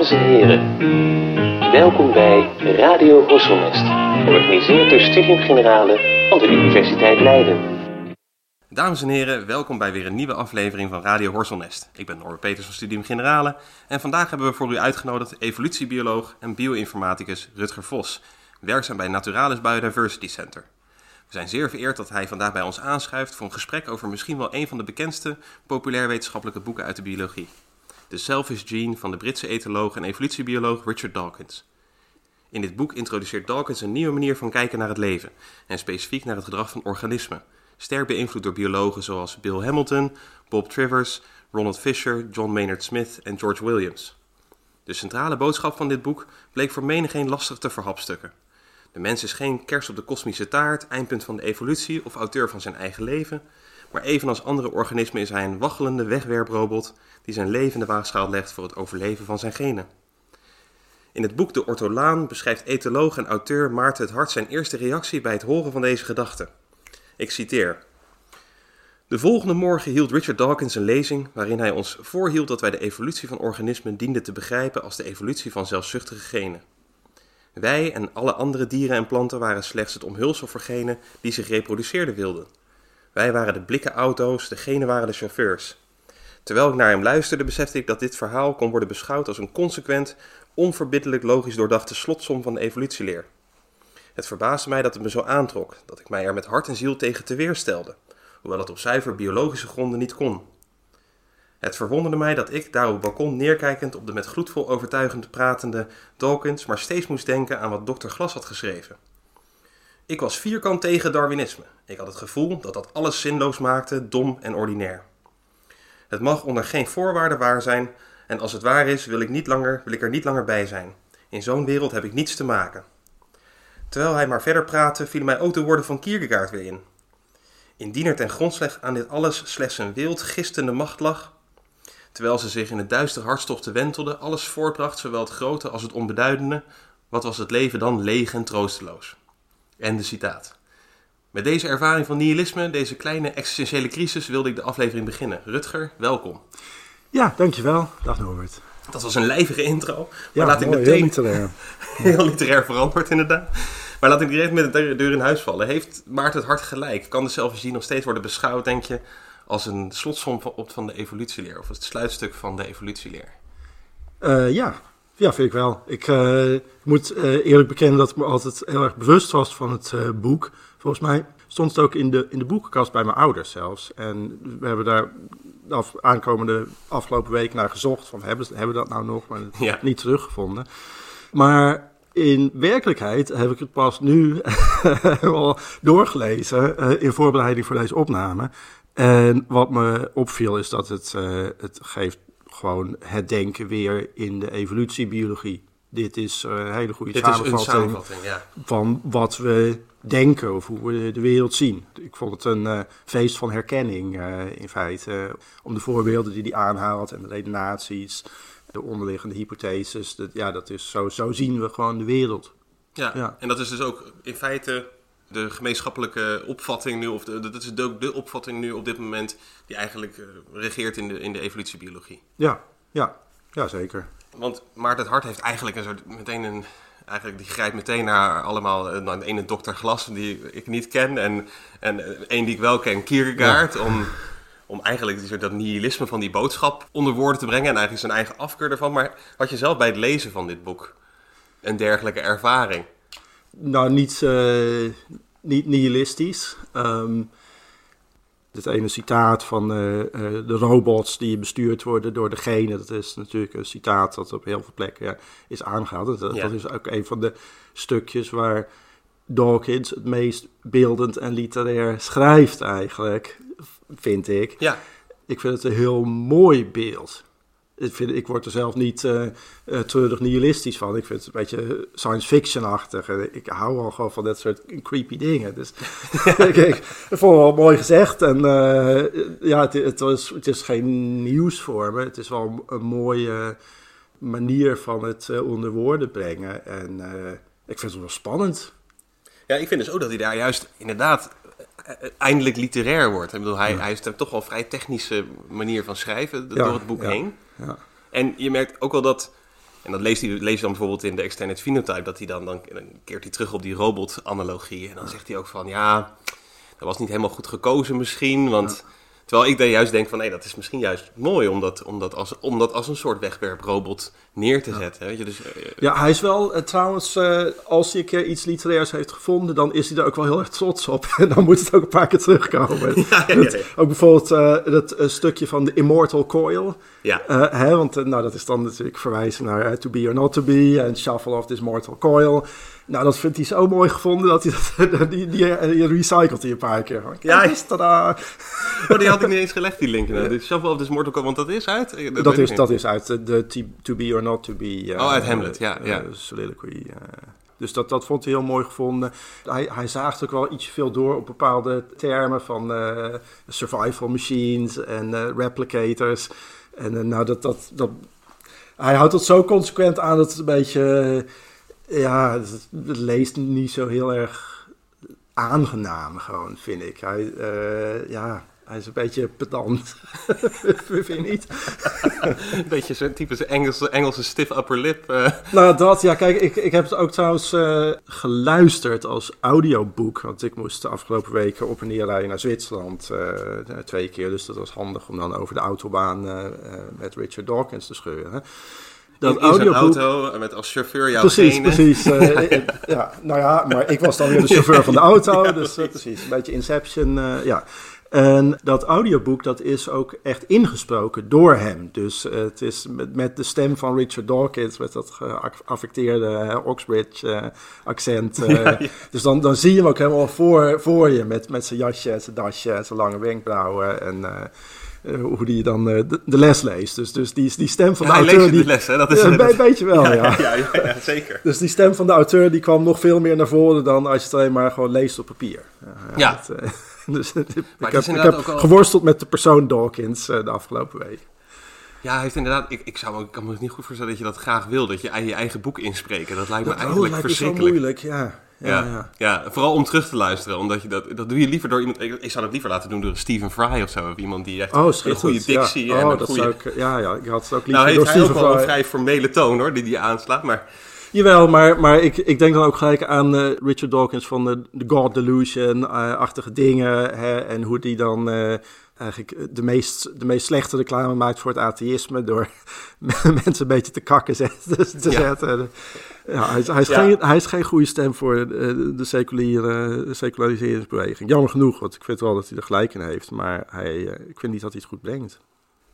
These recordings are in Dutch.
Dames en heren, welkom bij Radio Horselnest, georganiseerd door Studium Generale van de Universiteit Leiden. Dames en heren, welkom bij weer een nieuwe aflevering van Radio Horselnest. Ik ben Norbert Peters van Studium Generale en vandaag hebben we voor u uitgenodigd evolutiebioloog en bioinformaticus Rutger Vos, werkzaam bij Naturalis Biodiversity Center. We zijn zeer vereerd dat hij vandaag bij ons aanschuift voor een gesprek over misschien wel een van de bekendste populair wetenschappelijke boeken uit de biologie. The Selfish Gene van de Britse etoloog en evolutiebioloog Richard Dawkins. In dit boek introduceert Dawkins een nieuwe manier van kijken naar het leven en specifiek naar het gedrag van organismen, sterk beïnvloed door biologen zoals Bill Hamilton, Bob Trivers, Ronald Fisher, John Maynard Smith en George Williams. De centrale boodschap van dit boek bleek voor menigeen lastig te verhapstukken. De mens is geen kers op de kosmische taart, eindpunt van de evolutie of auteur van zijn eigen leven, maar evenals andere organismen is hij een waggelende wegwerprobot die zijn leven in de waagschaal legt voor het overleven van zijn genen. In het boek De Ortolaan beschrijft etoloog en auteur Maarten het Hart zijn eerste reactie bij het horen van deze gedachte. Ik citeer. De volgende morgen hield Richard Dawkins een lezing waarin hij ons voorhield dat wij de evolutie van organismen dienden te begrijpen als de evolutie van zelfzuchtige genen. Wij en alle andere dieren en planten waren slechts het omhulsel voor genen die zich reproduceerden wilden. Wij waren de blikken auto's, de genen waren de chauffeurs. Terwijl ik naar hem luisterde, besefte ik dat dit verhaal kon worden beschouwd als een consequent, onverbiddelijk logisch doordachte slotsom van de evolutieleer. Het verbaasde mij dat het me zo aantrok, dat ik mij er met hart en ziel tegen te weerstelde, hoewel het op zuiver biologische gronden niet kon. Het verwonderde mij dat ik, daar op het balkon neerkijkend op de met gloedvol overtuigend pratende Dawkins, maar steeds moest denken aan wat Dr. Glas had geschreven. Ik was vierkant tegen Darwinisme. Ik had het gevoel dat dat alles zinloos maakte, dom en ordinair. Het mag onder geen voorwaarden waar zijn, en als het waar is, wil ik, niet langer, wil ik er niet langer bij zijn. In zo'n wereld heb ik niets te maken. Terwijl hij maar verder praatte, vielen mij ook de woorden van Kierkegaard weer in. Indien er ten grondslag aan dit alles slechts een wild, gistende macht lag, terwijl ze zich in het duistere hartstochten wentelde, alles voortbracht, zowel het grote als het onbeduidende, wat was het leven dan leeg en troosteloos? En de citaat. Met deze ervaring van nihilisme, deze kleine existentiële crisis, wilde ik de aflevering beginnen. Rutger, welkom. Ja, dankjewel. Dag Norbert. Dat was een lijvige intro. Maar Ja, laat ik meteen heel literair. heel literair verantwoord inderdaad. Maar laat ik direct met de deur in huis vallen. Heeft Maarten het hart gelijk? Kan de zelfvisie nog steeds worden beschouwd, denk je, als een slotsom van, de evolutieleer? Of het sluitstuk van de evolutieleer? Eh, ja. Ja, vind ik wel. Ik eh, moet eh, eerlijk bekennen dat ik me altijd heel erg bewust was van het eh, boek. Volgens mij stond het ook in de, in de boekenkast bij mijn ouders zelfs. En we hebben daar de af, aankomende afgelopen week naar gezocht. Van, hebben, ze- hebben dat nou nog? Maar Ja. niet teruggevonden. Maar in werkelijkheid heb ik het pas nu helemaal doorgelezen in voorbereiding voor deze opname. En wat me opviel is dat het, het geeft gewoon het denken weer in de evolutiebiologie. Dit is eh, een hele goede Dit is een samenvatting samenvatting, ja. van wat we denken of hoe we de wereld zien. Ik vond het een eh, feest van herkenning eh, in feite. om de voorbeelden die hij aanhaalt en de redenaties, de onderliggende hypotheses. Dat, ja, dat is zo, zo zien we gewoon de wereld. Ja. Ja. en dat is dus ook in feite de gemeenschappelijke opvatting nu, of de, dat is de opvatting nu op dit moment die eigenlijk eh, regeert in de, in de evolutiebiologie. Ja, ja, ja zeker. Want Maarten het Hart heeft eigenlijk een soort, meteen een, eigenlijk die grijpt meteen naar allemaal, eh, nou, de ene dokter Glas die ik niet ken en, en eh, één die ik wel ken, Kierkegaard, om, om eigenlijk die soort dat nihilisme van die boodschap onder woorden te brengen en eigenlijk zijn eigen afkeur ervan. Maar had je zelf bij het lezen van dit boek een dergelijke ervaring? Nou, niet, eh, niet nihilistisch. Ehm dit ene citaat van eh, eh, de robots die bestuurd worden door degene, dat is natuurlijk een citaat dat op heel veel plekken ja, is aangehaald. Dat, dat is ook een van de stukjes waar Dawkins het meest beeldend en literair schrijft eigenlijk, vind ik. Ja, Ik vind het een heel mooi beeld. Ik, vind, ik word er zelf niet eh, treurig nihilistisch van. Ik vind het een beetje science fiction-achtig. Ik hou al gewoon van dat soort creepy dingen. Dus ik, vond het wel mooi gezegd. En eh, ja, het, het, was, het is geen nieuws voor me. Het is wel een mooie manier van het eh, onder woorden brengen. En ik vind het wel spannend. Ja, ik vind dus ook dat hij daar juist inderdaad eindelijk literair wordt. Ik bedoel, hij, hij heeft toch wel een vrij technische manier van schrijven door het boek heen. Ja. En je merkt ook wel dat En dat leest hij, leest hij dan bijvoorbeeld in de Extended Phenotype, dat hij dan, dan, dan keert hij terug op die robot-analogie. En dan zegt hij ook van, ja, dat was niet helemaal goed gekozen misschien, want... Terwijl ik dan juist denk van, nee, dat is misschien juist mooi om dat, om dat, als, om dat als een soort wegwerprobot neer te zetten. Weet je? Dus, eh, Ja, hij is wel eh, trouwens, eh, als hij een keer iets literairs heeft gevonden, dan is hij daar ook wel heel erg trots op. En dan moet het ook een paar keer terugkomen. Ja, ja, ja, Dat- ja. ook bijvoorbeeld eh, dat eh, stukje van de Immortal Coil. ja. Eh, hè, want eh, nou, dat is dan natuurlijk verwijzen naar eh, To Be or Not To Be en Shuffle of This Mortal Coil. Nou, dat vindt hij zo mooi gevonden dat hij dat, die, die, die recycelt hij een paar keer. Kijk Ja, eens, tadaa. Oh, die had ik niet eens gelegd, die link. Nou, Shuffle of this Mortal Kombat, want dat is uit? Eh, Dat is, dat is uit de, de To Be or Not To Be. eh, Oh, uit Hamlet, ja, eh, ja. soliloquy. eh. dus dat, dat vond hij heel mooi gevonden. Hij, hij zaagt ook wel ietsje veel door op bepaalde termen van eh, survival machines en eh, replicators. En eh, nou, dat, dat, dat, hij houdt dat zo consequent aan dat het een beetje, eh, ja, het, het leest niet zo heel erg aangenaam gewoon, vind ik. Hij, eh, ja, hij is een beetje pedant, vind je niet? Een beetje zo'n typische Engelse, Engelse stiff upper lip. eh. Nou, dat, ja, kijk, ik, ik heb het ook trouwens eh, geluisterd als audioboek. Want ik moest de afgelopen weken op en neer rijden naar Zwitserland twee keer. Dus dat was handig om dan over de autobaan met Richard Dawkins te scheuren. Dat in, audioboek. auto met als chauffeur jouw Precies, precies. eh, eh, ja, nou ja, maar ik was dan weer de chauffeur van de auto. dus eh, precies, een beetje Inception, eh, ja. En dat audioboek, dat is ook echt ingesproken door hem. Dus eh, het is met, met de stem van Richard Dawkins, met dat geaffecteerde eh, Oxbridge-accent. Dus dan, dan zie je hem ook helemaal voor, voor je, met, met zijn jasje en zijn dasje en zijn lange wenkbrauwen. En eh, hoe die dan eh, de, de les leest. Dus, dus die, die stem van Ja, de auteur... die, de les, hè? Dat is een dat- be- beetje wel, ja. zeker. Dus die stem van de auteur die kwam nog veel meer naar voren dan als je het alleen maar gewoon leest op papier. Ja. dat, eh, dus, ik heb, ik heb al- geworsteld met de persoon Dawkins de afgelopen week. Ja, hij heeft inderdaad. Ik, ik, zou, me- ik kan me niet goed voorstellen dat je dat graag wil. Dat je je eigen boek inspreken. Dat lijkt me Oh, eigenlijk lijkt me zo verschrikkelijk. moeilijk, ja. Ja, Ja, vooral om terug te luisteren. Omdat je dat, dat doe je liever door iemand. Ik, ik zou dat liever laten doen door Stephen Fry of zo. Of iemand die echt Oh, een goede dictie ja. en oh, een dat goede. zou ik, ja, ja, ik had het ook liever nou, heeft door hij ook wel een Fry. vrij formele toon hoor, die die aanslaat. Maar Jawel, maar, maar ik, ik denk dan ook gelijk aan eh, Richard Dawkins van de, de God Delusion-achtige dingen. Hè, en hoe die dan eh, eigenlijk de meest, de meest slechte reclame maakt voor het atheïsme. Door mensen een beetje te kakken zetten, te Ja. zetten. Ja, hij, is, hij, is Ja. geen, hij is geen goede stem voor eh, de, de seculiere de seculariseringsbeweging. Jammer genoeg, want ik vind wel dat hij er gelijk in heeft. Maar hij, eh, ik vind niet dat hij het goed brengt.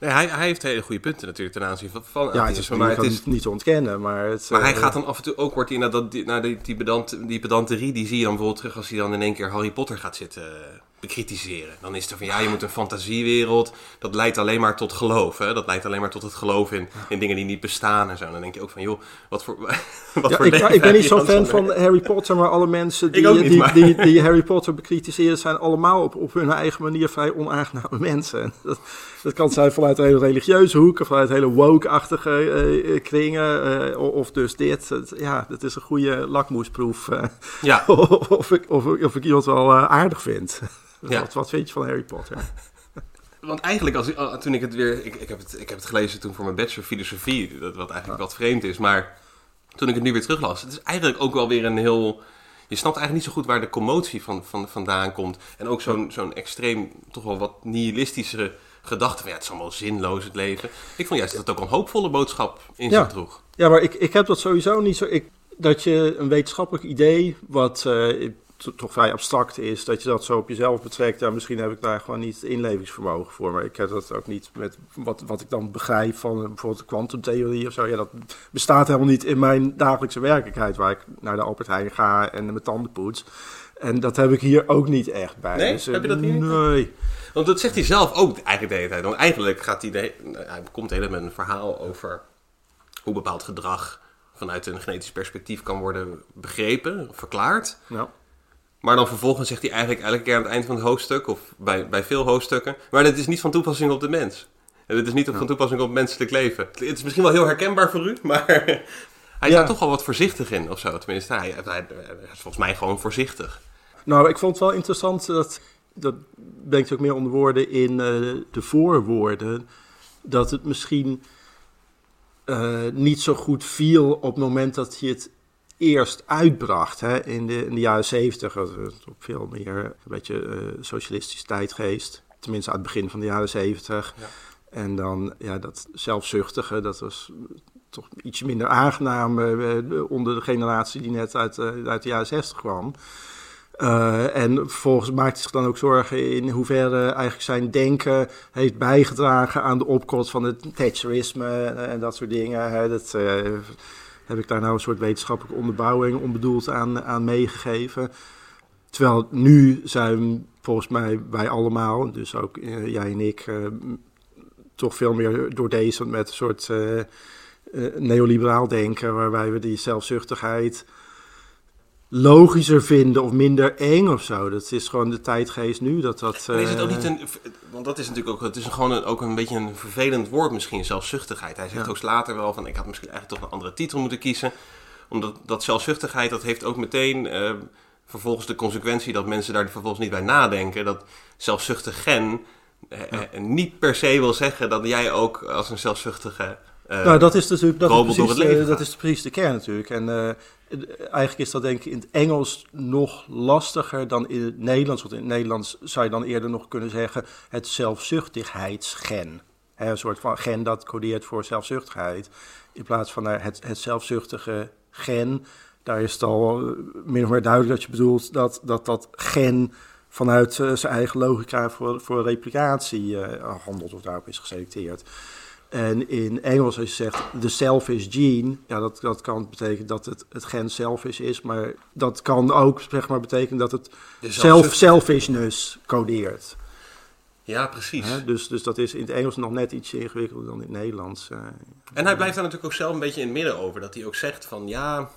nee, hij, hij heeft hele goede punten natuurlijk ten aanzien van, van Ja, het is maar het is, niet te ontkennen. Maar, het, Maar hij eh, gaat dan af en toe ook, wordt hij naar, dat, die, naar die, die, pedant, die pedanterie, die zie je dan bijvoorbeeld terug als hij dan in één keer Harry Potter gaat zitten eh, bekritiseren. Dan is het er van, ja, je moet een fantasiewereld, dat leidt alleen maar tot geloof. Hè? Dat leidt alleen maar tot het geloof in, in dingen die niet bestaan en zo. Dan denk je ook van, joh, wat voor wat Ja, voor ik, leven ik ben niet je zo dan fan zo'n- van Harry Potter, maar alle mensen die, niet, die, maar- die, die Harry Potter bekritiseren zijn allemaal op, op hun eigen manier vrij onaangename mensen. En Dat, dat kan zijn vanuit een hele religieuze hoek of vanuit hele woke-achtige eh, eh, kringen eh, of dus dit. Het- ja, dat is een goede lakmoesproef eh, Ja, of, ik, of, of ik iemand wel aardig vind. Ja. Wat, wat vind je van Harry Potter? want eigenlijk als, ah, toen ik het weer, ik, ik, heb het, ik heb het gelezen toen voor mijn bachelor filosofie, dat, wat eigenlijk wat vreemd is, maar toen ik het nu weer teruglas, het is eigenlijk ook wel weer een heel... Je snapt eigenlijk niet zo goed waar de commotie van, van, vandaan komt. En ook zo'n zo'n extreem, toch wel wat nihilistischere gedachte van... Ja, het is allemaal zinloos het leven. Ik vond juist dat het ook een hoopvolle boodschap in Ja. zich droeg. Ja, maar ik, ik heb dat sowieso niet zo. Ik, dat je een wetenschappelijk idee, wat eh, toch vrij abstract is, dat je dat zo op jezelf betrekt. Ja, misschien heb ik daar gewoon niet inlevingsvermogen voor. Maar ik heb dat ook niet met wat, wat ik dan begrijp van eh, bijvoorbeeld de kwantumtheorie of zo. Ja, dat bestaat helemaal niet in mijn dagelijkse werkelijkheid, waar ik naar de Albert Heijn ga en mijn tanden poets. En dat heb ik hier ook niet echt bij. Nee? Dus, eh, Heb je dat niet? Nee. Want dat zegt hij zelf ook eigenlijk de hele tijd. Want eigenlijk gaat hij, de, he- hij komt hele met een verhaal over hoe bepaald gedrag vanuit een genetisch perspectief kan worden begrepen, verklaard. Nou, Maar dan vervolgens zegt hij eigenlijk elke keer aan het eind van het hoofdstuk, of bij, bij veel hoofdstukken, maar het is niet van toepassing op de mens. En het is niet van toepassing op menselijk leven. Het is misschien wel heel herkenbaar voor u, maar hij Ja. staat toch wel wat voorzichtig in of zo. Tenminste, hij, hij, hij is volgens mij gewoon voorzichtig. Nou, ik vond het wel interessant dat, dat brengt ook meer onder woorden in eh, de voorwoorden, dat het misschien eh, niet zo goed viel op het moment dat hij het eerst uitbracht. Hè? In, de, in de jaren zeventig op veel meer een beetje uh, socialistische tijdgeest. Tenminste aan het begin van de jaren zeventig. Ja. En dan ja, dat zelfzuchtige, dat was toch iets minder aangenaam uh, onder de generatie die net uit, uit de jaren zestig kwam. Uh, en vervolgens maakt hij zich dan ook zorgen in hoeverre eigenlijk zijn denken heeft bijgedragen aan de opkomst van het Thatcherisme en dat soort dingen. Dat heb ik daar nou een soort wetenschappelijke onderbouwing onbedoeld aan, aan meegegeven. Terwijl nu zijn volgens mij wij allemaal, dus ook uh, jij en ik, toch veel meer door deze met een soort neoliberaal denken, waarbij we die zelfzuchtigheid logischer vinden of minder eng of zo. Dat is gewoon de tijdgeest nu. Dat dat, is het ook uh... niet een... Want dat is natuurlijk ook... Het is gewoon een, ook een beetje een vervelend woord misschien, zelfzuchtigheid. Hij zegt ja. ook later wel van... Ik had misschien eigenlijk toch een andere titel moeten kiezen. Omdat dat zelfzuchtigheid, dat heeft ook meteen... Uh, vervolgens de consequentie dat mensen daar vervolgens niet bij nadenken. Dat zelfzuchtig gen ja. niet per se wil zeggen dat jij ook als een zelfzuchtige... Uh, nou, dat is natuurlijk dat is precies, uh, dat is precies de kern natuurlijk. En uh, eigenlijk is dat denk ik in het Engels nog lastiger dan in het Nederlands. Want in het Nederlands zou je dan eerder nog kunnen zeggen het zelfzuchtigheidsgen. He, een soort van gen dat codeert voor zelfzuchtigheid. In plaats van het, het zelfzuchtige gen. Daar is het al min of meer duidelijk dat je bedoelt dat dat, dat gen vanuit zijn eigen logica voor, voor replicatie handelt of daarop is geselecteerd. En in Engels, als je zegt the selfish gene, ja, dat, dat kan betekenen dat het, het gen selfish is, maar dat kan ook zeg maar, betekenen dat het self, selfishness codeert. Ja, precies. He, dus, dus dat is in het Engels nog net iets ingewikkelder dan in het Nederlands. Uh, en hij blijft daar natuurlijk ook zelf een beetje in het midden over. Dat hij ook zegt van ja,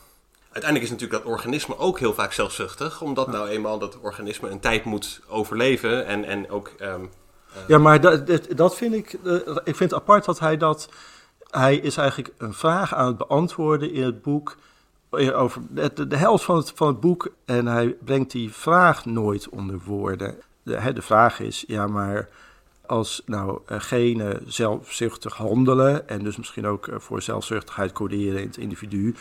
uiteindelijk is natuurlijk dat organisme ook heel vaak zelfzuchtig. Omdat ja. nou eenmaal dat organisme een tijd moet overleven en, en ook... Um, ja, maar dat, dat, vind ik. Uh, ik vind het apart dat hij dat. Hij is eigenlijk een vraag aan het beantwoorden in het boek. Over de, helft van het, van het boek. En hij brengt die vraag nooit onder woorden. De, de vraag is: ja, maar als nou uh, genen zelfzuchtig handelen. en dus misschien ook voor zelfzuchtigheid coderen in het individu.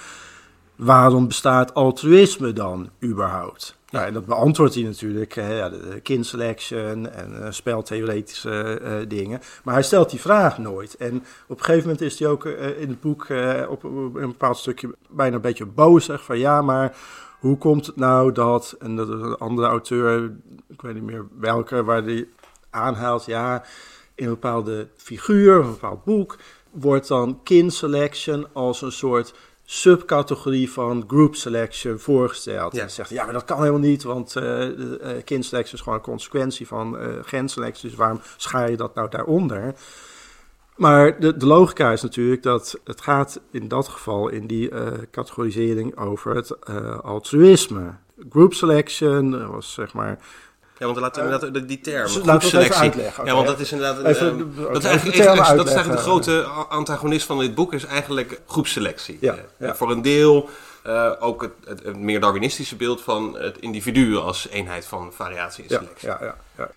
waarom bestaat altruïsme dan überhaupt? Nou, en dat beantwoordt hij natuurlijk, hè, de kind selection en uh, speltheoretische uh, dingen. Maar hij stelt die vraag nooit. En op een gegeven moment is hij ook uh, in het boek op, een bepaald stukje bijna een beetje bozig van ja, maar hoe komt het nou dat, en dat is een andere auteur, ik weet niet meer welke, waar die aanhaalt, ja, in een bepaalde figuur, een bepaald boek, wordt dan kind selection als een soort subcategorie van group selection voorgesteld. Ja. En zegt, ja, maar dat kan helemaal niet, want uh, de, uh, kindselectie is gewoon een consequentie van uh. Dus waarom schaar je dat nou daaronder? Maar de, de logica is natuurlijk dat het gaat in dat geval in die categorisering over het altruïsme. Group selection was zeg maar ja, want laten we inderdaad die term, even uitleggen. Ja, want dat is inderdaad... Even, um, dat, is eigenlijk, dat is eigenlijk de grote antagonist van dit boek, is eigenlijk groepselectie. Ja, ja. Voor een deel uh, ook het, het, het, meer Darwinistische beeld van het individu als eenheid van variatie en selectie. Ja, ja, ja.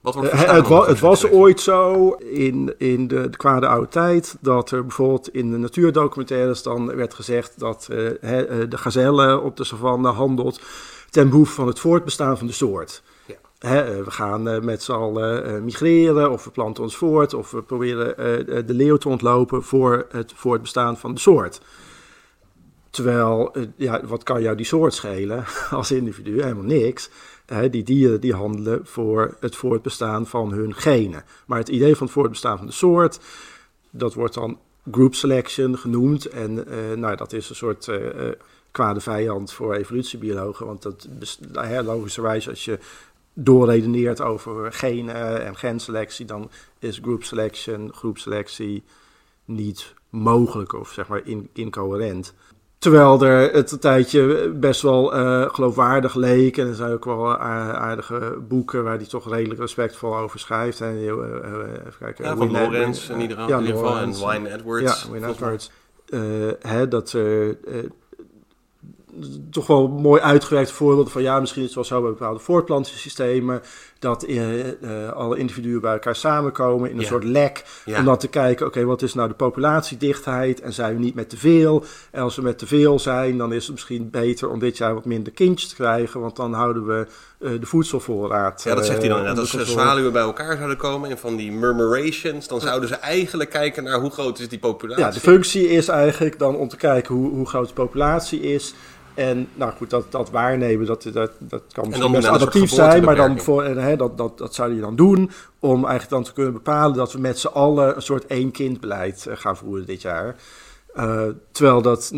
Wat wordt uh, het, wa het was ooit zo in, in de, de kwade oude tijd dat er bijvoorbeeld in de natuurdocumentaires dan werd gezegd dat uh, de gazelle op de savanne handelt ten behoeve van het voortbestaan van de soort. He, we gaan uh, met z'n allen uh, migreren of we planten ons voort of we proberen de leeuw te ontlopen voor het voortbestaan van de soort. Terwijl, ja, wat kan jou die soort schelen als individu? Helemaal niks. He, die dieren die handelen voor het voortbestaan van hun genen. Maar het idee van het voortbestaan van de soort, dat wordt dan group selection genoemd. En nou, dat is een soort kwade vijand voor evolutiebiologen. Want dat, logischerwijs als je doorredeneert over genen en genselectie, dan is group selection, groepselectie niet mogelijk of zeg maar in, incoherent. Terwijl er het een tijdje best wel uh, geloofwaardig leek. En er zijn ook wel aardige boeken waar hij toch redelijk respectvol over schrijft. En, uh, even kijken. Ja, van Lorenz in ieder, ja, in ieder geval. En Wayne Edwards. Ja, Wayne Edwards. Uh, hè, dat er toch wel mooi uitgewerkte voorbeelden van ja, misschien is het wel zo bij bepaalde voortplantingssystemen dat uh, uh, alle individuen bij elkaar samenkomen in een Ja. soort lek. Ja. Om dan te kijken, oké, wat is nou de populatiedichtheid en zijn we niet met te veel? En als we met te veel zijn, dan is het misschien beter om dit jaar wat minder kindjes te krijgen, want dan houden we eh, de voedselvoorraad. Ja, dat zegt hij dan inderdaad. Als controle. zwaluwen bij elkaar zouden komen en van die murmurations, dan zouden ze eigenlijk kijken naar hoe groot is die populatie. Ja, de functie is eigenlijk dan om te kijken hoe, hoe groot de populatie is. En nou goed, dat, dat waarnemen, dat, dat, dat kan misschien best soort adaptief zijn, maar dan voor, en, hè, dat, dat, dat zou je dan doen om eigenlijk dan te kunnen bepalen dat we met z'n allen een soort één kindbeleid eh, gaan voeren dit jaar. Eh, terwijl dat,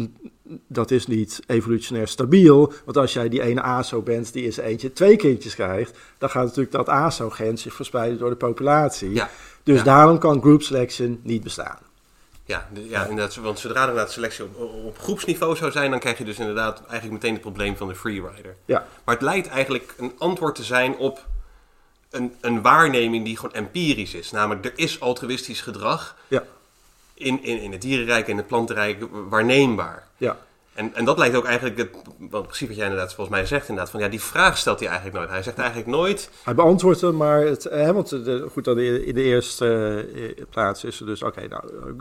dat is niet evolutionair stabiel, want als jij die ene ASO bent die is eentje twee kindjes krijgt, dan gaat natuurlijk dat ASO-gen zich verspreiden door de populatie. Ja. Dus Ja. daarom kan group selection niet bestaan. Ja, ja inderdaad, want zodra er inderdaad selectie op, op groepsniveau zou zijn, dan krijg je dus inderdaad eigenlijk meteen het probleem van de freerider. Ja. Maar het lijkt eigenlijk een antwoord te zijn op een, een waarneming die gewoon empirisch is. Namelijk, er is altruïstisch gedrag Ja, in, in, in het dierenrijk en het plantenrijk waarneembaar. ja. En, en dat lijkt ook eigenlijk, het, precies wat jij inderdaad volgens mij zegt, inderdaad, van ja, die vraag stelt hij eigenlijk nooit. Hij zegt eigenlijk nooit, Hij beantwoordt hem, maar het, hè, want de, goed, dan in de eerste eh, plaats is er dus, oké, nou, eh,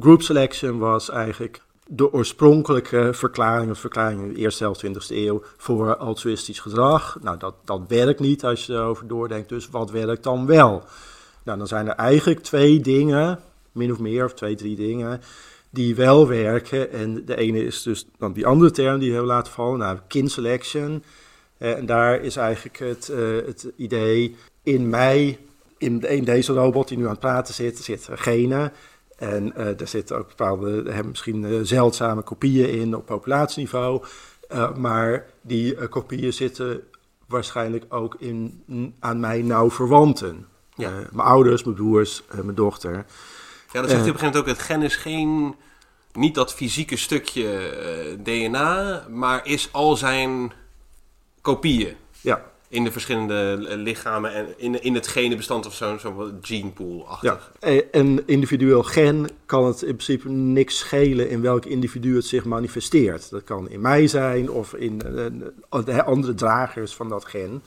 group selection was eigenlijk de oorspronkelijke verklaring, of verklaring in de eerste helft 20e eeuw voor altruïstisch gedrag. Nou, dat, dat werkt niet als je erover doordenkt, dus wat werkt dan wel? Nou, dan zijn er eigenlijk twee dingen, min of meer, of twee, drie dingen, die wel werken. En de ene is dus dan die andere term die we hebben laten vallen, nou, kin selection. Eh, En daar is eigenlijk het, eh, het idee in mij, in, in deze robot die nu aan het praten zit, zitten genen. En eh daar zitten ook bepaalde, misschien zeldzame kopieën in op populatieniveau. Maar die kopieën zitten waarschijnlijk ook in, aan mij nauw verwanten. Ja. Mijn ouders, mijn broers, mijn dochter. Ja, dat zegt hij op Eh. een gegeven moment ook, het gen is geen, niet dat fysieke stukje eh, DNA, maar is al zijn kopieën. Ja, in de verschillende eh, lichamen en in, in het genenbestand of zo'n zo genepool-achtig. Ja, eh, een individueel gen kan het in principe niks schelen in welk individu het zich manifesteert. Dat kan in mij zijn of in eh, de andere dragers van dat gen.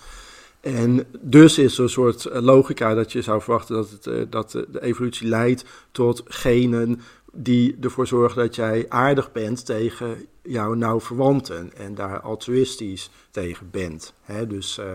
En dus is er een soort eh, logica dat je zou verwachten dat, het, eh, dat de evolutie leidt tot genen die ervoor zorgen dat jij aardig bent tegen jouw nauw verwanten en daar altruïstisch tegen bent. Hè? Dus eh,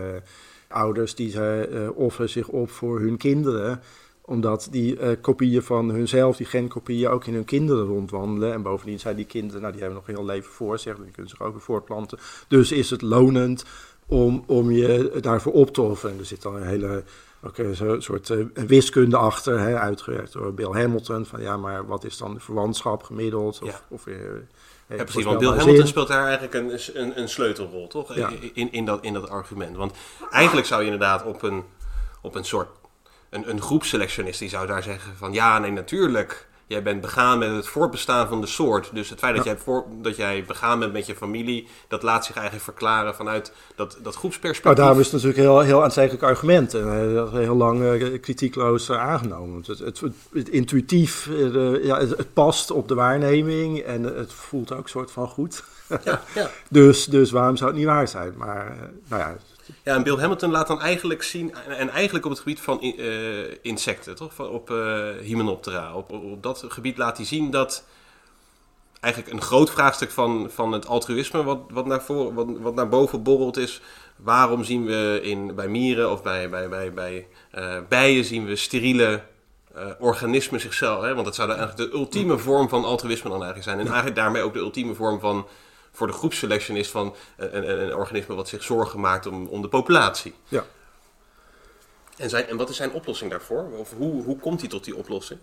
ouders die eh, offeren zich op voor hun kinderen, omdat die kopieën van hunzelf, die genkopieën, ook in hun kinderen rondwandelen. En bovendien zijn die kinderen, nou die hebben nog een heel leven voor zich, die kunnen zich ook weer voortplanten. Dus is het lonend om, om je daarvoor op te offeren. En er zit dan een hele ook een zo- soort eh, wiskunde achter, hè, uitgewerkt door Bill Hamilton. Van ja, maar wat is dan de verwantschap gemiddeld? Of, Ja. of, eh, eh, Ja, precies, want Bill zin. Hamilton speelt daar eigenlijk een, een, een sleutelrol, toch? Ja. In, in, dat, in dat argument. Want eigenlijk zou je inderdaad op een, op een soort... Een, een groepselectionist die zou daar zeggen van... Ja, nee, natuurlijk. Jij bent begaan met het voortbestaan van de soort. Dus het feit dat, jij, voor, dat jij begaan bent met je familie... dat laat zich eigenlijk verklaren vanuit dat, dat Nou, groepsperspectief. daarom is het natuurlijk een heel, heel aantrekkelijk argument. En eh, dat is heel lang eh, kritiekloos eh, aangenomen. Het, het, het, het intuïtief, eh, ja, het, het past op de waarneming en het voelt ook soort van goed. Ja, ja. Dus, dus waarom zou het niet waar zijn? Maar eh, nou ja, Ja, en Bill Hamilton laat dan eigenlijk zien, en- en eigenlijk op het gebied van eh, insecten, toch? Op eh Hymenoptera. Op, op, dat gebied laat hij zien dat eigenlijk een groot vraagstuk van, van het altruïsme, wat, wat, naar voren, wat, wat naar boven borrelt, is waarom zien we in, bij mieren of bij, bij, bij, bij eh, bijen zien we steriele organismen zichzelf. Hè? Want dat zou dan eigenlijk de ultieme vorm van altruïsme dan eigenlijk zijn. En eigenlijk daarmee ook de ultieme vorm van voor de groepselection is van een, een, een organisme wat zich zorgen maakt om, om de populatie. ja. En, zijn, en wat is zijn oplossing daarvoor? Of hoe, hoe komt hij tot die oplossing?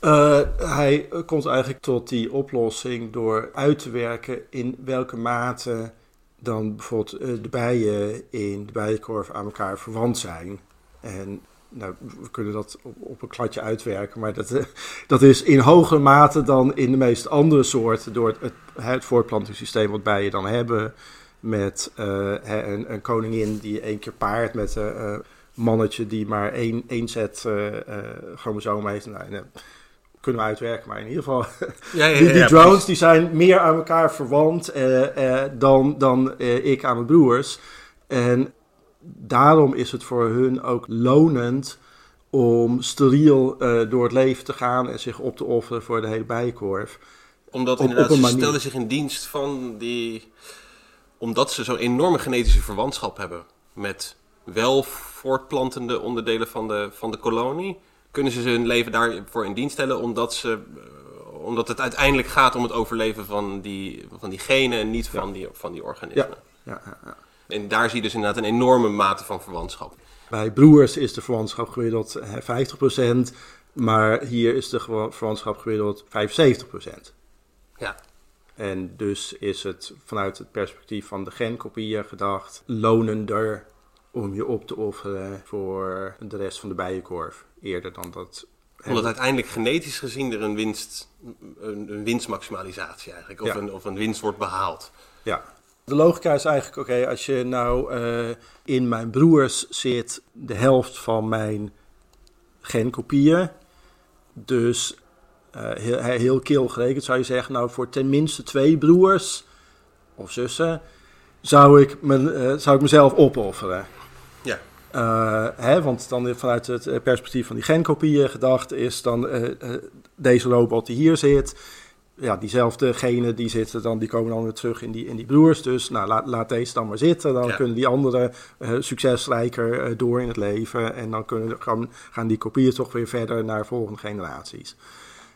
Eh, hij komt eigenlijk tot die oplossing door uit te werken in welke mate dan bijvoorbeeld eh, de bijen in de bijenkorf aan elkaar verwant zijn. En nou, we kunnen dat op, op een kladje uitwerken, maar dat, dat is in hogere mate dan in de meeste andere soorten door het, het, het voortplantingssysteem wat bijen dan hebben. Met eh, een, een koningin die één keer paart met een eh, mannetje die maar één, één set eh, chromosomen heeft. Nou, en, kunnen we uitwerken, maar in ieder geval, Ja, ja, die, ja, die drones die zijn meer aan elkaar verwant dan, dan ik aan mijn broers. En daarom is het voor hun ook lonend om steriel eh, door het leven te gaan en zich op te offeren voor de hele bijenkorf. Omdat op- inderdaad, op ze stelden zich in dienst van die... Omdat ze zo'n enorme genetische verwantschap hebben met wel voortplantende onderdelen van de, van de kolonie... kunnen ze hun leven daarvoor in dienst stellen omdat, ze, eh, omdat het uiteindelijk gaat om het overleven van die, van die genen en niet van, die, van die organismen. Ja, ja, ja. En daar zie je dus inderdaad een enorme mate van verwantschap. Bij broers is de verwantschap gemiddeld eh, 50%, maar hier is de verwantschap gemiddeld 75%. Ja, En dus is het vanuit het perspectief van de genkopieën gedacht lonender om je op te offeren voor de rest van de bijenkorf. Eerder dan dat. omdat uiteindelijk genetisch gezien er een winst, een, een winstmaximalisatie eigenlijk, of, Ja. een, of een winst wordt behaald. Ja. De logica is eigenlijk, oké, als je nou eh, in mijn broers zit de helft van mijn genkopieën, dus eh, heel, heel kil gerekend zou je zeggen, nou voor tenminste twee broers of zussen zou ik, me, eh, zou ik mezelf opofferen. Ja, hè, want dan vanuit het perspectief van die genkopieën gedacht is dan deze robot die hier zit, ja, diezelfde genen die zitten dan, die komen dan weer terug in die, in die broers. Dus nou, laat, laat deze dan maar zitten. Dan Ja. kunnen die anderen eh, succesrijker eh, door in het leven. En dan kunnen, gaan, gaan die kopieën toch weer verder naar volgende generaties.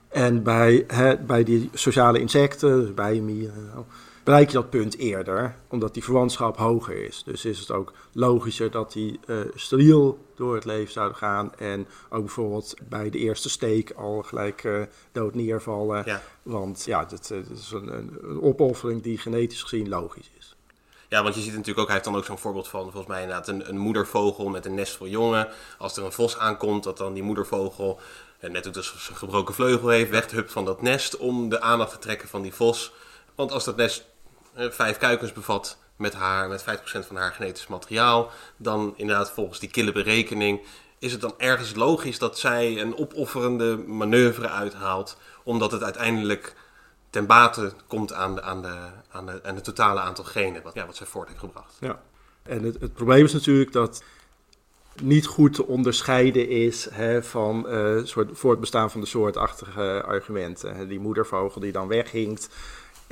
En bij, hè, bij die sociale insecten, dus bijenmieren, en zo, bereik je dat punt eerder, omdat die verwantschap hoger is. Dus is het ook logischer dat die eh, steriel door het leven zouden gaan en ook bijvoorbeeld bij de eerste steek al gelijk eh, dood neervallen. ja. Want ja, dat, eh, dat is een, een, een opoffering die genetisch gezien logisch is. Ja, want je ziet natuurlijk ook, hij heeft dan ook zo'n voorbeeld van, volgens mij inderdaad, een, een moedervogel met een nest vol jongen. Als er een vos aankomt, dat dan die moedervogel, eh, net ook dus zijn gebroken vleugel heeft, weghupt van dat nest om de aandacht te trekken van die vos. Want als dat nest vijf kuikens bevat met haar, met 50% van haar genetisch materiaal, dan inderdaad volgens die kille berekening is het dan ergens logisch dat zij een opofferende manoeuvre uithaalt, omdat het uiteindelijk ten bate komt aan, de, aan, de, aan, de, het totale aantal genen wat, ja, wat zij voort heeft gebracht. Ja. En het, het probleem is natuurlijk dat niet goed te onderscheiden is hè, van eh soort voortbestaan van de soortachtige argumenten. Die moedervogel die dan weghinkt,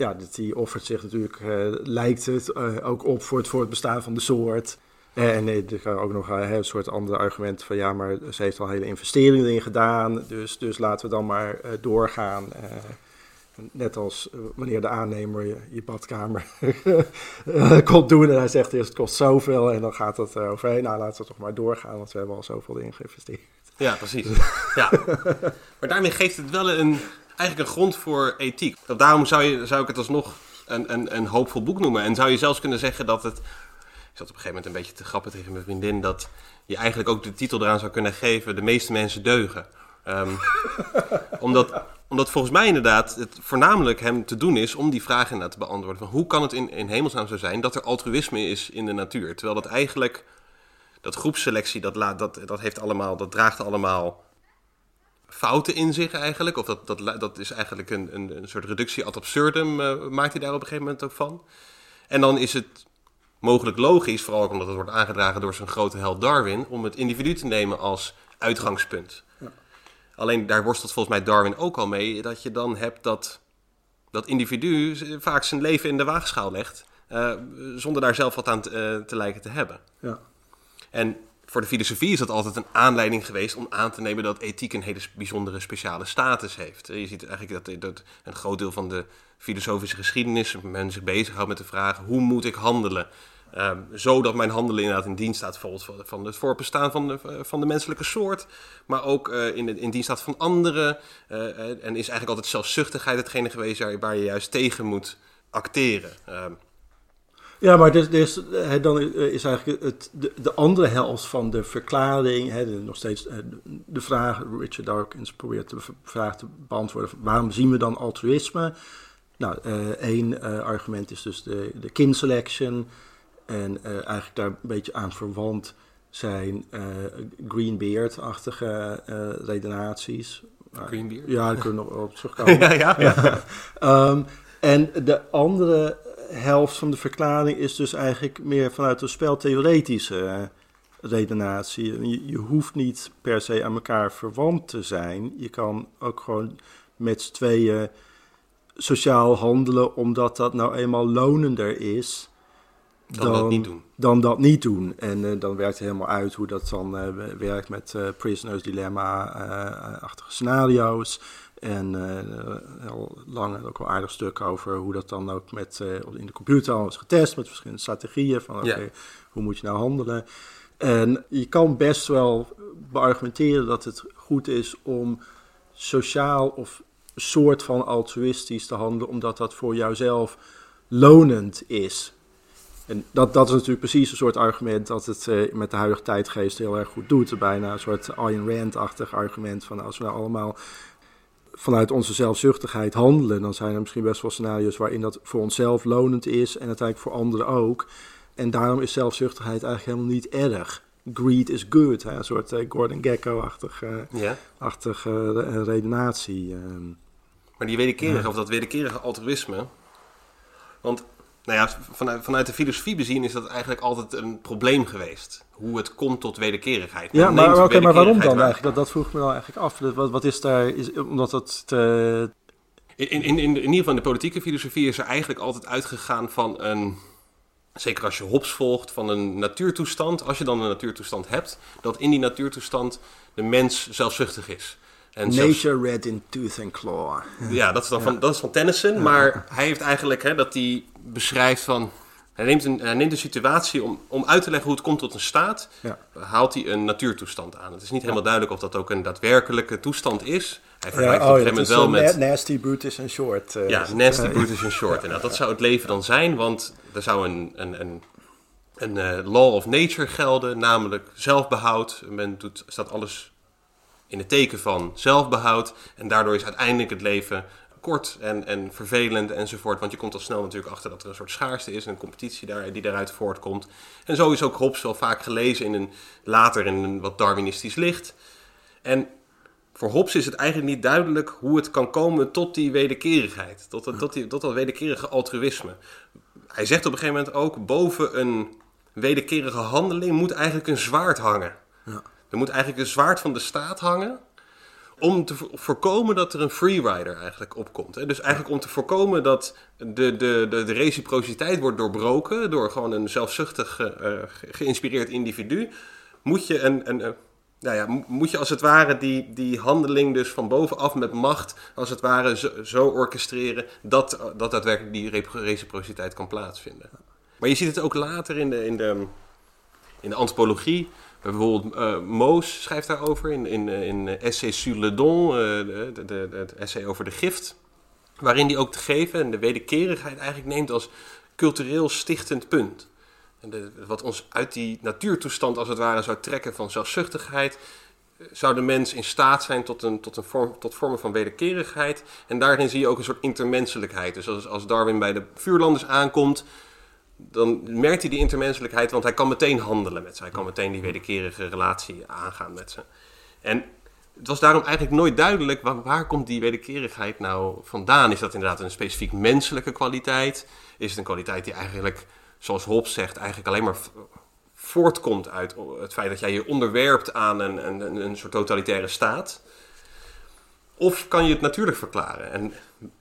ja, dat- die offert zich natuurlijk, eh, lijkt het, eh, ook op voor het voortbestaan van de soort. Eh, En nee, er kan ook nog een soort andere argument van ja, maar ze heeft al hele investeringen erin gedaan, dus, dus laten we dan maar doorgaan. Net als wanneer de aannemer je, je badkamer komt doen en hij zegt eerst het kost zoveel en dan gaat het overheen. Nou, laten we toch maar doorgaan, want we hebben al zoveel in geïnvesteerd. Ja, precies. ja. Maar daarmee geeft het wel een, eigenlijk een grond voor ethiek. Daarom zou, je, zou ik het alsnog een, een, een hoopvol boek noemen. En zou je zelfs kunnen zeggen dat het... Ik zat op een gegeven moment een beetje te grappen tegen mijn vriendin... dat je eigenlijk ook de titel eraan zou kunnen geven... De meeste mensen deugen. Ehm, omdat, omdat volgens mij inderdaad het voornamelijk hem te doen is... om die vraag inderdaad te beantwoorden. Van hoe kan het in, in hemelsnaam zo zijn dat er altruïsme is in de natuur? Terwijl dat eigenlijk... Dat groepsselectie, dat, laat, dat, dat, heeft allemaal, dat draagt allemaal fouten in zich eigenlijk. Of dat, dat, dat is eigenlijk een, een, een soort reductie ad absurdum, eh, maakt hij daar op een gegeven moment ook van. En dan is het mogelijk logisch, vooral ook omdat het wordt aangedragen door zijn grote held Darwin, om het individu te nemen als uitgangspunt. Alleen daar worstelt volgens mij Darwin ook al mee, dat je dan hebt dat dat individu vaak zijn leven in de waagschaal legt, eh, zonder daar zelf wat aan te, eh, te lijken te hebben. Ja. En voor de filosofie is dat altijd een aanleiding geweest om aan te nemen dat ethiek een hele bijzondere speciale status heeft. Je ziet eigenlijk dat, dat een groot deel van de filosofische geschiedenis men zich bezighoudt met de vraag hoe moet ik handelen? Ehm, zodat mijn handelen inderdaad in dienst staat van, van het voortbestaan van de, van de menselijke soort, maar ook eh, in, in dienst staat van anderen. Eh, en is eigenlijk altijd zelfzuchtigheid hetgene geweest waar, je juist tegen moet acteren. Ehm, Ja, maar dus, dus, dan is eigenlijk het, de, de andere helft van de verklaring, de- nog steeds eh, de, vraag, Richard Dawkins probeert de vraag te beantwoorden, waarom zien we dan altruïsme? Nou, eh, één eh, argument is dus de, de kin selection en eh, eigenlijk daar een beetje aan verwant zijn eh Greenbeard-achtige eh, redenaties. Bier? Ja, daar kunnen we nog op terugkomen. ja, ja, ja. Ehm, en de andere helft van de verklaring is dus eigenlijk meer vanuit een speltheoretische eh, redenatie. Je, je hoeft niet per se aan elkaar verwant te zijn. Je kan ook gewoon met z'n tweeën sociaal handelen, omdat dat nou eenmaal lonender is. Dan dat niet doen. Dan dat niet doen. En eh, dan werkt het helemaal uit hoe dat dan eh, werkt met Prisoners Dilemma-achtige scenario's. En eh, heel lang en ook wel aardig stuk over hoe dat dan ook met, eh, in de computer al is getest met verschillende strategieën. Van hoe moet je nou handelen? En je kan best wel beargumenteren dat het goed is om sociaal of soort van altruïstisch te handelen, omdat dat voor jouzelf lonend is. En dat, dat is natuurlijk precies een soort argument dat het eh, met de huidige tijdgeest heel erg goed doet. Bijna een soort Ayn Rand-achtig argument van als we nou allemaal vanuit onze zelfzuchtigheid handelen, dan zijn er misschien best wel scenario's waarin dat voor onszelf lonend is en uiteindelijk voor anderen ook. En daarom is zelfzuchtigheid eigenlijk helemaal niet erg. Greed is good, hè? een soort eh, Gordon Gekko-achtig eh, ja. achtig, eh, redenatie. ehm. Maar die wederkerige, of dat wederkerige altruïsme. Want, nou ja, vanuit, vanuit de filosofie bezien is dat eigenlijk altijd een probleem geweest. Hoe het komt tot wederkerigheid. Ja, maar, maar waarom dan waar. eigenlijk? Dat, dat vroeg me dan eigenlijk af. Wat, wat is daar, is, omdat het te, In, in, in, in ieder geval in de politieke filosofie is er eigenlijk altijd uitgegaan van een. Zeker als je Hobbes volgt, van een natuurtoestand. Als je dan een natuurtoestand hebt, dat in die natuurtoestand de mens zelfzuchtig is. En zelfs- nature red in tooth and claw. Ja, dat is dan van, dat is van Tennyson. Maar hij heeft eigenlijk hè, dat hij beschrijft van. Hij neemt een, hij neemt een situatie om, om uit te leggen hoe het komt tot een staat. Ja. Haalt hij een natuurtoestand aan. Het is niet helemaal duidelijk of dat ook een daadwerkelijke toestand is. Hij Ja, vergelijkt oh, het op ja, een gegeven moment wel met. na- nasty, brutish en short. eh, Ja, nasty, Eh, brutish en short. Inderdaad, dat zou het leven dan zijn, want er zou een, een, een, een eh, law of nature gelden, namelijk zelfbehoud. Men doet, staat alles in het teken van zelfbehoud. En daardoor is uiteindelijk het leven kort en, en vervelend enzovoort. Want je komt al snel natuurlijk achter dat er een soort schaarste is en een competitie daar, die daaruit voortkomt. En zo is ook Hobbes wel vaak gelezen in een, later in een wat Darwinistisch licht. En voor Hobbes is het eigenlijk niet duidelijk hoe het kan komen tot die wederkerigheid. Tot, dat- tot, die, tot dat wederkerige altruïsme. Hij zegt op een gegeven moment ook, boven een wederkerige handeling moet eigenlijk een zwaard hangen. Ja. Er moet eigenlijk een zwaard van de staat hangen om te vo- voorkomen dat er een freerider eigenlijk opkomt. Hè? Dus eigenlijk om te voorkomen dat de, de, de, reciprociteit wordt doorbroken door gewoon een zelfzuchtig eh, ge- geïnspireerd individu, moet je een, een, nou ja, mo- moet je als het ware die, die handeling dus van bovenaf met macht, als het ware zo, zo orchestreren dat, dat daadwerkelijk die reciprociteit kan plaatsvinden. Maar je ziet het ook later in de, in de, in de antropologie. Bijvoorbeeld eh, Moos schrijft daarover in, in, eh, in eh, Essay sur le don, het essay over de gift. Waarin hij ook te geven en de wederkerigheid eigenlijk neemt als cultureel stichtend punt. En wat ons uit die natuurtoestand als het ware zou trekken van zelfzuchtigheid, zou de mens in staat zijn tot, een, tot, een vorm, tot vormen van wederkerigheid. En daarin zie je ook een soort intermenselijkheid. Dus als, als Darwin bij de vuurlanders aankomt, dan merkt hij die intermenselijkheid, want hij kan meteen handelen met ze. Hij kan meteen die wederkerige relatie aangaan met ze. En het was daarom eigenlijk nooit duidelijk waar, waar komt die wederkerigheid nou vandaan. Is dat inderdaad een specifiek menselijke kwaliteit? Is het een kwaliteit die eigenlijk, zoals Hobbes zegt, eigenlijk alleen maar voortkomt uit het feit dat jij je onderwerpt aan een, een, een soort totalitaire staat? Of kan je het natuurlijk verklaren? En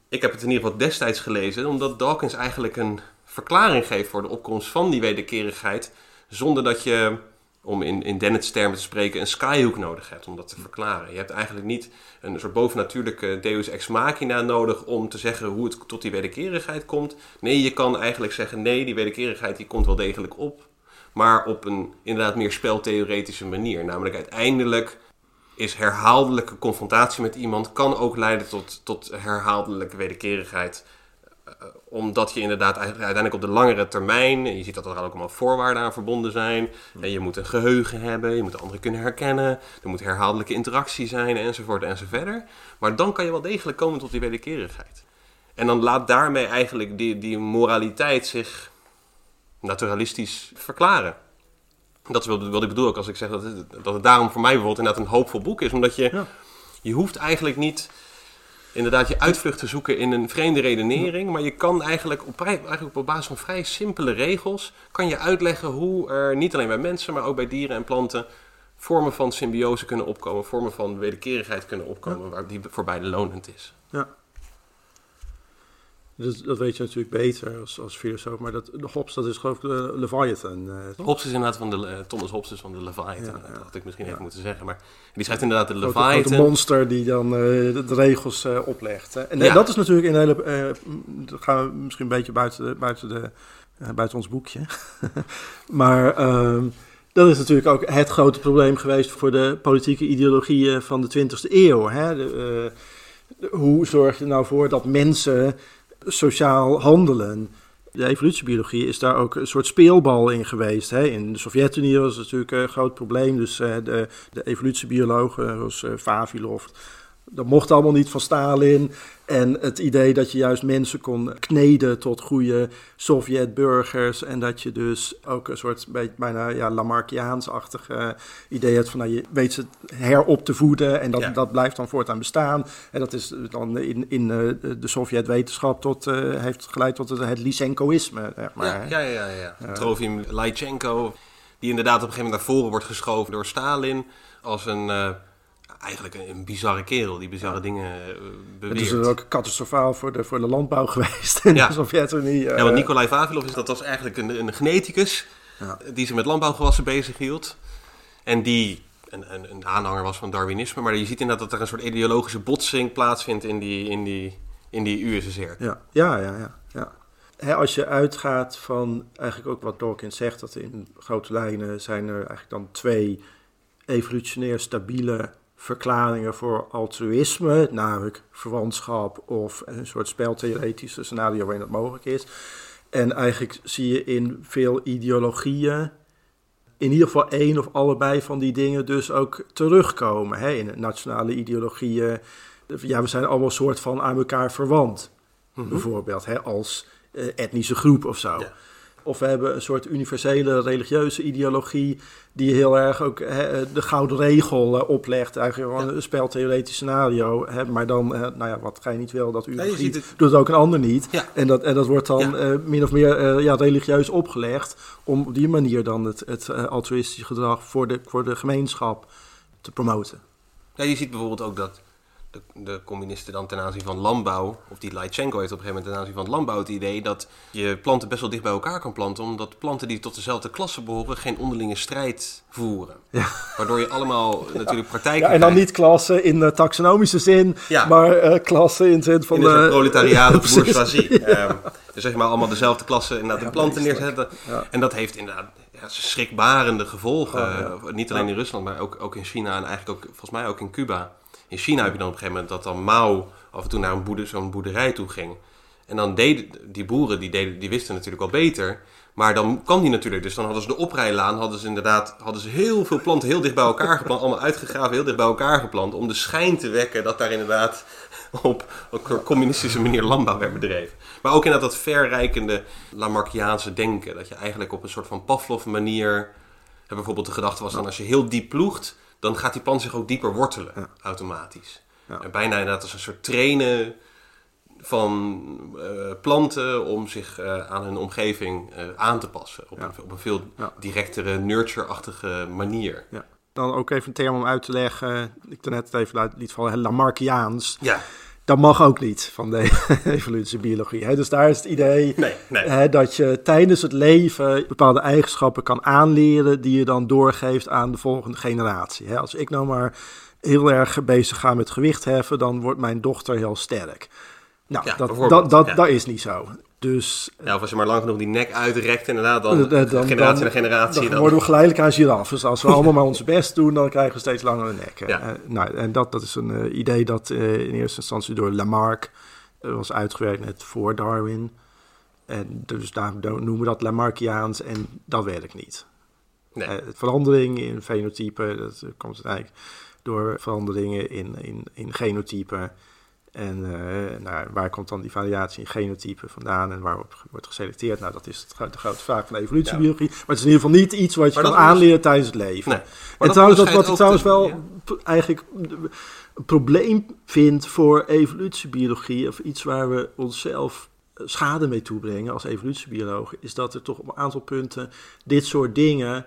ik heb het in ieder geval destijds gelezen, omdat Dawkins eigenlijk een verklaring geeft voor de opkomst van die wederkerigheid, zonder dat je, om in, in Dennett's termen te spreken, een skyhook nodig hebt om dat te verklaren. Je hebt eigenlijk niet een soort bovennatuurlijke deus ex machina nodig om te zeggen hoe het tot die wederkerigheid komt. Nee, je kan eigenlijk zeggen, nee, die wederkerigheid die komt wel degelijk op, maar op een inderdaad meer speltheoretische manier. Namelijk uiteindelijk is herhaaldelijke confrontatie met iemand kan ook leiden tot, tot herhaaldelijke wederkerigheid. Eh, omdat je inderdaad uiteindelijk op de langere termijn, je ziet dat er ook allemaal voorwaarden aan verbonden zijn. En je moet een geheugen hebben, je moet de anderen kunnen herkennen, er moet herhaaldelijke interactie zijn, enzovoort enzoverder. Maar dan kan je wel degelijk komen tot die wederkerigheid. En dan laat daarmee eigenlijk die, die moraliteit zich naturalistisch verklaren. Dat is wat wat ik bedoel ook als ik zeg dat het, dat het daarom voor mij bijvoorbeeld inderdaad een hoopvol boek is. Omdat je, Ja. je hoeft eigenlijk niet inderdaad je uitvlucht te zoeken in een vreemde redenering. Maar je kan eigenlijk op, eigenlijk op basis van vrij simpele regels... kan je uitleggen hoe er niet alleen bij mensen, maar ook bij dieren en planten... vormen van symbiose kunnen opkomen, vormen van wederkerigheid kunnen opkomen... Waar die voor beide lonend is. Ja. Dat, dat weet je natuurlijk beter als, als filosoof, maar dat, de Hobbes, dat is geloof ik de Leviathan. Uh, Hobbes is inderdaad van de, uh, Thomas Hobbes is van de Leviathan, ja, ja. dat had ik misschien even moeten zeggen. Maar die schrijft inderdaad de Leviathan. Een monster die dan uh, de, de, regels oplegt. Hè. En dat is natuurlijk een hele, dat gaan we misschien een beetje buiten, buiten, de, buiten ons boekje. maar ehm, dat is natuurlijk ook het grote probleem geweest voor de politieke ideologieën van de 20e eeuw. Hè. De, hoe zorg je nou voor dat mensen sociaal handelen. De evolutiebiologie is daar ook een soort speelbal in geweest. Hè. In de Sovjet-Unie was het natuurlijk een groot probleem. Dus uh, de, de evolutiebiologen, zoals uh, Vavilov, dat mocht allemaal niet van Stalin. En het idee dat je juist mensen kon kneden tot goede Sovjet-burgers. En dat je dus ook een soort bijna ja, Lamarckiaans-achtig idee hebt van nou, je weet ze herop te voeden. En dat, ja. dat blijft dan voortaan bestaan. En dat is dan in, in de Sovjet-wetenschap tot, uh, heeft geleid tot het, het Lysenkoïsme. Zeg maar, ja, ja, ja. ja, ja. Trofim Lychenko, die inderdaad op een gegeven moment naar voren wordt geschoven door Stalin als een... Uh, eigenlijk een, een, bizarre kerel die bizarre ja. dingen beweert. Het is ook catastrofaal voor de, voor de landbouw geweest in ja. de Sovjet-Unie. Uh, ja, want Nikolai Vavilov is, dat was eigenlijk een, een geneticus ja. die zich met landbouwgewassen bezig hield. En die een, een, een, aanhanger was van Darwinisme. Maar je ziet inderdaad dat er een soort ideologische botsing plaatsvindt in die, in die, in die USSR. Ja, ja, ja. ja, ja. He, als je uitgaat van eigenlijk ook wat Dawkins zegt, dat in grote lijnen zijn er eigenlijk dan twee evolutionair stabiele verklaringen voor altruïsme, namelijk verwantschap of een soort speltheoretische scenario waarin dat mogelijk is. En eigenlijk zie je in veel ideologieën in ieder geval één of allebei van die dingen dus ook terugkomen. Hè? In nationale ideologieën, ja, we zijn allemaal soort van aan elkaar verwant, mm-hmm. bijvoorbeeld, hè? als uh, etnische groep of zo. Ja. Of we hebben een soort universele religieuze ideologie die heel erg ook de gouden regel uh, oplegt. Eigenlijk gewoon ja. een speltheoretisch scenario. Hè, maar dan, uh, nou ja, wat ga je niet wil, dat u je ziet het- doet ook een ander niet. Ja. En, dat, en dat wordt dan Ja. eh, min of meer eh, ja, religieus opgelegd. Om op die manier dan het, het eh, altruïstische gedrag voor de, voor de gemeenschap te promoten. Ja, je ziet bijvoorbeeld ook dat de, de communisten dan ten aanzien van landbouw, of die Lychenko heeft op een gegeven moment ten aanzien van landbouw het idee dat je planten best wel dicht bij elkaar kan planten, omdat planten die tot dezelfde klasse behoren geen onderlinge strijd voeren. Waardoor je allemaal natuurlijk praktijken Ja, en dan niet klassen in de taxonomische zin, Ja. maar eh, klassen in de zin van in de de... proletariat of bourgeoisie. Ehm, dus zeg maar allemaal dezelfde klasse inderdaad de Ja, planten neerzetten. Ja. En dat heeft inderdaad ja, schrikbarende gevolgen. Oh, ja. Eh, Niet alleen in Rusland, maar ook, ook in China en eigenlijk ook volgens mij ook in Cuba. In China heb je dan op een gegeven moment dat dan Mao af en toe naar een zo'n boerderij toe ging. En dan deden die boeren, die, deden, die wisten natuurlijk wel beter. Maar dan kwam die natuurlijk. Dus dan hadden ze de oprijlaan, hadden ze inderdaad hadden ze heel veel planten heel dicht bij elkaar geplant. Allemaal uitgegraven, heel dicht bij elkaar geplant. Om de schijn te wekken dat daar inderdaad op, een communistische manier landbouw werd bedreven. Maar ook inderdaad dat verrijkende Lamarckiaanse denken. Dat je eigenlijk op een soort van Pavlov manier... Bijvoorbeeld de gedachte was dan als je heel diep ploegt... dan gaat die plant zich ook dieper wortelen, Ja. automatisch. Ja. En bijna inderdaad als een soort trainen van eh, planten om zich eh, aan hun omgeving eh, aan te passen. Op, Ja. een, op een veel directere, nurture-achtige manier. Ja. Dan ook even een term om uit te leggen. Ik net het even liet vallen, Lamarckiaans. Ja, Dat mag ook niet van de evolutiebiologie. Hè? Dus daar is het idee nee, nee. hè, dat je tijdens het leven bepaalde eigenschappen kan aanleren die je dan doorgeeft aan de volgende generatie. Hè? Als ik nou maar heel erg bezig ga met gewicht heffen, dan wordt mijn dochter heel sterk. Nou, Ja, dat, dat, dat, ja. dat is niet zo. Dus Ja, of als je maar lang genoeg die nek uitrekt, inderdaad, dan, eh, dan- generatie dan- na generatie. dan Dan, worden we geleidelijk aan giraffen. Dus als we allemaal maar ons best doen, dan krijgen we steeds langere nekken. Ja. Eh, nou, en dat, dat is een eh, idee dat eh, in eerste instantie door Lamarck eh, was uitgewerkt net voor Darwin. En dus daar noemen we dat Lamarckiaans en dat werkt niet. nee. Eh, verandering in fenotype, dat eh, komt eigenlijk door veranderingen in, in, in genotypen. En eh, nou, waar komt dan die variatie in genotype vandaan en waarop wordt geselecteerd? Nou, dat is de grote vraag van de evolutiebiologie. Maar het is in ieder geval niet iets wat je kan aanleren tijdens het leven. Nee. En trouwens, dat, wat ik trouwens wel eigenlijk een probleem vind voor evolutiebiologie, of iets waar we onszelf schade mee toebrengen als evolutiebiologen, is dat er toch op een aantal punten dit soort dingen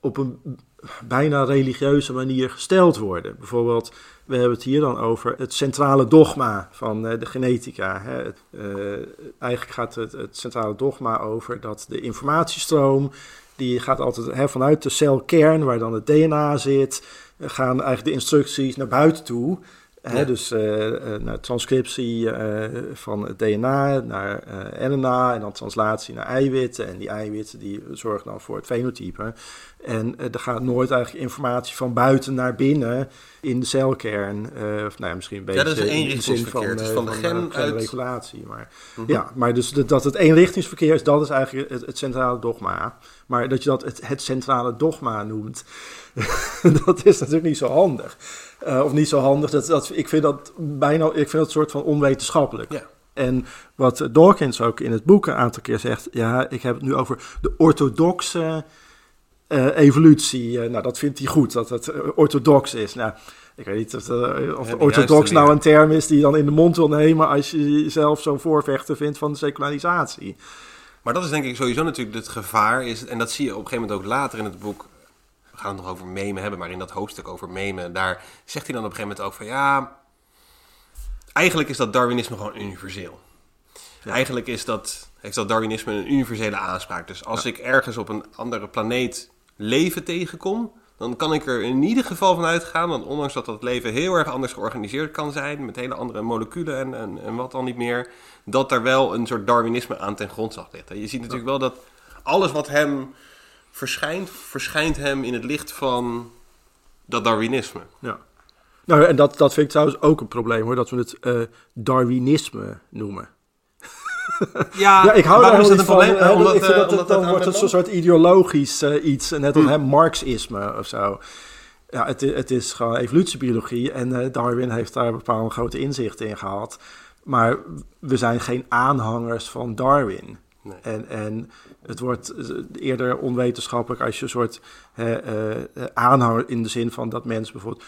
op een bijna religieuze manier gesteld worden. Bijvoorbeeld, we hebben het hier dan over het centrale dogma van uh, de genetica. Uh, eigenlijk gaat het, centrale dogma over dat de informatiestroom, die gaat altijd vanuit de celkern, waar dan het DNA zit, gaan eigenlijk de instructies naar buiten toe. Hè, Dus uh, naar transcriptie uh, van het DNA naar uh, RNA en dan translatie naar eiwitten. En die eiwitten die zorgen dan voor het fenotype. En er gaat nooit eigenlijk informatie van buiten naar binnen in de celkern. of nou ja, misschien een beetje ja, dat is eenrichtingsverkeer. Van, dus van, de gen uit... regulatie. Maar, mm -hmm. Ja, maar dus dat het eenrichtingsverkeer is, dat is eigenlijk het, het centrale dogma. Maar dat je dat het, het centrale dogma noemt, dat is natuurlijk niet zo handig. Uh, of niet zo handig. Dat, dat, ik vind dat bijna, ik vind dat een soort van onwetenschappelijk. Ja. En wat Dawkins ook in het boek een aantal keer zegt, ja, ik heb het nu over de orthodoxe uh, evolutie. Uh, nou, dat vindt hij goed, dat het orthodox is. Nou, ik weet niet of, of ja, orthodox nou een term is die je dan in de mond wil nemen als je jezelf zo'n voorvechter vindt van de secularisatie. Maar dat is denk ik sowieso natuurlijk het gevaar. Is, en dat zie je op een gegeven moment ook later in het boek we gaan het nog over memen hebben, maar in dat hoofdstuk over memen, daar zegt hij dan op een gegeven moment ook van ja, eigenlijk is dat Darwinisme gewoon universeel. Eigenlijk is dat, heeft dat Darwinisme een universele aanspraak. Dus als ik ergens op een andere planeet leven tegenkom, dan kan ik er in ieder geval van uitgaan, want ondanks dat dat leven heel erg anders georganiseerd kan zijn, met hele andere moleculen en, en, en wat dan niet meer, dat daar wel een soort Darwinisme aan ten grondslag ligt. Je ziet natuurlijk wel dat alles wat hem verschijnt, verschijnt hem in het licht van dat Darwinisme. Ja. Nou, en dat, dat vind ik trouwens ook een probleem hoor, dat we het uh, Darwinisme noemen. Ja, ja ik hou daar is niet een van. probleem? Uh, omdat, ik vind uh, dat, omdat dan het wordt het zo'n soort ideologisch uh, iets, net als hmm. Marxisme of zo. Ja, het, het is gewoon evolutiebiologie en Darwin heeft daar bepaalde grote inzichten in gehad. Maar we zijn geen aanhangers van Darwin. Nee. En, en het wordt eerder onwetenschappelijk als je een soort uh, aanhanger in de zin van dat mensen bijvoorbeeld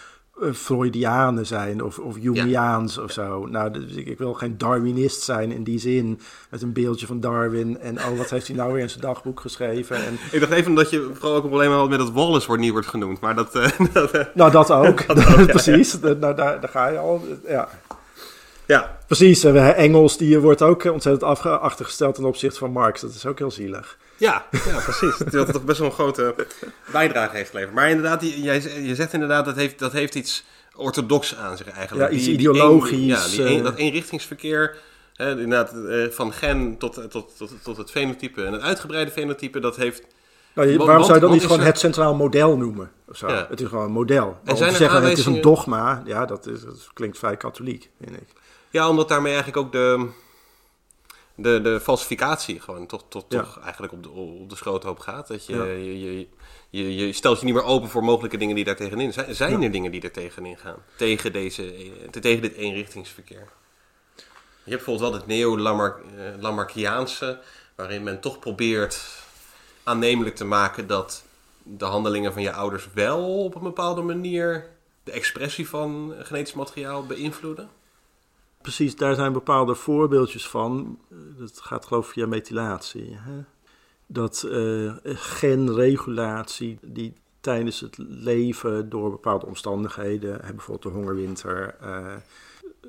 Freudianen zijn of, of Jungiaans ja. of zo. Nou, ik, wil geen Darwinist zijn in die zin. Met een beeldje van Darwin en oh, wat heeft hij nou weer in zijn dagboek geschreven. En... Ik dacht even dat je vooral ook een probleem had met dat Wallace wordt niet wordt genoemd. Maar dat, dat nou, dat ook. dat ook Precies, ja, nou, daar, daar ga je al. Ja. Ja. Precies, Engels die wordt ook ontzettend achtergesteld ten opzichte van Marx. Dat is ook heel zielig. Ja, ja precies. Dat toch best wel een grote bijdrage heeft geleverd. Maar inderdaad, jij, je zegt inderdaad, dat heeft, dat heeft iets orthodox aan zich eigenlijk. Ja, iets die, ideologisch. Die een, ja, die een, dat eenrichtingsverkeer, hè, inderdaad, van gen tot, tot, tot, tot het fenotype en het uitgebreide fenotype, dat heeft... Nou, je, waarom want, zou je dat niet gewoon er... het centraal model noemen? Of zo? Ja. Het is gewoon een model. En zijn te zeggen, het is een dogma, ja, dat, is, dat klinkt vrij katholiek, vind ik. Ja, omdat daarmee eigenlijk ook de, de, de falsificatie gewoon toch, toch, ja. toch eigenlijk op de, op de schroothoop gaat. Dat je, ja. je, je, je, je, stelt je niet meer open voor mogelijke dingen die daar tegenin zijn. Zijn ja. er dingen die er tegenin gaan? Tegen, deze, tegen dit eenrichtingsverkeer? Je hebt bijvoorbeeld wel het neo-Lamarckiaanse, waarin men toch probeert aannemelijk te maken dat de handelingen van je ouders wel op een bepaalde manier de expressie van genetisch materiaal beïnvloeden precies, daar zijn bepaalde voorbeeldjes van. Dat gaat geloof ik via methylatie. Hè? Dat uh, genregulatie die tijdens het leven door bepaalde omstandigheden, bijvoorbeeld de hongerwinter, uh,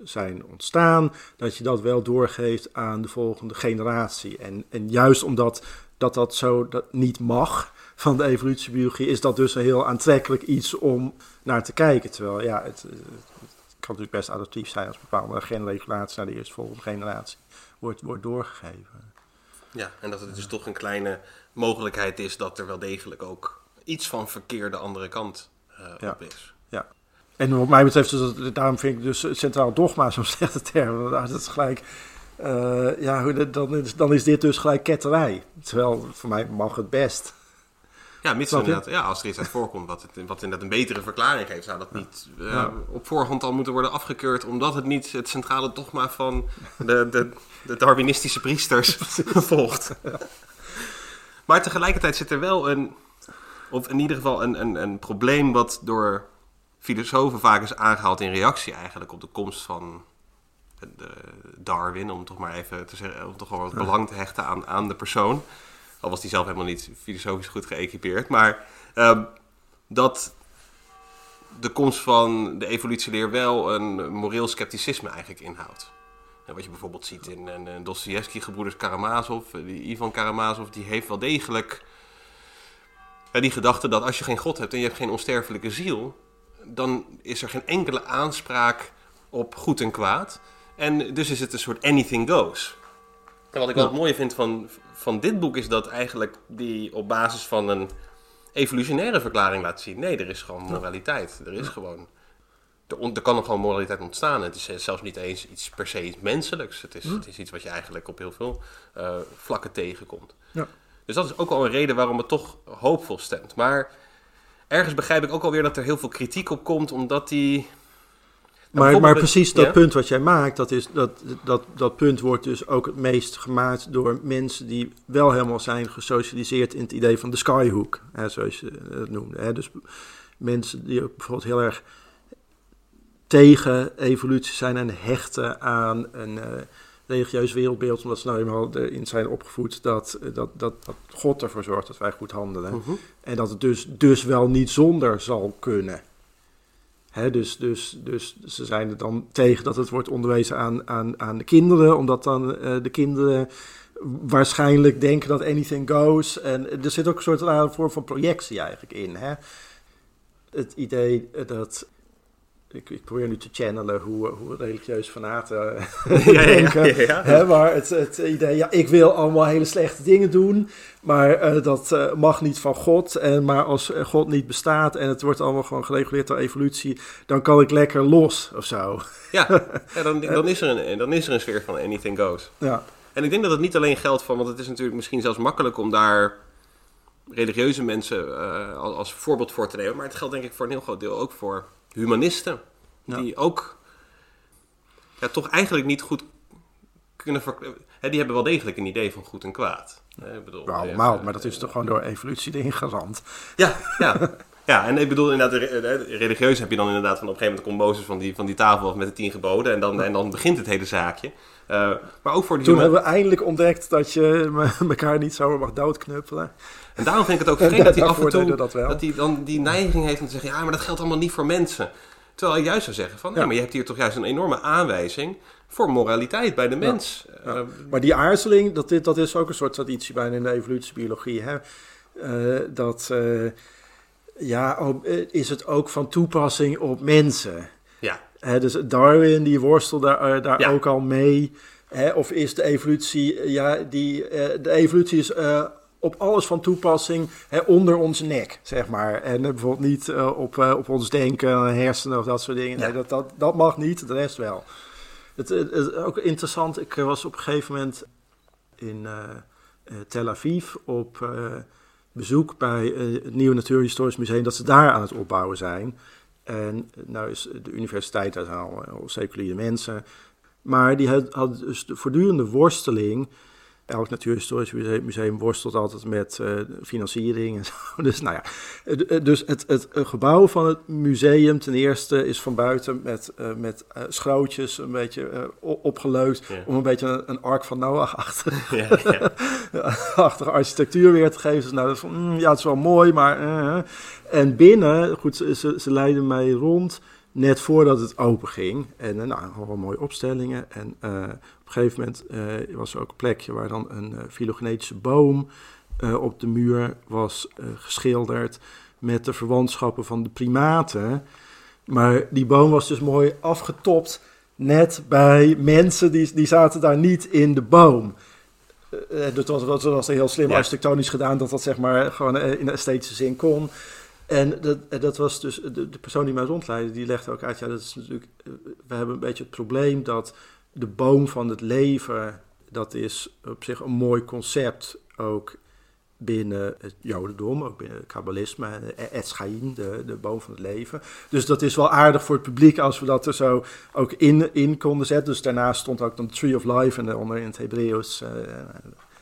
zijn ontstaan, dat je dat wel doorgeeft aan de volgende generatie. En, en juist omdat dat, dat zo dat niet mag van de evolutiebiologie, is dat dus een heel aantrekkelijk iets om naar te kijken. Terwijl ja, het, kan natuurlijk best adaptief zijn als bepaalde genregulatie naar de eerstvolgende generatie wordt, wordt doorgegeven. Ja, en dat het dus toch een kleine mogelijkheid is dat er wel degelijk ook iets van verkeer de andere kant uh, ja. op is. Ja. En wat mij betreft, dus daarom vind ik dus centraal dogma zo'n slechte term. Dat is gelijk, uh, ja, dan is, dan is dit dus gelijk ketterij. Terwijl voor mij mag het best. Ja, mits inderdaad, ja, als er iets uit voorkomt wat, het, wat inderdaad een betere verklaring geeft, zou dat niet uh, ja. op voorhand al moeten worden afgekeurd, omdat het niet het centrale dogma van de, de, de Darwinistische priesters volgt. Ja. Maar tegelijkertijd zit er wel een, of in ieder geval een, een, een probleem wat door filosofen vaak is aangehaald in reactie eigenlijk op de komst van de Darwin, om toch maar even te zeggen, om toch wel wat belang te hechten aan, aan de persoon. Al was die zelf helemaal niet filosofisch goed geëquipeerd. Maar ehm, dat de komst van de evolutieleer wel een moreel scepticisme eigenlijk inhoudt. En wat je bijvoorbeeld ziet in, in, in Dostoevsky, gebroeders Karamazov, die Ivan Karamazov, die heeft wel degelijk die gedachte dat als je geen God hebt en je hebt geen onsterfelijke ziel, dan is er geen enkele aanspraak op goed en kwaad. En dus is het een soort anything goes. En wat ik wel het mooie vind van, van dit boek is dat eigenlijk die op basis van een evolutionaire verklaring laat zien. Nee, er is gewoon moraliteit. Er is gewoon. Er, kan gewoon moraliteit ontstaan. Het is zelfs niet eens iets per se iets menselijks. Het is, het is iets wat je eigenlijk op heel veel uh, vlakken tegenkomt. Ja. Dus dat is ook al een reden waarom het toch hoopvol stemt. Maar ergens begrijp ik ook alweer dat er heel veel kritiek op komt, omdat die. Maar, maar precies dat punt wat jij maakt, dat, is, dat, dat, dat punt wordt dus ook het meest gemaakt door mensen die wel helemaal zijn gesocialiseerd in het idee van de skyhook, hè, zoals je het noemde. Hè. Dus mensen die ook bijvoorbeeld heel erg tegen evolutie zijn en hechten aan een uh, religieus wereldbeeld, omdat ze nou eenmaal in zijn opgevoed dat, dat, dat, dat God ervoor zorgt dat wij goed handelen. Mhm. En dat het dus, dus wel niet zonder zal kunnen. Dus, dus, dus ze zijn er dan tegen dat het wordt onderwezen aan, aan, aan de kinderen, omdat dan uh, de kinderen waarschijnlijk denken dat anything goes. En er zit ook een soort vorm van projectie eigenlijk in. Hè? Het idee dat ik, ik, probeer nu te channelen hoe, hoe religieus fanaten ja, denken. Ja, ja, Hè, maar het, het, idee, ja, ik wil allemaal hele slechte dingen doen, maar uh, dat uh, mag niet van God. En, maar als God niet bestaat en het wordt allemaal gewoon gereguleerd door evolutie, dan kan ik lekker los of zo. Ja, dan, dan, is er een, dan is er een sfeer van anything goes. Ja. En ik denk dat het niet alleen geldt van, want het is natuurlijk misschien zelfs makkelijk om daar religieuze mensen uh, als, als voorbeeld voor te nemen. Maar het geldt denk ik voor een heel groot deel ook voor humanisten. Ja. Die ook ja, toch eigenlijk niet goed kunnen Hè, die hebben wel degelijk een idee van goed en kwaad. Ik bedoel, Nou, allemaal, maar dat is toch gewoon door evolutie erin geramd. Ja, ja. Ja, en ik bedoel inderdaad, religieus heb je dan inderdaad van op een gegeven moment komt Mozes van die, van die tafel af met de tien geboden en dan, en dan begint het hele zaakje. Uh, maar ook voor die Toen hebben we eindelijk ontdekt dat je elkaar niet zomaar mag doodknuppelen. En daarom vind ik het ook vreemd dat hij af en toe dat, dat hij dan die neiging heeft om te zeggen, ja, maar dat geldt allemaal niet voor mensen. Terwijl hij juist zou zeggen van, ja. maar je hebt hier toch juist een enorme aanwijzing voor moraliteit bij de mens. Ja, ja. Uh, maar die aarzeling, dat, dit, dat is ook een soort traditie bijna in de evolutiebiologie. Hè? Uh, dat, ja, op, is het ook van toepassing op mensen? Ja. Dus Darwin, die worstelt daar, daar ja. ook al mee. Of is de evolutie, ja, die, de evolutie is op alles van toepassing hè, onder onze nek, zeg maar. En bijvoorbeeld niet uh, op, uh, op ons denken, hersenen of dat soort dingen. Ja. Nee, dat, dat, dat mag niet, de rest wel. Het is ook interessant, ik was op een gegeven moment in Tel Aviv op bezoek bij het Nieuwe Natuurhistorisch Museum, dat ze daar aan het opbouwen zijn. En nou is de universiteit, daar al, al seculiere mensen. Maar die hadden dus de voortdurende worsteling elk natuurhistorisch museum, museum worstelt altijd met uh, financiering en zo. Dus, nou ja, dus het, het, gebouw van het museum ten eerste is van buiten met, uh, met uh, schrootjes een beetje opgeleukt. Ja. Om een beetje een, een ark van Noach-achtig ja, ja. architectuur weer te geven. Dus nou, dat van, mm, ja, het is wel mooi, maar... en binnen, goed, ze, ze leiden mij rond net voordat het open ging. En nou, allemaal mooie opstellingen. En uh, op een gegeven moment uh, was er ook een plekje waar dan een uh, filogenetische boom op de muur was geschilderd. Met de verwantschappen van de primaten. Maar die boom was dus mooi afgetopt. Net bij mensen die, die zaten daar niet in de boom. dat was, dat was heel slim Ja. architectonisch gedaan, dat dat zeg maar gewoon in de esthetische zin kon. En dat, dat was dus de, de persoon die mij rondleidde, die legde ook uit, ja, dat is natuurlijk, we hebben een beetje het probleem dat de boom van het leven, dat is op zich een mooi concept ook binnen het jodendom, ook binnen het kabbalisme, et Chaim, de, de boom van het leven. Dus dat is wel aardig voor het publiek als we dat er zo ook in, in konden zetten. Dus daarnaast stond ook dan Tree of Life en daaronder in het Hebreeuws uh,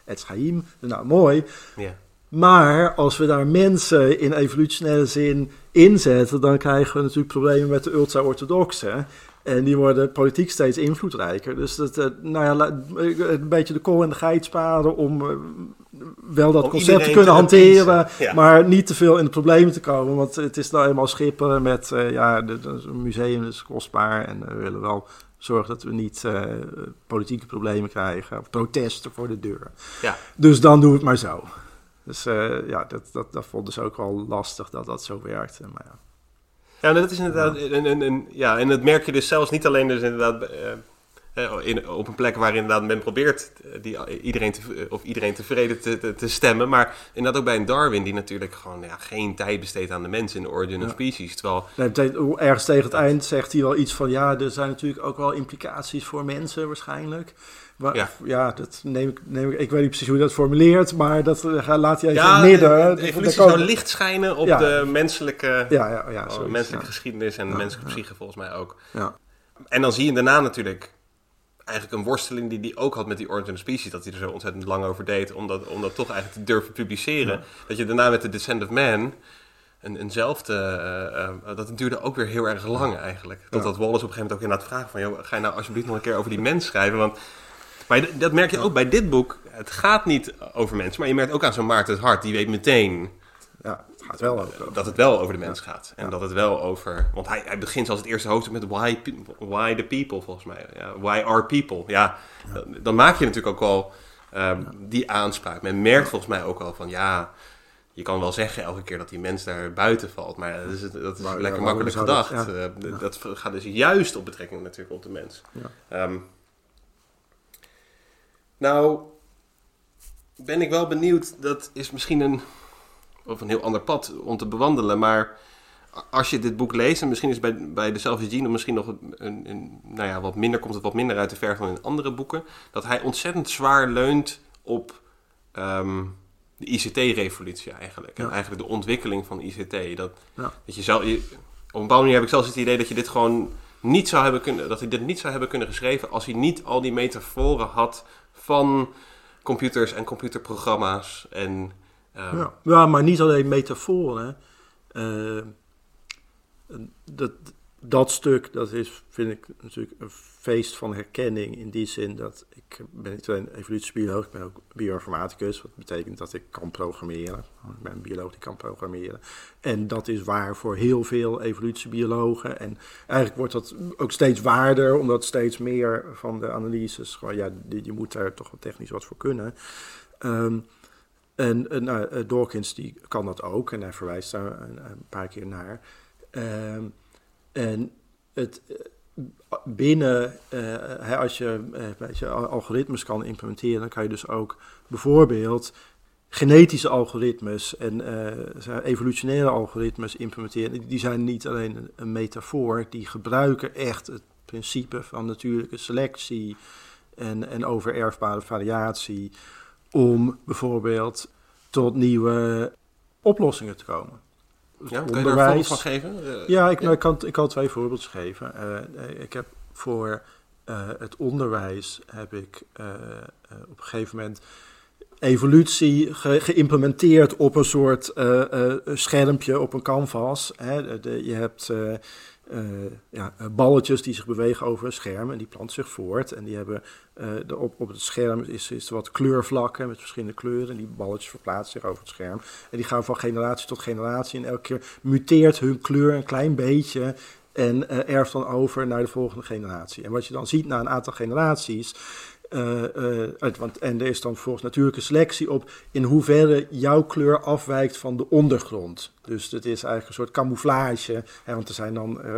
et Chaim. Nou, mooi. Ja. Maar als we daar mensen in evolutionaire zin inzetten, dan krijgen we natuurlijk problemen met de ultra-orthodoxen. En die worden politiek steeds invloedrijker. Dus dat, uh, nou ja, een beetje de kool en de geit sparen om uh, wel dat Om concept te kunnen te hanteren, ja. maar niet te veel in de problemen te komen. Want het is nou eenmaal schippen met, eh, ja, een museum is kostbaar en we willen wel zorgen dat we niet eh, politieke problemen krijgen, of protesten voor de deur. Ja. Dus dan doen we het maar zo. Dus eh, ja, dat, dat, dat vonden ze ook wel lastig dat dat zo werkte. Maar ja. Ja, dat is inderdaad. Een, een, een- ja, en dat merk je dus zelfs niet alleen dus inderdaad. eh, eh, in, op een plek waar inderdaad men probeert eh, die, iedereen, te, of iedereen tevreden te, te, te stemmen. Maar inderdaad ook bij een Darwin die natuurlijk gewoon ja, geen tijd besteedt aan de mens in de Origin of. Species. Terwijl, Nee, ergens tegen het eind zegt hij wel iets van... ja, er zijn natuurlijk ook wel implicaties voor mensen waarschijnlijk. Ja. ja, dat neem ik, neem ik... Ik weet niet precies hoe hij dat formuleert... maar dat eh, laat hij even ja, midden. de, Dat- evolutie dat zou licht schijnen op Ja. de menselijke, Ja, ja, ja. oh, menselijke geschiedenis en de menselijke psyche volgens mij ook. Ja. En dan zie je daarna natuurlijk eigenlijk een worsteling die hij ook had met die Origin of Species. Dat hij er zo ontzettend lang over deed om dat, om dat toch eigenlijk te durven publiceren. Dat je daarna met The Descent of Man een, eenzelfde... eh, dat duurde ook weer heel erg lang eigenlijk. Totdat Wallace op een gegeven moment ook inderdaad vraagt van... Joh, ga je nou alsjeblieft nog een keer over die mens schrijven? Want maar dat merk je ook bij dit boek. Het gaat niet over mensen, maar je merkt ook aan zo'n Maarten het Hart. Die weet meteen ja, het gaat wel dat het wel over de mens gaat. En dat het wel over... Want hij, hij begint als het eerste hoofdstuk met why, why the people, volgens mij. Ja, why are people? Ja, Dan, dan maak je natuurlijk ook wel ehm, die aanspraak. Men merkt volgens mij ook al van... Ja, je kan wel zeggen elke keer dat die mens daar buiten valt. Maar dat is, dat is Maar, lekker makkelijk dat- gedacht. Eh, Dat gaat dus juist op betrekking natuurlijk op de mens. Ja. Nou, ben ik wel benieuwd. Dat is misschien een, of een heel ander pad om te bewandelen. Maar als je dit boek leest, en misschien is bij, bij de Selfie Gene misschien nog een, een, nou ja, wat minder, komt het wat minder uit de verf dan in andere boeken. Dat hij ontzettend zwaar leunt op ehm, de ICT-revolutie eigenlijk. En eigenlijk de ontwikkeling van ICT. Dat, Ja. dat je zou, je, op een bepaalde manier heb ik zelfs het idee dat je dit gewoon niet zou hebben kunnen, dat hij dit niet zou hebben kunnen geschreven als hij niet al die metaforen had van computers en computerprogramma's en ehm, Ja. maar niet alleen metaforen. Eh, dat, dat stuk, dat is, vind ik natuurlijk een feest van herkenning in die zin dat ik ben niet alleen evolutiebioloog, ik ben ook bioinformaticus, wat betekent dat ik kan programmeren. Ik ben een bioloog die kan programmeren. En dat is waar voor heel veel evolutiebiologen. En eigenlijk wordt dat ook steeds waarder, omdat steeds meer van de analyses, gewoon, ja, je moet daar toch wel technisch wat voor kunnen. Ehm, en en nou, eh, Dawkins die kan dat ook en hij verwijst daar een, een paar keer naar. Ehm, en het, eh, binnen, eh, als je eh, je, al- algoritmes kan implementeren, dan kan je dus ook bijvoorbeeld genetische algoritmes en eh, evolutionaire algoritmes implementeren. Die zijn niet alleen een, een metafoor, die gebruiken echt het principe van natuurlijke selectie en, en overerfbare variatie om bijvoorbeeld tot nieuwe oplossingen te komen. Ja, kan je daar een voorbeeld van geven? Eh, Ja, ik, nou, ik, kan, ik kan twee voorbeelden geven. Eh, ik heb voor eh, het onderwijs heb ik eh, eh, op een gegeven moment evolutie ge- geïmplementeerd op een soort eh, eh, schermpje op een canvas. Hè. De- de- je hebt eh, ja, eh, balletjes die zich bewegen over een scherm en die planten zich voort. En die hebben eh, de, op, op het scherm is, is wat kleurvlakken met verschillende kleuren. En die balletjes verplaatsen zich over het scherm. En die gaan van generatie tot generatie. En elke keer muteert hun kleur een klein beetje. En eh, erft dan over naar de volgende generatie. En wat je dan ziet na een aantal generaties. Eh, eh, uit, want, en er is dan volgens natuurlijke selectie op in hoeverre jouw kleur afwijkt van de ondergrond. Dus het is eigenlijk een soort camouflage. Hè, want er zijn dan eh,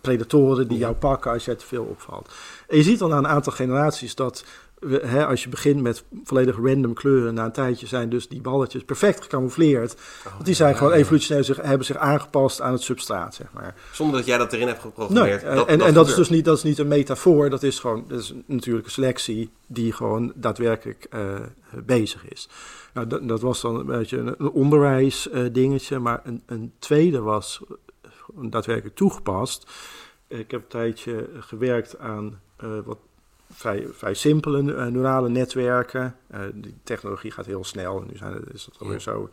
predatoren die jou pakken als jij te veel opvalt. En je ziet dan na een aantal generaties dat we, hè, als je begint met volledig random kleuren, na een tijdje zijn dus die balletjes perfect gecamoufleerd. want die zijn gewoon evolutionair zich, hebben zich aangepast aan het substraat, zeg maar. Zonder dat jij dat erin hebt Nee, geprogrammeerd. en, en dat is dus niet, dat is niet een metafoor, dat is gewoon dat is een natuurlijke selectie die gewoon daadwerkelijk eh, bezig is. Nou, dat, dat was dan een beetje een, een onderwijsdingetje, maar een, een tweede was daadwerkelijk toegepast. Ik heb een tijdje gewerkt aan eh, wat vrij, vrij simpele neurale netwerken. die technologie gaat heel snel. Nu zijn is het alweer zo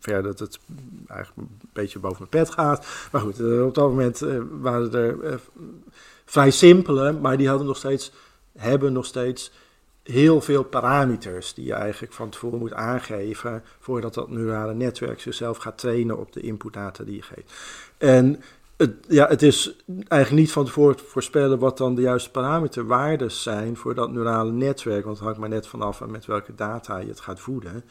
ver dat het eigenlijk een beetje boven mijn pet gaat. Maar goed, op dat moment waren er vrij simpele, maar die hadden nog steeds, hebben nog steeds heel veel parameters die je eigenlijk van tevoren moet aangeven voordat dat neurale netwerk zichzelf gaat trainen op de inputdata die je geeft. En het, ja, het is eigenlijk niet van tevoren te voorspellen wat dan de juiste parameterwaardes zijn voor dat neurale netwerk, want het hangt maar net vanaf met welke data je het gaat voeden.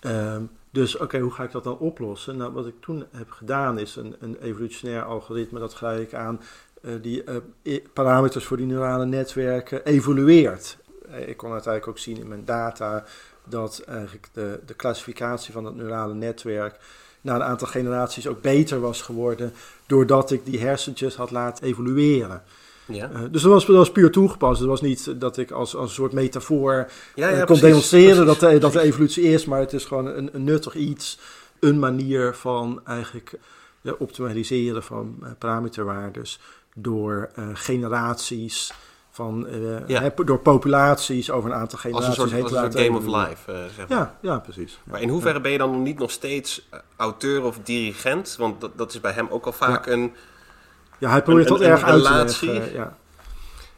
Ehm, dus oké, hoe ga ik dat dan oplossen? Nou, wat ik toen heb gedaan is een, een evolutionair algoritme, dat ga ik aan uh, die uh, parameters voor die neurale netwerken evolueert. Eh, ik kon uiteindelijk ook zien in mijn data dat eigenlijk de, de klassificatie van het neurale netwerk na een aantal generaties ook beter was geworden, doordat ik die hersentjes had laten evolueren. Ja. Uh, dus dat was, dat was puur toegepast. Het was niet dat ik als, als een soort metafoor ja, ja, uh, kon demonstreren Dat, de, dat de evolutie is, maar het is gewoon een, een nuttig iets, een manier van eigenlijk optimaliseren van parameterwaardes door generaties van, uh, ja. door populaties over een aantal generaties als een soort, als een soort game of life, uh, zeg maar. Ja, ja precies. Maar in hoeverre ben je dan niet nog steeds uh, auteur of dirigent? Want dat, dat is bij hem ook al vaak een Ja, hij probeert tot erg uit te leggen, ja.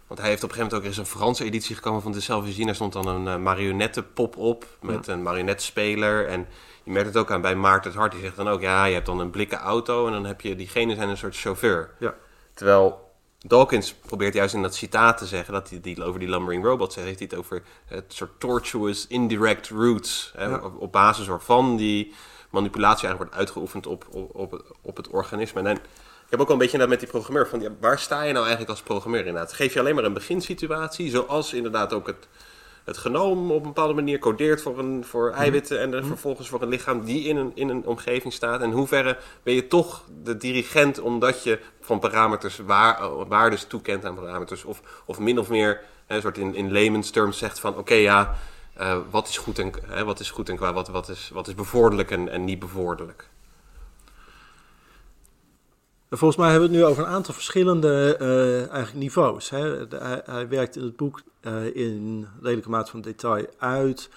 Want hij heeft op een gegeven moment ook eens een Franse editie gekomen van de Zelfvisie. Daar stond dan een marionettenpop op met een marionetspeler. En je merkt het ook aan bij Maarten het Hart. Die zegt dan ook, ja, je hebt dan een blikken auto en dan heb je, diegene zijn een soort chauffeur. Ja. Terwijl Dawkins probeert juist in dat citaat te zeggen dat hij die, over die lumbering robot zegt, heeft hij het over het soort tortuous indirect routes. Hè, op, basis waarvan die manipulatie eigenlijk wordt uitgeoefend op, op, op, het, op het organisme. En ik heb ook al een beetje met die programmeur van ja, waar sta je nou eigenlijk als programmeur inderdaad? Geef je alleen maar een beginsituatie, zoals inderdaad ook het het genoom op een bepaalde manier codeert voor, een, voor mhm. eiwitten en mhm. vervolgens voor een lichaam die in een, in een omgeving staat. En in hoeverre ben je toch de dirigent omdat je van parameters waar, eh, waardes toekent aan parameters of, of min of meer een soort in, in layman's terms zegt van oké ja, uh, wat is goed en, hè, wat is goed en qua, wat, wat, is, wat is bevorderlijk en, en niet bevorderlijk. Volgens mij hebben we het nu over een aantal verschillende uh, eigenlijk niveaus. Hè. hij, werkt in het boek uh, in redelijke mate van detail uit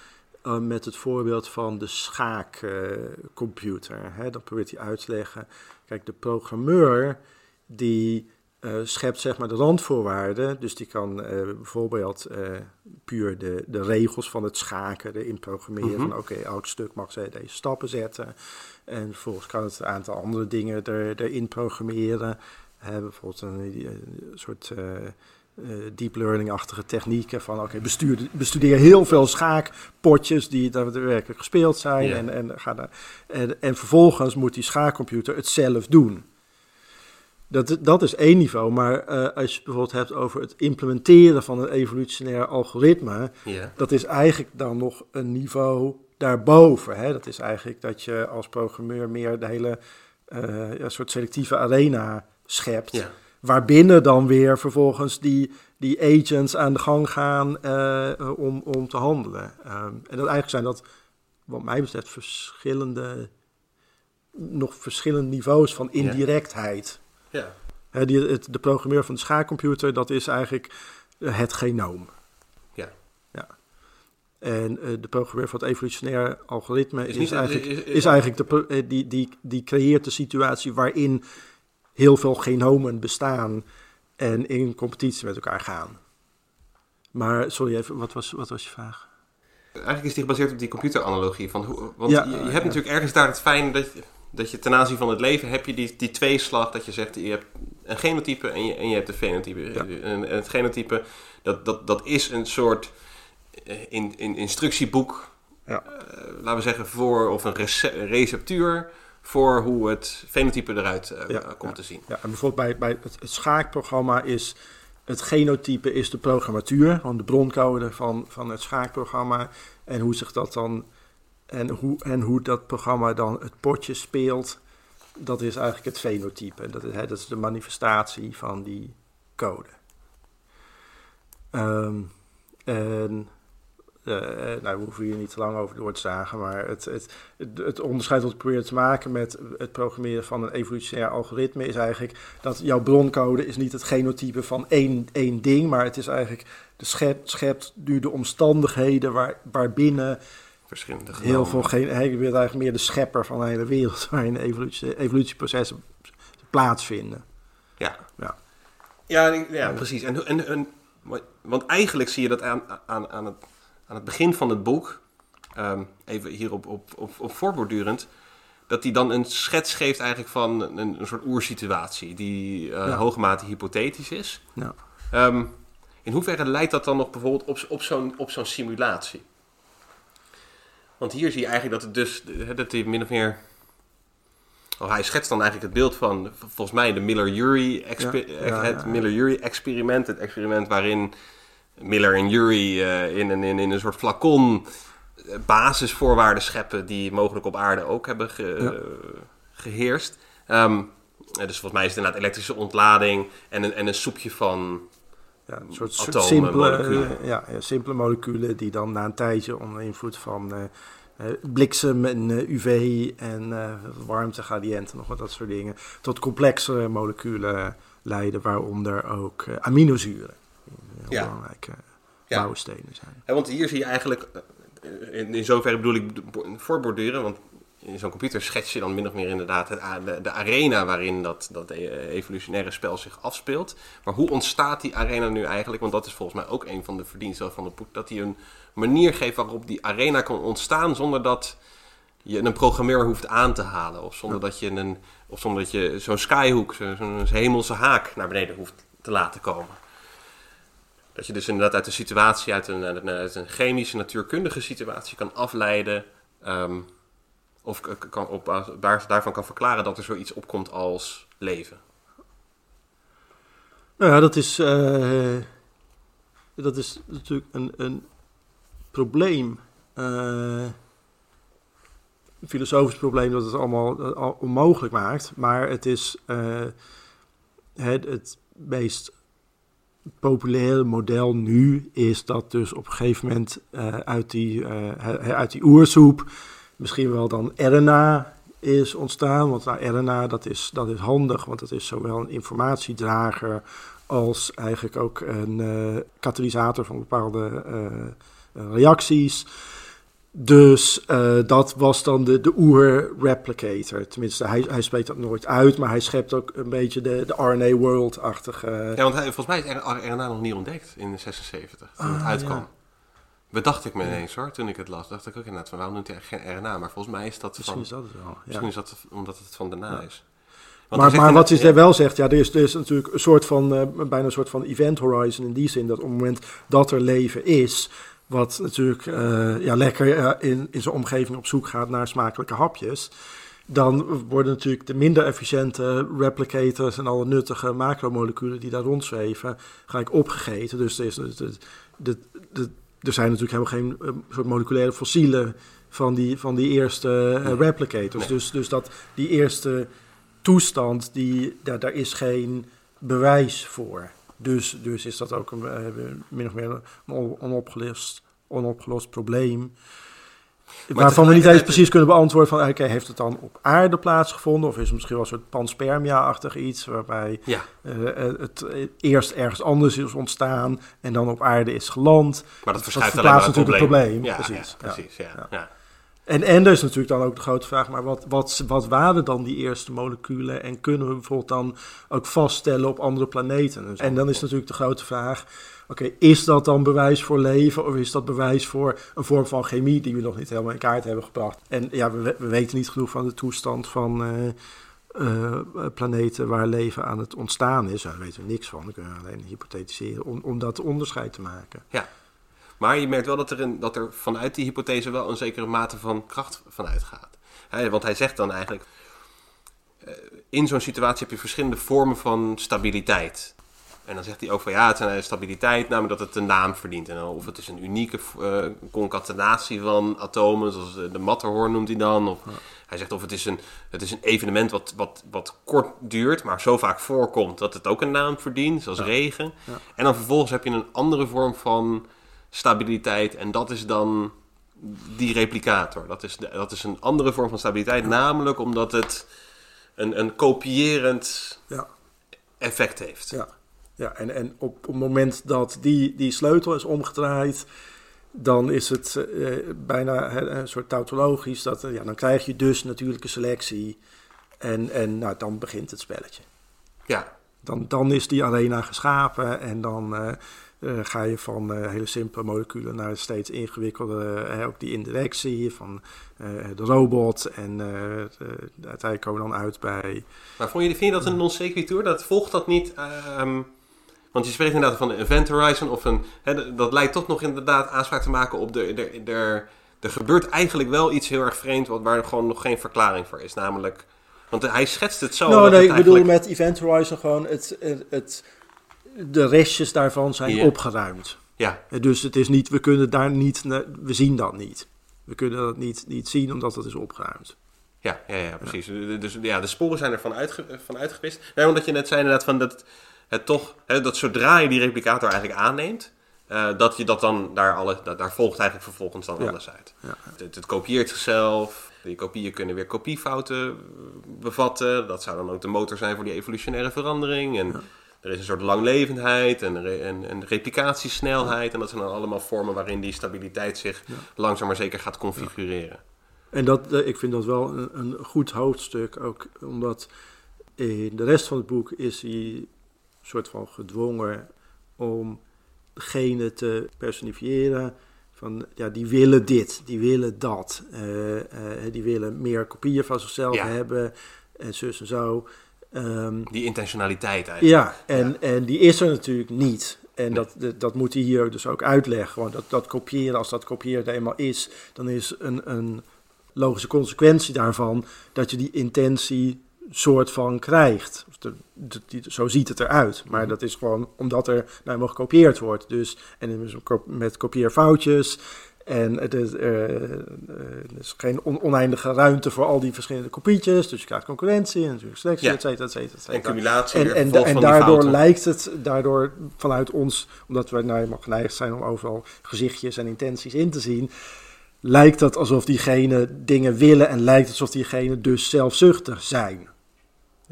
uh, met het voorbeeld van de schaakcomputer. Dan probeert hij uit te leggen, kijk, de programmeur die schept zeg maar de randvoorwaarden. Dus die kan bijvoorbeeld puur de, de regels van het schaken erin programmeren. Mm -hmm. Van oké, elk stuk mag ze deze stappen zetten. En vervolgens kan het een aantal andere dingen er, erin programmeren. Bijvoorbeeld een, soort deep learning-achtige technieken van oké, okay, bestudeer heel veel schaakpotjes die daadwerkelijk gespeeld zijn. En, en, ga daar, en, en vervolgens moet die schaakcomputer het zelf doen. Dat, dat is één niveau, maar uh, als je het bijvoorbeeld hebt over het implementeren van een evolutionair algoritme, dat is eigenlijk dan nog een niveau daarboven. Hè? Dat is eigenlijk dat je als programmeur meer de hele uh, ja, soort selectieve arena schept. Waarbinnen dan weer vervolgens die, die agents aan de gang gaan uh, om, om te handelen. Um, en dat eigenlijk zijn dat, wat mij betreft, verschillende, nog verschillende niveaus van indirectheid. Ja. ja. die, het, de programmeur van de schaakcomputer, dat is eigenlijk het genoom. En uh, de programmeur van het evolutionair algoritme is, is, eigenlijk, is, is, eigenlijk de, uh, die, die, die creëert de situatie waarin heel veel genomen bestaan en in competitie met elkaar gaan. Maar, sorry even, wat was, wat was je vraag? Eigenlijk is die gebaseerd op die computeranalogie. Van hoe, want ja, je, je, hebt natuurlijk ergens daar het fijn dat, dat je ten aanzien van het leven heb je die, die tweeslag dat je zegt, je hebt een genotype en je, en je hebt een fenotype. Ja. En, en het genotype, dat, dat, dat is een soort eh, in, in instructieboek, ja. uh, laten we zeggen, voor of een receptuur voor hoe het fenotype eruit uh, komt te zien. Ja, en bijvoorbeeld bij, bij het, het, schaakprogramma is het genotype is de programmatuur, van de broncode van, van het schaakprogramma. En hoe zich dat dan en hoe, en hoe dat programma dan het potje speelt, dat is eigenlijk het fenotype. Dat is, hè, dat is de manifestatie van die code. Um, en uh, nou, we hoeven hier niet te lang over door te zagen, maar het, het, het, onderscheid wat ik probeer te maken met het programmeren van een evolutionair algoritme is eigenlijk dat jouw broncode is niet het genotype van één, één ding, maar het is eigenlijk, de schep, schept nu de omstandigheden waar, waarbinnen verschillende heel veel, geen, hij wil eigenlijk meer de schepper van de hele wereld waarin evolutie, evolutieprocessen plaatsvinden. Ja, ja. ja, ja, precies. En, en, en, want eigenlijk zie je dat aan, aan, aan, het, aan het begin van het boek, um, even hierop op, op, op voorbordurend, dat hij dan een schets geeft eigenlijk van een, een soort oersituatie die uh, ja. hoogmate hypothetisch is. Ja. Um, in hoeverre leidt dat dan nog bijvoorbeeld op, op zo'n op zo'n simulatie? Want hier zie je eigenlijk dat het dus dat hij min of meer Oh, hij schetst dan eigenlijk het beeld van, volgens mij, de Miller-Urey het Miller-Urey-experiment. Het experiment waarin Miller en Urey uh, in, een, in, in een soort flacon eh, basisvoorwaarden scheppen die mogelijk op aarde ook hebben ge, geheerst. Um, dus volgens mij is het inderdaad elektrische ontlading en een, en een soepje van ja, een soort, atomen, simpele, moleculen. ja, simpele moleculen die dan na een tijdje onder invloed van uh, uh, bliksem en UV en warmtegradiënten, nog wat dat soort dingen, tot complexe moleculen leiden, waaronder ook aminozuren. Heel ja. belangrijke ja. bouwstenen zijn. Ja, want hier zie je eigenlijk, in, in zoverre bedoel ik voorborduren, want in zo'n computer schets je dan min of meer inderdaad de, de, arena waarin dat, dat evolutionaire spel zich afspeelt. Maar hoe ontstaat die arena nu eigenlijk? Want dat is volgens mij ook een van de verdiensten van het boek. Dat hij een manier geeft waarop die arena kan ontstaan zonder dat je een programmeur hoeft aan te halen. Of zonder dat je, een, of zonder dat je zo'n skyhook, zo'n hemelse haak naar beneden hoeft te laten komen. Dat je dus inderdaad uit een situatie, uit een, uit een chemische, natuurkundige situatie kan afleiden. Um, of kan op basis daarvan kan verklaren dat er zoiets opkomt als leven. Nou ja, dat is, uh, dat is natuurlijk een, een probleem. Uh, een filosofisch probleem dat het allemaal onmogelijk maakt. Maar het is uh, het, het meest populaire model nu is dat dus op een gegeven moment uit, die, uit die oersoep misschien wel dan RNA is ontstaan. Want nou, RNA dat is, dat is handig, want dat is zowel een informatiedrager als eigenlijk ook een uh, katalysator van bepaalde uh, reacties. Dus uh, dat was dan de, de oer-replicator. Tenminste, hij, hij spreekt dat nooit uit, maar hij schept ook een beetje de, de RNA-world-achtige... Ja, want hij, volgens mij is RNA nog niet ontdekt in de 76, toen ah, het uitkwam. Ja. Bedacht ik me ineens hoor, toen ik het las. Dacht ik ook inderdaad van waarom noemt hij eigenlijk geen RNA? Maar volgens mij is dat Misschien van, is dat het wel. Ja. Misschien is dat omdat het van daarna is. Want maar, maar wat er wel zegt, ja, er is, er is natuurlijk een soort van, uh, bijna een soort van event horizon in die zin, dat op het moment dat er leven is, wat natuurlijk uh, ja, lekker uh, in, in zijn omgeving op zoek gaat naar smakelijke hapjes, dan worden natuurlijk de minder efficiënte replicators en alle nuttige macromoleculen die daar rondzweven, gelijk opgegeten. Dus er is de, de, de er zijn natuurlijk helemaal geen uh, soort moleculaire fossielen van die, van die eerste uh, replicators. Dus, dus dat die eerste toestand, die, daar, daar is geen bewijs voor. Dus, dus is dat ook een, uh, min of meer een onopgelost, onopgelost probleem. Waarvan we niet eens precies kunnen beantwoorden van, oké, heeft het dan op aarde plaatsgevonden? Of is het misschien wel een soort panspermia-achtig iets, waarbij ja. uh, het eerst ergens anders is ontstaan en dan op aarde is geland. Maar dat verschuift alleen maar natuurlijk het probleem. Ja, precies. Ja, precies ja. ja. En, en er is natuurlijk dan ook de grote vraag, maar wat, wat, wat waren dan die eerste moleculen? En kunnen we bijvoorbeeld dan ook vaststellen op andere planeten? En dan is natuurlijk de grote vraag, Oké, is dat dan bewijs voor leven of is dat bewijs voor een vorm van chemie die we nog niet helemaal in kaart hebben gebracht? En ja, we, we weten niet genoeg van de toestand van uh, uh, planeten waar leven aan het ontstaan is. Daar weten we niks van. We kunnen alleen hypothetiseren om, om dat onderscheid te maken. Ja, maar je merkt wel dat er, dat er vanuit die hypothese wel een zekere mate van kracht vanuit gaat. want hij zegt dan eigenlijk, uh, in zo'n situatie heb je verschillende vormen van stabiliteit. En dan zegt hij ook van ja, het is een stabiliteit, namelijk dat het een naam verdient. En of het is een unieke uh, concatenatie van atomen, zoals de Matterhorn noemt hij dan. Of hij zegt of het is een, het is een evenement wat, wat, wat kort duurt, maar zo vaak voorkomt dat het ook een naam verdient, zoals regen. En dan vervolgens heb je een andere vorm van stabiliteit en dat is dan die replicator. Dat is, de- dat is een andere vorm van stabiliteit, namelijk omdat het een, een kopierend Ja. effect heeft. Ja, ja en, en op, op het moment dat die, die sleutel is omgedraaid, dan is het eh, bijna hè, een soort tautologisch. Dat, eh, ja, dan krijg je dus natuurlijke selectie en, en nou, dan begint het spelletje. Ja, Dan, dan is die arena geschapen en dan eh, eh, ga je van eh, hele simpele moleculen naar steeds ingewikkelde, eh, ook die indirectie van eh, de robot. En eh, eh, uiteindelijk komen we dan uit bij maar vond je, vind je dat een non sequitur? Dat volgt dat niet... ehm, want je spreekt inderdaad van een event horizon of een... Hè, dat lijkt toch nog inderdaad aanspraak te maken op de... de, de er gebeurt eigenlijk wel iets heel erg vreemd, wat, waar gewoon nog geen verklaring voor is. Namelijk, want hij schetst het zo. nou, dat nee, ik bedoel met Event Horizon gewoon het, het, het- de restjes daarvan zijn Ja. opgeruimd. Ja, Dus het is niet, we kunnen daar niet, we zien dat niet. We kunnen dat niet, niet zien omdat het is opgeruimd. Ja, ja, ja precies. Dus ja, de sporen zijn er van, uitge van uitgewist. Nee, omdat je net zei inderdaad van dat het toch, hè, dat zodra je die replicator eigenlijk aanneemt, eh, dat je dat dan daar alle, dat, daar volgt eigenlijk vervolgens dan Ja. alles uit. Ja. Het, het kopieert zichzelf. Die kopieën kunnen weer kopiefouten eh, bevatten. Dat zou dan ook de motor zijn voor die evolutionaire verandering. En er is een soort langlevendheid en, re- en, en replicatiesnelheid. En dat zijn dan allemaal vormen waarin die stabiliteit zich langzaam maar zeker gaat configureren. En dat, eh, ik vind dat wel een, een goed hoofdstuk, ook omdat in de rest van het boek is hij soort van gedwongen om degene te personifiëren. Van ja, die willen dit, die willen dat. eh, eh, die willen meer kopieën van zichzelf Ja. hebben en zus en zo. Ehm, Die intentionaliteit eigenlijk. ja, en, en die is er natuurlijk niet. En dat, dat, dat moet hij hier dus ook uitleggen. Gewoon dat, dat kopiëren, als dat kopiëren er eenmaal is, dan is een, een logische consequentie daarvan dat je die intentie soort van krijgt. Zo ziet het eruit. Maar dat is gewoon omdat er nou eenmaal gekopieerd wordt. Dus, en met kopieerfoutjes. En het is, eh, eh, er is geen on- oneindige ruimte voor al die verschillende kopietjes. Dus je krijgt concurrentie en natuurlijk selectie, Ja. et cetera, et cetera, et cetera. En cumulatie En, daardoor lijkt het, daardoor vanuit ons, omdat we nou eenmaal geneigd zijn om overal gezichtjes en intenties in te zien, lijkt het alsof diegene dingen willen en lijkt het alsof diegene dus zelfzuchtig zijn.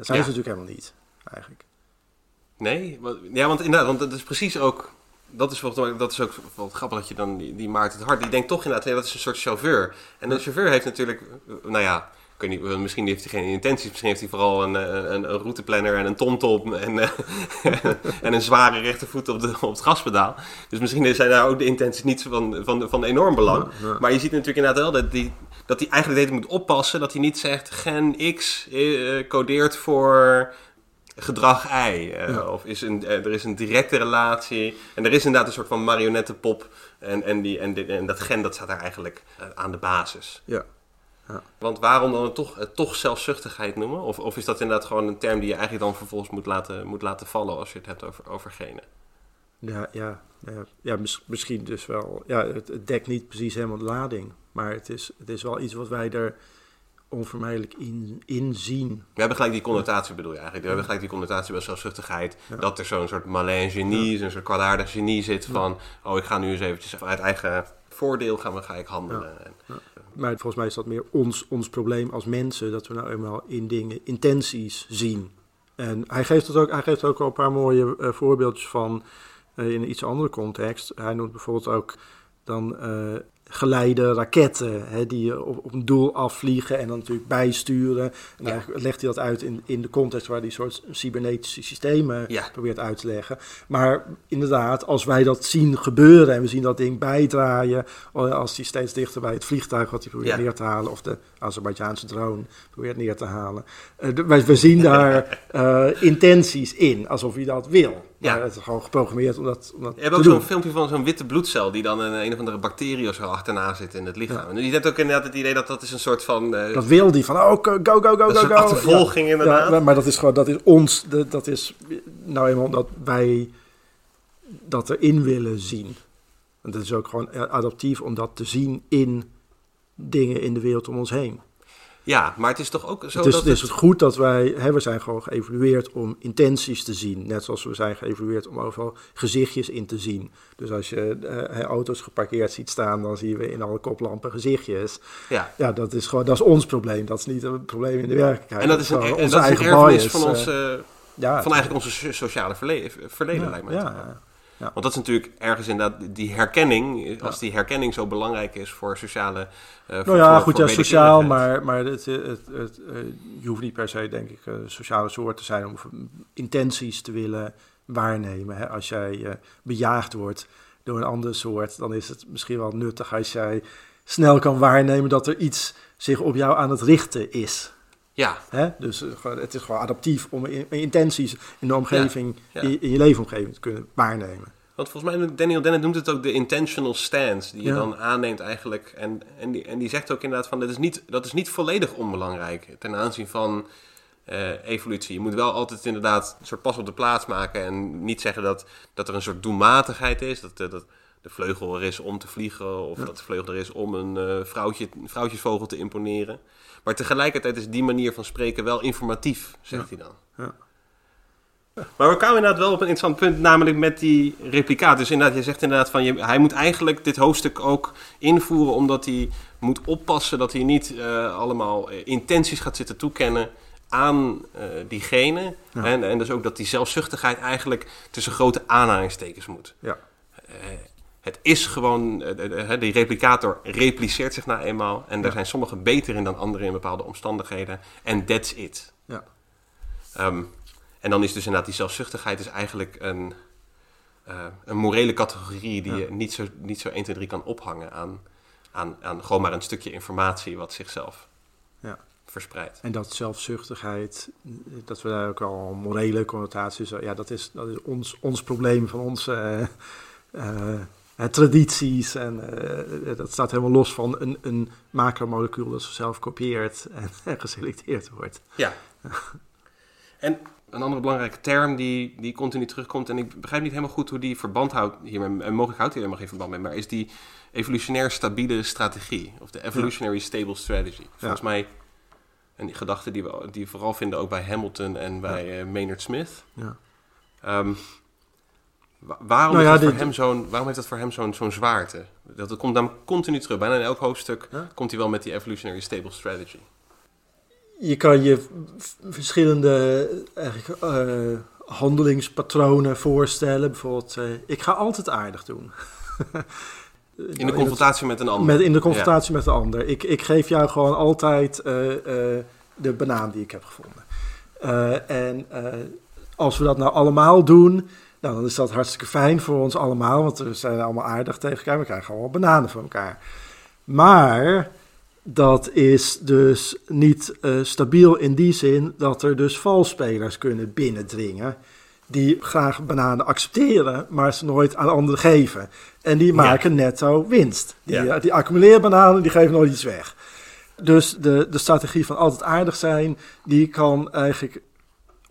Dat zijn Ja. ze natuurlijk helemaal niet, eigenlijk. Nee, want- ja, want inderdaad, want dat is precies ook. Dat is, volgens mij- dat is ook wel grappig dat je dan die, die Maarten het Hart, die denkt toch inderdaad, ja, dat is een soort chauffeur. En de chauffeur heeft natuurlijk, nou ja, ik weet niet, misschien heeft hij geen intenties, misschien heeft hij vooral een, eh, een, een routeplanner en een tomtom en, eh, en een zware rechtervoet op, de, op het gaspedaal. Dus misschien zijn daar ook de intenties niet van, van, van enorm belang. Maar je ziet natuurlijk inderdaad wel dat die, dat hij eigenlijk de hele tijd moet oppassen dat hij niet zegt gen X eh, codeert voor gedrag Y. eh, Ja. Of is een, eh, er is een directe relatie. En er is inderdaad een soort van marionettenpop. En, en, die, en, dit- en dat gen dat staat daar eigenlijk aan de basis. Ja. Want waarom dan toch, toch zelfzuchtigheid noemen? Of, of is dat inderdaad gewoon een term die je eigenlijk dan vervolgens moet laten, moet laten vallen als je het hebt over, over genen? Ja, ja, ja, ja mis- misschien dus wel. Ja, het, het dekt niet precies helemaal de lading. Maar het is, het is wel iets wat wij er onvermijdelijk in, in zien. We hebben gelijk die connotatie bedoel je eigenlijk. We hebben gelijk die connotatie bij zelfzuchtigheid. Dat er zo'n soort malin genie, een soort kwaadaardig genie zit van... Oh, ik ga nu eens eventjes vanuit eigen voordeel gaan we, ga ik handelen. En- Maar volgens mij is dat meer ons, ons probleem als mensen, dat we nou eenmaal in dingen intenties zien. En hij geeft, het ook, hij geeft ook al een paar mooie eh, voorbeeldjes van in een iets andere context. Hij noemt bijvoorbeeld ook dan eh, geleide raketten, hè, die op, op een doel afvliegen en dan natuurlijk bijsturen. En Ja. dan legt hij dat uit in, in de context waar hij soort cybernetische systemen Ja. probeert uit te leggen. Maar inderdaad, als wij dat zien gebeuren en we zien dat ding bijdraaien, eh, als die steeds dichter bij het vliegtuig wat hij probeert Ja. neer te halen, of de Azerbeidzjaanse drone probeert neer te halen. Eh, we zien daar eh, intenties in, alsof hij dat wil. Ja. Maar het is gewoon geprogrammeerd om dat, om dat Je hebt ook zo'n filmpje van zo'n witte bloedcel die dan een, een of andere bacterie of zo achterna zit in het lichaam. En je hebt ook inderdaad het idee dat dat is een soort van... eh, Dat wil die van, oh, go, go, go, go, Dat is go. achtervolging Ja. inderdaad. Ja, maar dat is gewoon, dat is ons, dat dat is nou eenmaal dat wij dat erin willen zien. En dat is ook gewoon adaptief om dat te zien in dingen in de wereld om ons heen. Ja, maar het is toch ook zo het is, dat het is goed dat wij, hè, we zijn gewoon geëvalueerd om intenties te zien. Net zoals we zijn geëvalueerd om overal gezichtjes in te zien. Dus als je eh, auto's geparkeerd ziet staan, dan zien we in alle koplampen gezichtjes. Ja. Ja, dat is gewoon, dat is ons probleem. Dat is niet een probleem in de werkelijkheid. En dat is een, en dat is een erfenis van, ons, eh, ja, van eigenlijk onze so- sociale verleden, verleden ja, lijkt mij. ja, toch? Ja. Want dat is natuurlijk ergens inderdaad die herkenning, als die herkenning zo belangrijk is voor sociale... eh, voor- Nou ja, voor- goed, voor ja, sociaal, maar, maar het, het, het, het, eh, je hoeft niet per se, denk ik, een sociale soort te zijn om intenties te willen waarnemen. Hè. Als jij eh, bejaagd wordt door een andere soort, dan is het misschien wel nuttig als jij snel kan waarnemen dat er iets zich op jou aan het richten is. Ja, Hè? Dus eh, het is gewoon adaptief om in- intenties in de omgeving, ja. In, in je leefomgeving te kunnen waarnemen. want volgens mij, Daniel Dennett noemt het ook de intentional stance, die je Ja. dan aanneemt eigenlijk. En, en, die, en die zegt ook inderdaad van, dat is niet, dat is niet volledig onbelangrijk ten aanzien van eh, evolutie. Je moet wel altijd inderdaad een soort pas op de plaats maken en niet zeggen dat, dat er een soort doelmatigheid is, dat, eh, dat de vleugel er is om te vliegen of dat de vleugel er is om een eh, vrouwtje, vrouwtjesvogel te imponeren. Maar tegelijkertijd is die manier van spreken wel informatief, zegt hij dan. Ja. Maar we kwamen inderdaad wel op een interessant punt, namelijk met die replicaat. Dus inderdaad, je zegt inderdaad van, je, hij moet eigenlijk dit hoofdstuk ook invoeren, omdat hij moet oppassen dat hij niet eh, allemaal eh, intenties gaat zitten toekennen aan eh, diegene. En, en dus ook dat die zelfzuchtigheid eigenlijk tussen grote aanhalingstekens moet. Ja. Het is gewoon, eh, die replicator repliceert zich nou eenmaal. En daar Ja. zijn sommigen beter in dan anderen in bepaalde omstandigheden. En that's it. Ja. Ehm, en dan is dus inderdaad die zelfzuchtigheid is eigenlijk een, eh, een morele categorie die Ja. je niet zo, niet zo 1, 2, 3 kan ophangen aan, aan, aan gewoon maar een stukje informatie wat zichzelf Ja. verspreidt. En dat zelfzuchtigheid, dat we daar ook al morele connotaties, ja, dat is, dat is ons, ons probleem van eh, tradities. En eh, dat staat helemaal los van een, een macromolecuul dat zichzelf kopieert en, geselecteerd wordt. Ja. En een andere belangrijke term die, die continu terugkomt, en ik begrijp niet helemaal goed hoe die verband houdt hiermee, en mogelijk houdt hij helemaal geen verband mee, maar is die evolutionair stabiele strategie, of de evolutionary stable strategy. Volgens mij, en die gedachte die we die we vooral vinden ook bij Hamilton en bij eh, Maynard Smith. Ja. Ehm, waarom, Nou is ja, dat voor hem zo'n, waarom heeft dat voor hem zo'n zo'n zwaarte? Dat, dat komt namelijk continu terug. Bijna in elk hoofdstuk komt hij wel met die evolutionary stable strategy. Je kan je verschillende eigenlijk, eh, handelingspatronen voorstellen. Bijvoorbeeld, eh, ik ga altijd aardig doen. In de confrontatie met een ander. Met, in de confrontatie met de ander. Ik, ik geef jou gewoon altijd eh, de banaan die ik heb gevonden. En als we dat nou allemaal doen, nou, dan is dat hartstikke fijn voor ons allemaal. Want we zijn allemaal aardig tegen elkaar. We krijgen allemaal bananen van elkaar. Maar dat is dus niet eh, stabiel in die zin dat er dus valspelers kunnen binnendringen. Die graag bananen accepteren, maar ze nooit aan anderen geven. En die maken netto winst. Die, Ja. eh, die accumuleren bananen, die geven nooit iets weg. Dus de, de strategie van altijd aardig zijn, die kan eigenlijk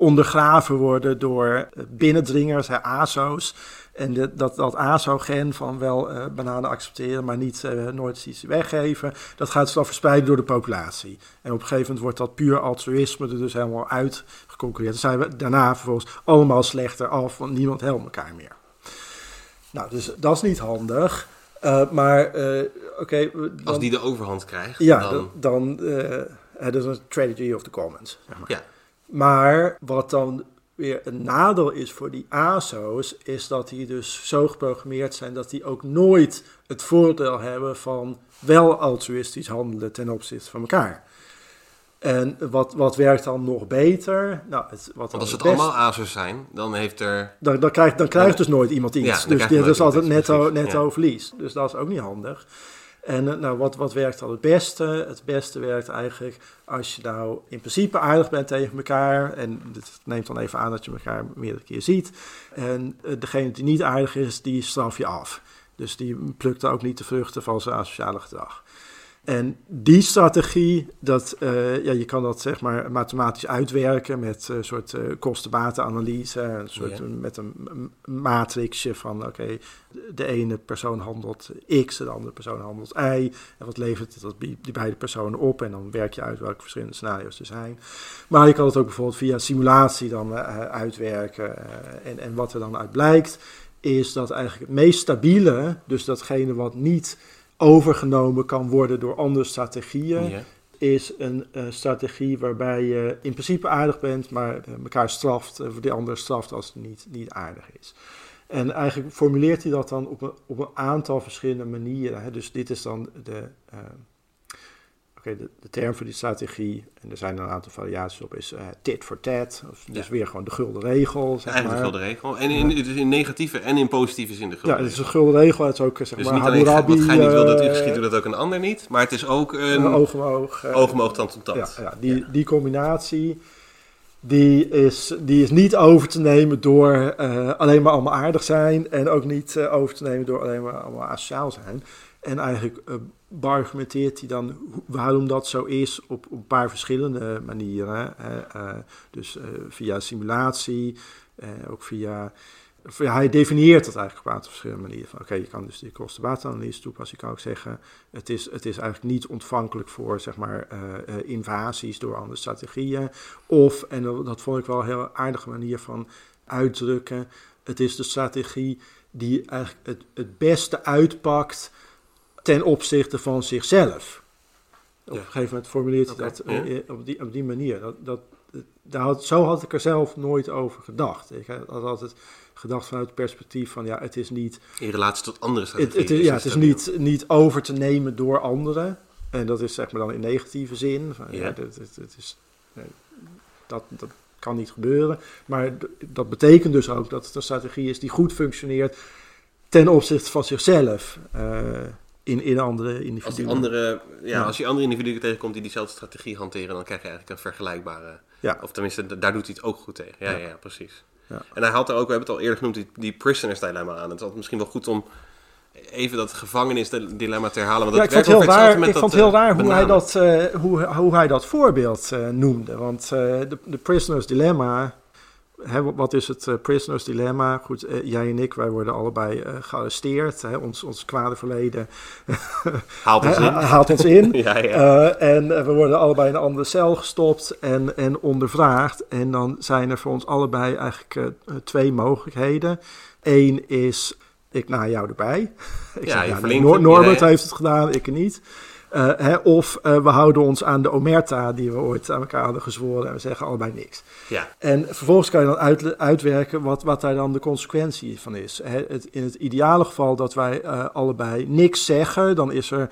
ondergraven worden door eh, binnendringers, hè, ASO's. En de- dat, dat ASO-gen van wel eh, bananen accepteren, maar niet eh, nooit iets weggeven, dat gaat zich dan verspreiden door de populatie. En op een gegeven moment wordt dat puur altruïsme er dus helemaal uitgeconcurreerd. Dan zijn we daarna vervolgens allemaal slechter af, want niemand helpt elkaar meer. Nou, dus dat is niet handig. Maar oké, Als die de overhand krijgt, ja, dan... dan, dan het is een tragedy of the commons. Zeg maar. Ja. Maar wat dan weer een nadeel is voor die ASO's, is dat die dus zo geprogrammeerd zijn dat die ook nooit het voordeel hebben van wel altruïstisch handelen ten opzichte van elkaar. En wat, wat werkt dan nog beter? Nou, het, wat Want als het best- allemaal ASUS zijn, dan heeft er... dan, dan, krijgt, dan krijgt dus nooit iemand Ja, iets. dan dus dit is altijd netto, netto Ja. verlies. Dus dat is ook niet handig. En eh, nou, wat, wat werkt dan het beste? Het beste werkt eigenlijk als je nou in principe aardig bent tegen elkaar. En het neemt dan even aan dat je elkaar meerdere keer ziet. En eh, degene die niet aardig is, die straf je af. Dus die plukt ook niet de vruchten van zijn asociale gedrag. En die strategie, dat, uh, ja, je kan dat zeg maar mathematisch uitwerken met een soort uh, kosten-batenanalyse, een soort, ja. met een matrixje van oké, de ene persoon handelt X, de andere persoon handelt Y. En wat levert dat die, beide personen op? En dan werk je uit welke verschillende scenario's er zijn. Maar je kan het ook bijvoorbeeld via simulatie dan uitwerken. en, en wat er dan uit blijkt, is dat eigenlijk het meest stabiele, dus datgene wat niet overgenomen kan worden door andere strategieën, is een uh, strategie waarbij je in principe aardig bent, maar uh, elkaar straft, uh, voor de ander straft als het niet, niet aardig is. En eigenlijk formuleert hij dat dan op een, op een aantal verschillende manieren. Hè. Dus dit is dan de, Oké, de, de, term voor die strategie, en er zijn een aantal variaties op, is uh, tit for tat. Of dus weer gewoon de gulden regel. Zeg Eigenlijk maar. de gulden regel. En in, dus in negatieve en in positieve zin de gulden Ja, het is een gulden regel. Het is ook, zeg dus maar, niet alleen Hammurabi, wat gij niet wil dat u geschiet, doet dat ook een ander niet. Maar het is ook een uh, oog om oog. Oog om oog, tand om tand. Ja, ja, die, die combinatie, die is, die is niet over te nemen door uh, alleen maar allemaal aardig zijn. En ook niet uh, over te nemen door alleen maar allemaal asociaal zijn. En eigenlijk uh, beargumenteert hij dan waarom dat zo is op, een paar verschillende manieren. Uh, dus via simulatie, ook via. Hij definieert dat eigenlijk op een aantal verschillende manieren. Oké, je kan dus die kostenbatenanalyse toepassen. Je kan ook zeggen, het is, het is eigenlijk niet ontvankelijk voor zeg maar, invasies door andere strategieën. Of, en dat, dat vond ik wel een heel aardige manier van uitdrukken, het is de strategie die eigenlijk het, het beste uitpakt ten opzichte van zichzelf. Op een gegeven moment formuleert hij dat ja. op, die, op die manier. Dat, dat, daar had, zo had ik er zelf nooit over gedacht. Ik had altijd gedacht vanuit het perspectief van ja, het is niet... In relatie tot andere strategieën. Het, ja, het is niet, niet over te nemen door anderen. En dat is zeg maar dan in negatieve zin. Van, ja. is, dat, dat kan niet gebeuren. Maar dat betekent dus ook dat het een strategie is die goed functioneert ten opzichte van zichzelf. Uh, in, in andere individuen. Als, die andere, ja, ja. als je andere individuen tegenkomt die diezelfde strategie hanteren, dan krijg je eigenlijk een vergelijkbare. Ja. Of tenminste, daar doet hij het ook goed tegen. Ja, ja. ja precies. Ja. En hij haalt er ook, we hebben het al eerder genoemd, die, die prisoners dilemma aan. Het is misschien wel goed om even dat gevangenisdilemma te herhalen. Want ja, dat ik vond, heel raar, ik vond het heel raar hoe hij, dat, uh, hoe, hoe hij dat voorbeeld uh, noemde. Want uh, de, de prisoners dilemma Hè, wat is het uh, prisoners dilemma? Goed, uh, jij en ik, wij worden allebei uh, gearresteerd. Hè, ons, ons kwade verleden haalt ons in. haalt ons in. ja, ja. en we worden allebei in een andere cel gestopt en, en ondervraagd. En dan zijn er voor ons allebei eigenlijk twee mogelijkheden. Eén is, ik na jou erbij. ik ja, zeg, ja, Nor Norbert heeft het gedaan, ik niet. Uh, hè, of uh, we houden ons aan de omerta die we ooit aan elkaar hadden gezworen en we zeggen allebei niks. Ja. En vervolgens kan je dan uit, uitwerken wat, wat daar dan de consequentie van is. Hè, het, in het ideale geval dat wij uh, allebei niks zeggen, dan is er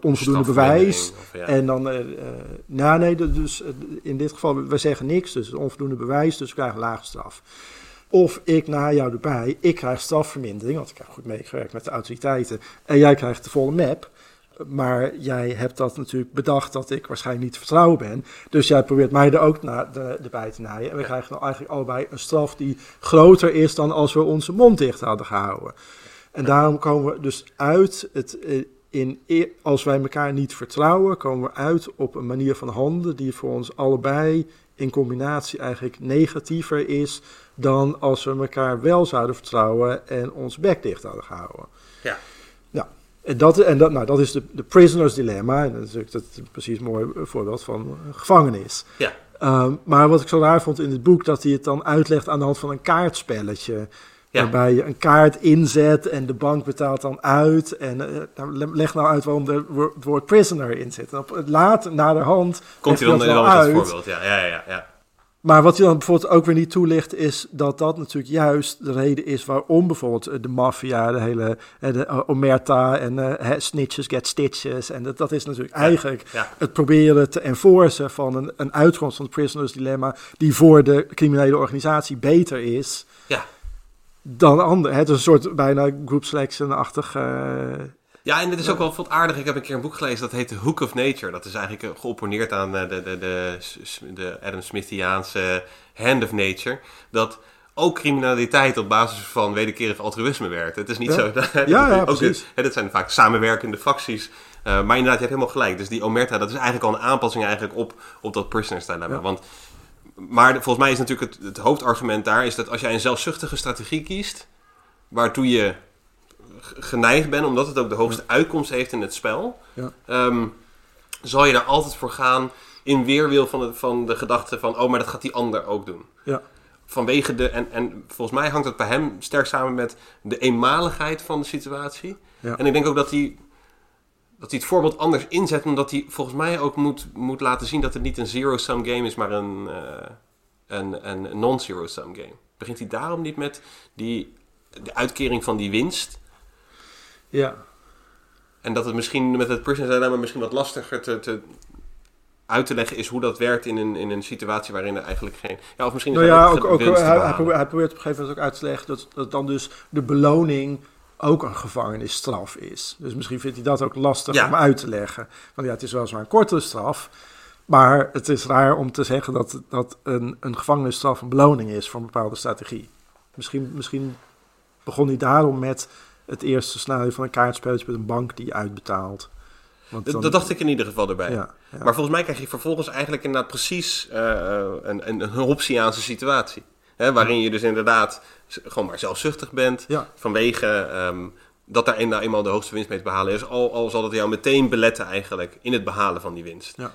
onvoldoende bewijs. Of, ja. En dan, nou nee, dus in dit geval, we zeggen niks, dus onvoldoende bewijs, dus we krijgen lage straf. Of ik na jou erbij, ik krijg strafvermindering, want ik heb goed meegewerkt met de autoriteiten, en jij krijgt de volle map. Maar jij hebt dat natuurlijk bedacht dat ik waarschijnlijk niet vertrouwen ben. Dus jij probeert mij er ook naar de, erbij te naaien. En we krijgen dan eigenlijk allebei een straf die groter is dan als we onze mond dicht hadden gehouden. En daarom komen we dus uit, het, in, als wij elkaar niet vertrouwen, komen we uit op een manier van handelen die voor ons allebei in combinatie eigenlijk negatiever is dan als we elkaar wel zouden vertrouwen en ons bek dicht hadden gehouden. Ja. En dat, en dat, nou, dat is de, de prisoners dilemma. En dat is, dat is precies een mooi voorbeeld van gevangenis. Ja. Um, maar wat ik zo raar vond in het boek, dat hij het dan uitlegt aan de hand van een kaartspelletje. Ja. Waarbij je een kaart inzet en de bank betaalt dan uit. En uh, leg nou uit waarom er het woord prisoner in zit. En op het laat, naderhand, komt hij dan, dan uit. als voorbeeld. Ja, ja, ja, ja. Maar wat hij dan bijvoorbeeld ook weer niet toelicht, is dat dat natuurlijk juist de reden is waarom bijvoorbeeld de maffia, de hele de uh, omerta en uh, snitches get stitches. En dat, dat is natuurlijk ja, eigenlijk ja. het proberen te enforcen van een, een uitkomst van het prisoners dilemma, die voor de criminele organisatie beter is ja. dan anderen. Het is een soort bijna group selection-achtig. Uh, ja, en dit is ook wel wat aardig. Ik heb een keer een boek gelezen dat heet The Hook of Nature. Dat is eigenlijk geopponeerd aan de, de, de, de, de Adam Smithiaanse Hand of Nature. Dat ook criminaliteit op basis van wederkerig altruïsme werkt. Het is niet Ja. zo... Ja, ja, ook, precies. hè, dit zijn vaak samenwerkende facties. Eh, maar inderdaad, je hebt helemaal gelijk. Dus die omerta, dat is eigenlijk al een aanpassing eigenlijk op, op dat prisoners dilemma. Ja. Want, maar volgens mij is natuurlijk het, het hoofdargument daar... is dat als jij een zelfzuchtige strategie kiest... waartoe je geneigd bent, omdat het ook de hoogste uitkomst heeft in het spel... Ja. ehm, zal je daar altijd voor gaan in weerwil van de, van de gedachte van... oh, maar dat gaat die ander ook doen. Ja. Vanwege de... En, en volgens mij hangt dat bij hem sterk samen met de eenmaligheid van de situatie. Ja. En ik denk ook dat hij, dat hij het voorbeeld anders inzet... omdat hij volgens mij ook moet, moet laten zien... dat het niet een zero-sum game is, maar een, eh, een, een non-zero-sum game. Begint hij daarom niet met die, de uitkering van die winst... Ja. En dat het misschien met het Prisoners Dilemma misschien wat lastiger te, te uit te leggen is hoe dat werkt in een, in een situatie waarin er eigenlijk geen... Ja, of misschien is Nou ja, ook ook, hij, probeert, hij probeert op een gegeven moment ook uit te leggen dat, dat dan dus de beloning ook een gevangenisstraf is. Dus misschien vindt hij dat ook lastig Ja. om uit te leggen. Want ja, het is weliswaar een kortere straf, maar het is raar om te zeggen dat, dat een, een gevangenisstraf een beloning is voor een bepaalde strategie. Misschien, misschien begon hij daarom met het eerste scenario van een kaartspelletje met een bank die je uitbetaalt. Want Dat, dan- dat dacht ik in ieder geval erbij. Ja, ja. Maar volgens mij krijg je vervolgens eigenlijk inderdaad precies eh, een, een, een Hobbesiaanse situatie. Hè, waarin je dus inderdaad gewoon maar zelfzuchtig bent. Ja. Vanwege ehm, dat daar nou eenmaal de hoogste winst mee te behalen is. Al, al zal het jou meteen beletten eigenlijk in het behalen van die winst. Ja.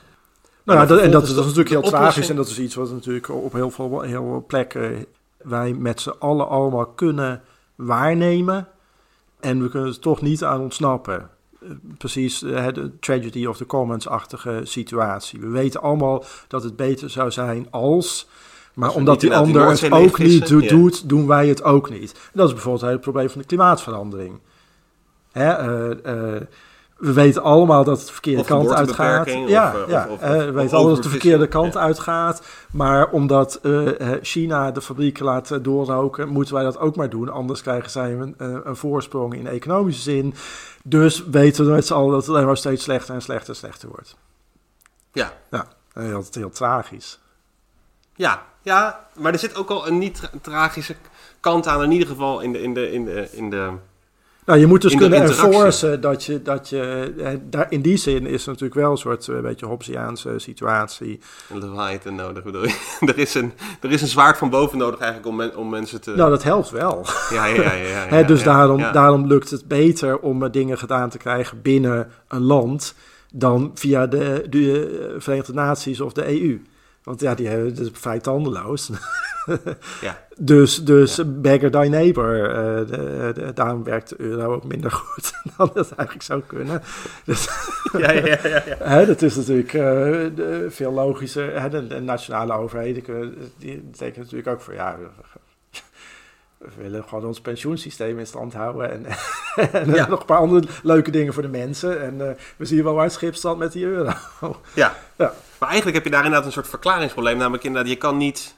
Maar Nou dat, en dat, dat is natuurlijk heel tragisch. En dat is iets wat natuurlijk op heel veel, heel veel plekken wij met z'n allen allemaal kunnen waarnemen. En we kunnen er toch niet aan ontsnappen. Eh, Precies eh, de tragedy of the commons-achtige situatie. We weten allemaal dat het beter zou zijn als... Maar omdat die ander het ook niet ja. doet, doen wij het ook niet. En dat is bijvoorbeeld het probleem van de klimaatverandering. Hè, eh, eh, we weten allemaal dat het de verkeerde Of kant uitgaat. Ja, of, eh, ja of- of- eh, we weten allemaal dat het de verkeerde kant uitgaat. Maar omdat eh, China de fabrieken laat doorroken, moeten wij dat ook maar doen. Anders krijgen zij een, een voorsprong in economische zin. Dus weten we met z'n allen dat het alleen maar steeds slechter en slechter en slechter wordt. Ja. Ja, en heel, heel tragisch. Ja, ja, maar er zit ook al een niet tra- tragische kant aan, in ieder geval in de, in de, in de, in de Nou, je moet dus de kunnen enforcen dat je, dat je eh, daar, in die zin is natuurlijk wel een soort eh, beetje Hobbesiaanse situatie. een Leviathan nodig. bedoel je? er, is een, er is een zwaard van boven nodig eigenlijk om, men- om mensen te... Nou, dat helpt wel. ja, ja, ja. ja, ja, dus ja, daarom, ja. daarom lukt het beter om eh, dingen gedaan te krijgen binnen een land dan via de, de Verenigde Naties of de EU. Want ja, die hebben het is vrij tandeloos. Ja. Dus, dus beggar thy neighbor. eh, de, de- daarom werkt de euro ook minder goed dan het eigenlijk zou kunnen. Dus, Ja, ja, ja, ja, ja. hè, dat is natuurlijk eh, de- veel logischer. Hè, de, de nationale overheden kunnen- die betekent natuurlijk ook voor ja. We- willen gewoon ons pensioensysteem in stand houden. En, en Ja. nog een paar andere leuke dingen voor de mensen. En eh, we zien wel waar het schip staat met die euro. Ja. Ja. Maar eigenlijk heb je daar inderdaad een soort verklaringsprobleem. Namelijk inderdaad, je kan niet...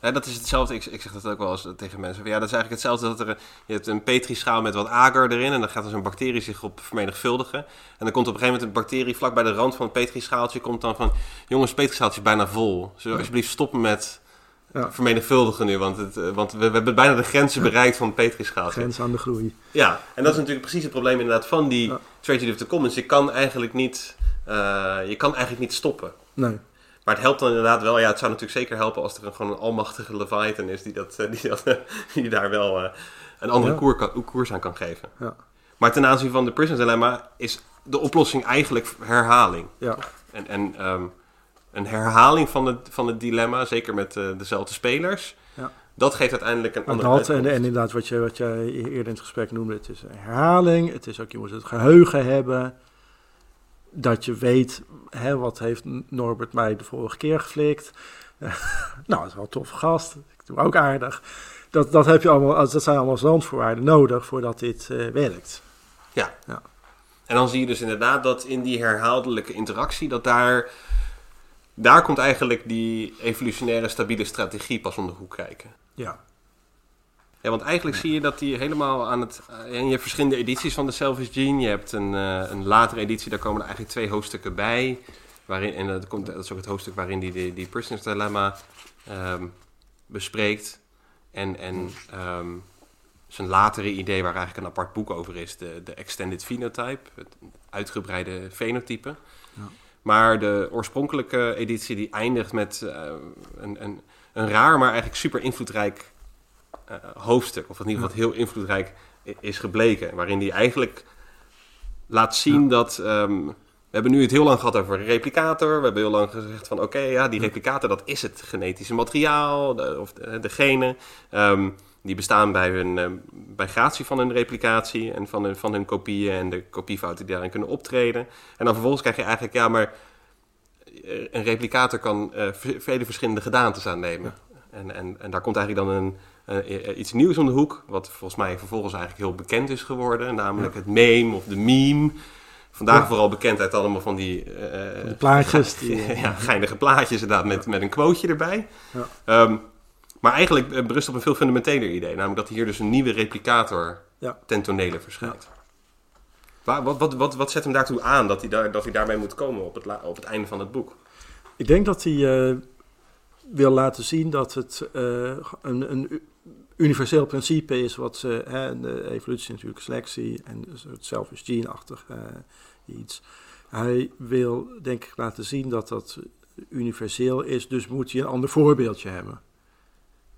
Hè, dat is hetzelfde, ik, ik zeg dat ook wel eens tegen mensen. Ja, dat is eigenlijk hetzelfde dat er... Je hebt een petrischaal met wat agar erin. En dan gaat dus een bacterie zich op vermenigvuldigen. En dan komt op een gegeven moment een bacterie vlak bij de rand van het petrischaaltje. Komt dan van, jongens, het petrischaaltje is bijna vol. Zullen we alsjeblieft stoppen met Ja. vermenigvuldigen nu? Want, het, eh, want we, we hebben bijna de grenzen bereikt van het petrischaaltje. Grens aan de groei. Ja, en dat is natuurlijk precies het probleem inderdaad van die Ja. tragedy of the commons. Je kan eigenlijk niet, eh, je kan eigenlijk niet stoppen. Nee. Maar het helpt dan inderdaad wel. Ja, het zou natuurlijk zeker helpen als er een, gewoon een almachtige Leviathan is die, dat, eh, die, dat, die daar wel een andere Ja. koer kan- koers aan kan geven. Ja. Maar ten aanzien van de Prison Dilemma is de oplossing eigenlijk herhaling. Ja. En, en ehm, een herhaling van het, van het dilemma, zeker met eh, dezelfde spelers, Ja. dat geeft uiteindelijk een andere dat en, inderdaad wat, je, wat jij eerder in het gesprek noemde, het is een herhaling. Het is ook, je moet het geheugen hebben. Dat je weet, hè, wat heeft Norbert mij de vorige keer geflikt. nou, dat is wel een toffe gast. Ik doe ook aardig. Dat, dat, heb je allemaal, dat zijn allemaal randvoorwaarden nodig voordat dit eh, werkt. En dan zie je dus inderdaad dat in die herhaaldelijke interactie, dat daar, daar komt eigenlijk die evolutionaire stabiele strategie pas om de hoek kijken. Ja. Ja, want eigenlijk zie je dat die helemaal aan het... En je hebt verschillende edities van de Selfish Gene. Je hebt een, eh, een latere editie, daar komen er eigenlijk twee hoofdstukken bij. Waarin, en dat, komt, dat is ook het hoofdstuk waarin die die, die Prisoners Dilemma ehm, bespreekt. En, en ehm, zijn latere idee, waar eigenlijk een apart boek over is, de, de Extended Phenotype, het uitgebreide fenotype. Ja. Maar de oorspronkelijke editie die eindigt met eh, een, een, een raar, maar eigenlijk super invloedrijk eh, hoofdstuk. Of in ieder geval heel invloedrijk is gebleken. Waarin hij eigenlijk laat zien dat... ehm, we hebben nu het heel lang gehad over replicator. We hebben heel lang gezegd van oké, ja, die replicator dat is het genetische materiaal de, of de, de genen. Ehm, die bestaan bij, hun, eh, bij gratie van hun replicatie en van hun, van hun kopieën en de kopiefouten die daarin kunnen optreden. En dan vervolgens krijg je eigenlijk, ja, maar eh, een replicator kan eh, vele verschillende gedaantes aannemen. En, en, en daar komt eigenlijk dan een, iets nieuws om de hoek, wat volgens mij vervolgens eigenlijk heel bekend is geworden, namelijk het meme of de meme. Vandaag Ja. vooral bekend uit allemaal van die, De plaatjes. Die, ja, geinige plaatjes inderdaad, met, met een quoteje erbij. Ja. Ehm, maar eigenlijk eh, berust op een veel fundamenteler idee. Namelijk dat hier dus een nieuwe replicator Ja. ten tonele verschijnt. Waar- Wat, wat, wat, wat zet hem daartoe aan dat hij, daar, dat hij daarmee moet komen op het, la- op het einde van het boek? Ik denk dat hij eh, wil laten zien dat het eh, een, een universeel principe is, wat ze, hè, de evolutie natuurlijk selectie en het selfish gene-achtig iets. Hij wil denk ik laten zien dat dat universeel is, dus moet hij een ander voorbeeldje hebben.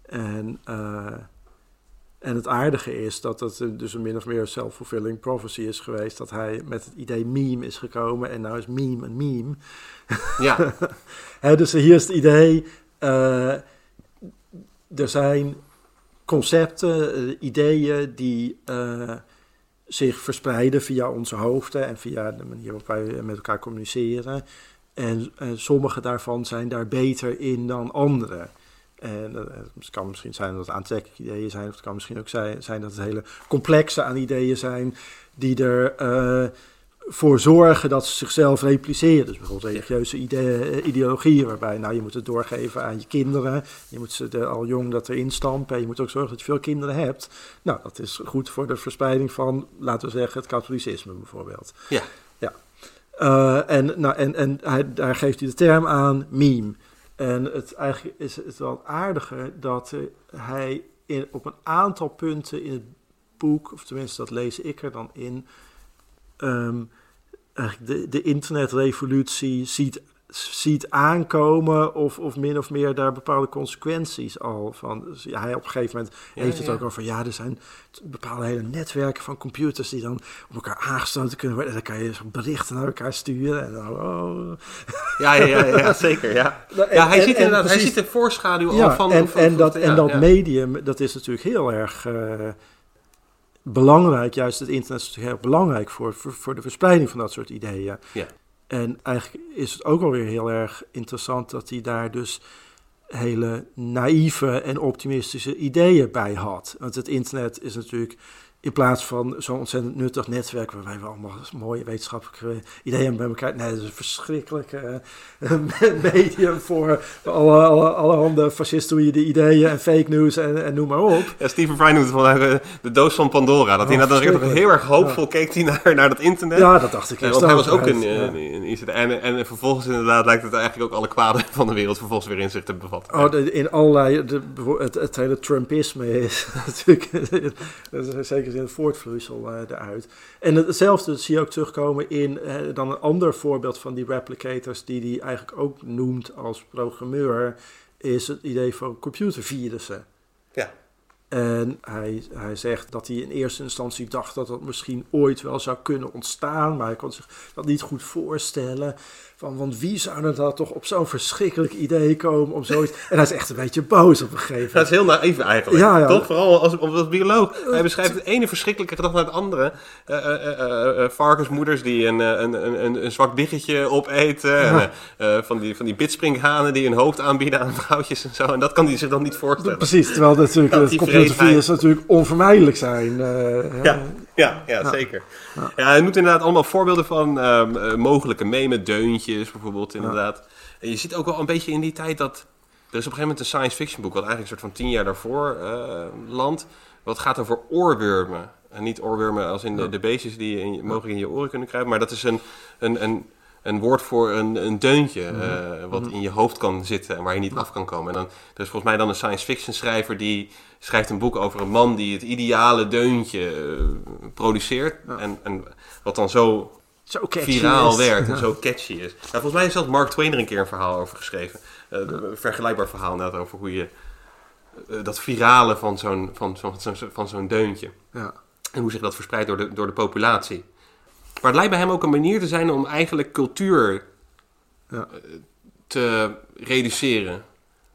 En, eh, en het aardige is dat het dus een min of meer self-fulfilling prophecy is geweest, dat hij met het idee meme is gekomen en nou is meme een meme. Ja, dus hier is het idee, eh, er zijn concepten, eh, ideeën die zich verspreiden via onze hoofden en via de manier waarop wij met elkaar communiceren. En sommige daarvan zijn daar beter in dan andere. En eh, het kan misschien zijn dat het aantrekkelijke ideeën zijn, of het kan misschien ook zijn, zijn dat het hele complexe aan ideeën zijn die er eh, voor zorgen dat ze zichzelf repliceren. Dus bijvoorbeeld religieuze ide- eh, ideologieën, waarbij nou, je moet het doorgeven aan je kinderen. Je moet ze er al jong dat erin stampen. En je moet ook zorgen dat je veel kinderen hebt. Nou, dat is goed voor de verspreiding van, laten we zeggen, het katholicisme bijvoorbeeld. Ja. ja. En nou, en, en hij, daar geeft hij de term aan, meme. En het, eigenlijk is het wel aardiger dat eh, hij in, op een aantal punten in het boek, of tenminste dat lees ik er dan in, ehm, eigenlijk de, de internetrevolutie ziet, ziet aankomen of, of min of meer daar bepaalde consequenties al van. Dus ja, hij op een gegeven moment Ja, heeft het ja. ook over, ja, er zijn bepaalde hele netwerken van computers die dan op elkaar aangesloten kunnen worden. En dan kan je berichten naar elkaar sturen en dan, oh. ja, ja, ja, zeker. Ja, Nou, en- ja hij, en- ziet en inderdaad, hij ziet de voorschaduw al van... en, van- en dat, en dat medium, dat is natuurlijk heel erg eh, belangrijk. Juist het internet is natuurlijk heel belangrijk voor, voor, voor de verspreiding van dat soort ideeën. Ja. En eigenlijk is het ook alweer heel erg interessant dat hij daar dus hele naïeve en optimistische ideeën bij had. Want het internet is natuurlijk in plaats van zo'n ontzettend nuttig netwerk waarbij we allemaal mooie wetenschappelijke ideeën bij elkaar. Nee, dat is een verschrikkelijke eh, medium voor alle, alle, allerhande fascistoïde ideeën en fake news en, en noem maar op. Ja, Stephen Fry noemt het wel eh, de doos van Pandora. Dat hij Oh, nou dan verschrikkelijk. heel erg hoopvol keek hij naar, naar dat internet. Ja, dat dacht ik eerst want hij was ook Hij- een, ja. En, en vervolgens inderdaad lijkt het eigenlijk ook alle kwaden van de wereld vervolgens weer in zich te bevatten. Oh, de- in allerlei, de, het, het hele Trumpisme is natuurlijk, dat is zeker in het voortvloeisel eh, eruit. En het- hetzelfde zie je ook terugkomen in eh, dan een ander voorbeeld van die replicators, die hij eigenlijk ook noemt als programmeur, is het idee van computervirussen. Ja. En hij, hij zegt dat hij in eerste instantie dacht dat dat misschien ooit wel zou kunnen ontstaan, maar hij kon zich dat niet goed voorstellen. Van, want wie zou er dan toch op zo'n verschrikkelijk idee komen om zoiets... En hij is echt een beetje boos op een gegeven Dat is heel naïef eigenlijk. Ja, ja. Toch? Vooral als, als bioloog. Hij beschrijft het ene verschrikkelijke gedachte naar het andere. Eh, eh, eh, eh, eh, varkensmoeders die een, eh, een, een, een, zwak biggetje opeten. En, eh, eh, van, die, van die bidspringhanen die hun hoofd aanbieden aan vrouwtjes en zo. En dat kan hij zich dan niet voorstellen. Precies, terwijl natuurlijk Dat het computervirus natuurlijk onvermijdelijk zijn. eh, Ja, ja, ja, zeker. Ja. hij noemt inderdaad allemaal voorbeelden van ehm, eh, mogelijke memen, deuntjes bijvoorbeeld, inderdaad. En je ziet ook wel een beetje in die tijd dat... Er is op een gegeven moment een science fiction boek, wat eigenlijk een soort van tien jaar daarvoor eh landt. Wat gaat over oorwormen. En niet oorwormen als in de, de beestjes die je in, mogelijk in je oren kunnen krijgen. Maar dat is een, een, een, een woord voor een, een deuntje eh, wat in je hoofd kan zitten en waar je niet af kan komen. En dan, er is volgens mij dan een science fiction schrijver die schrijft een boek over een man die het ideale deuntje eh, produceert. En, en wat dan zo Zo catchy viraal is. werkt en zo catchy is. Nou, volgens mij heeft zelfs Mark Twain er een keer een verhaal over geschreven. Eh, Een vergelijkbaar verhaal inderdaad over hoe je eh, dat virale van zo'n van, zo'n van zo'n- van zo'n deuntje. Ja. En hoe zich dat verspreidt door de, door de populatie. Maar het lijkt bij hem ook een manier te zijn om eigenlijk cultuur Ja. eh, te reduceren.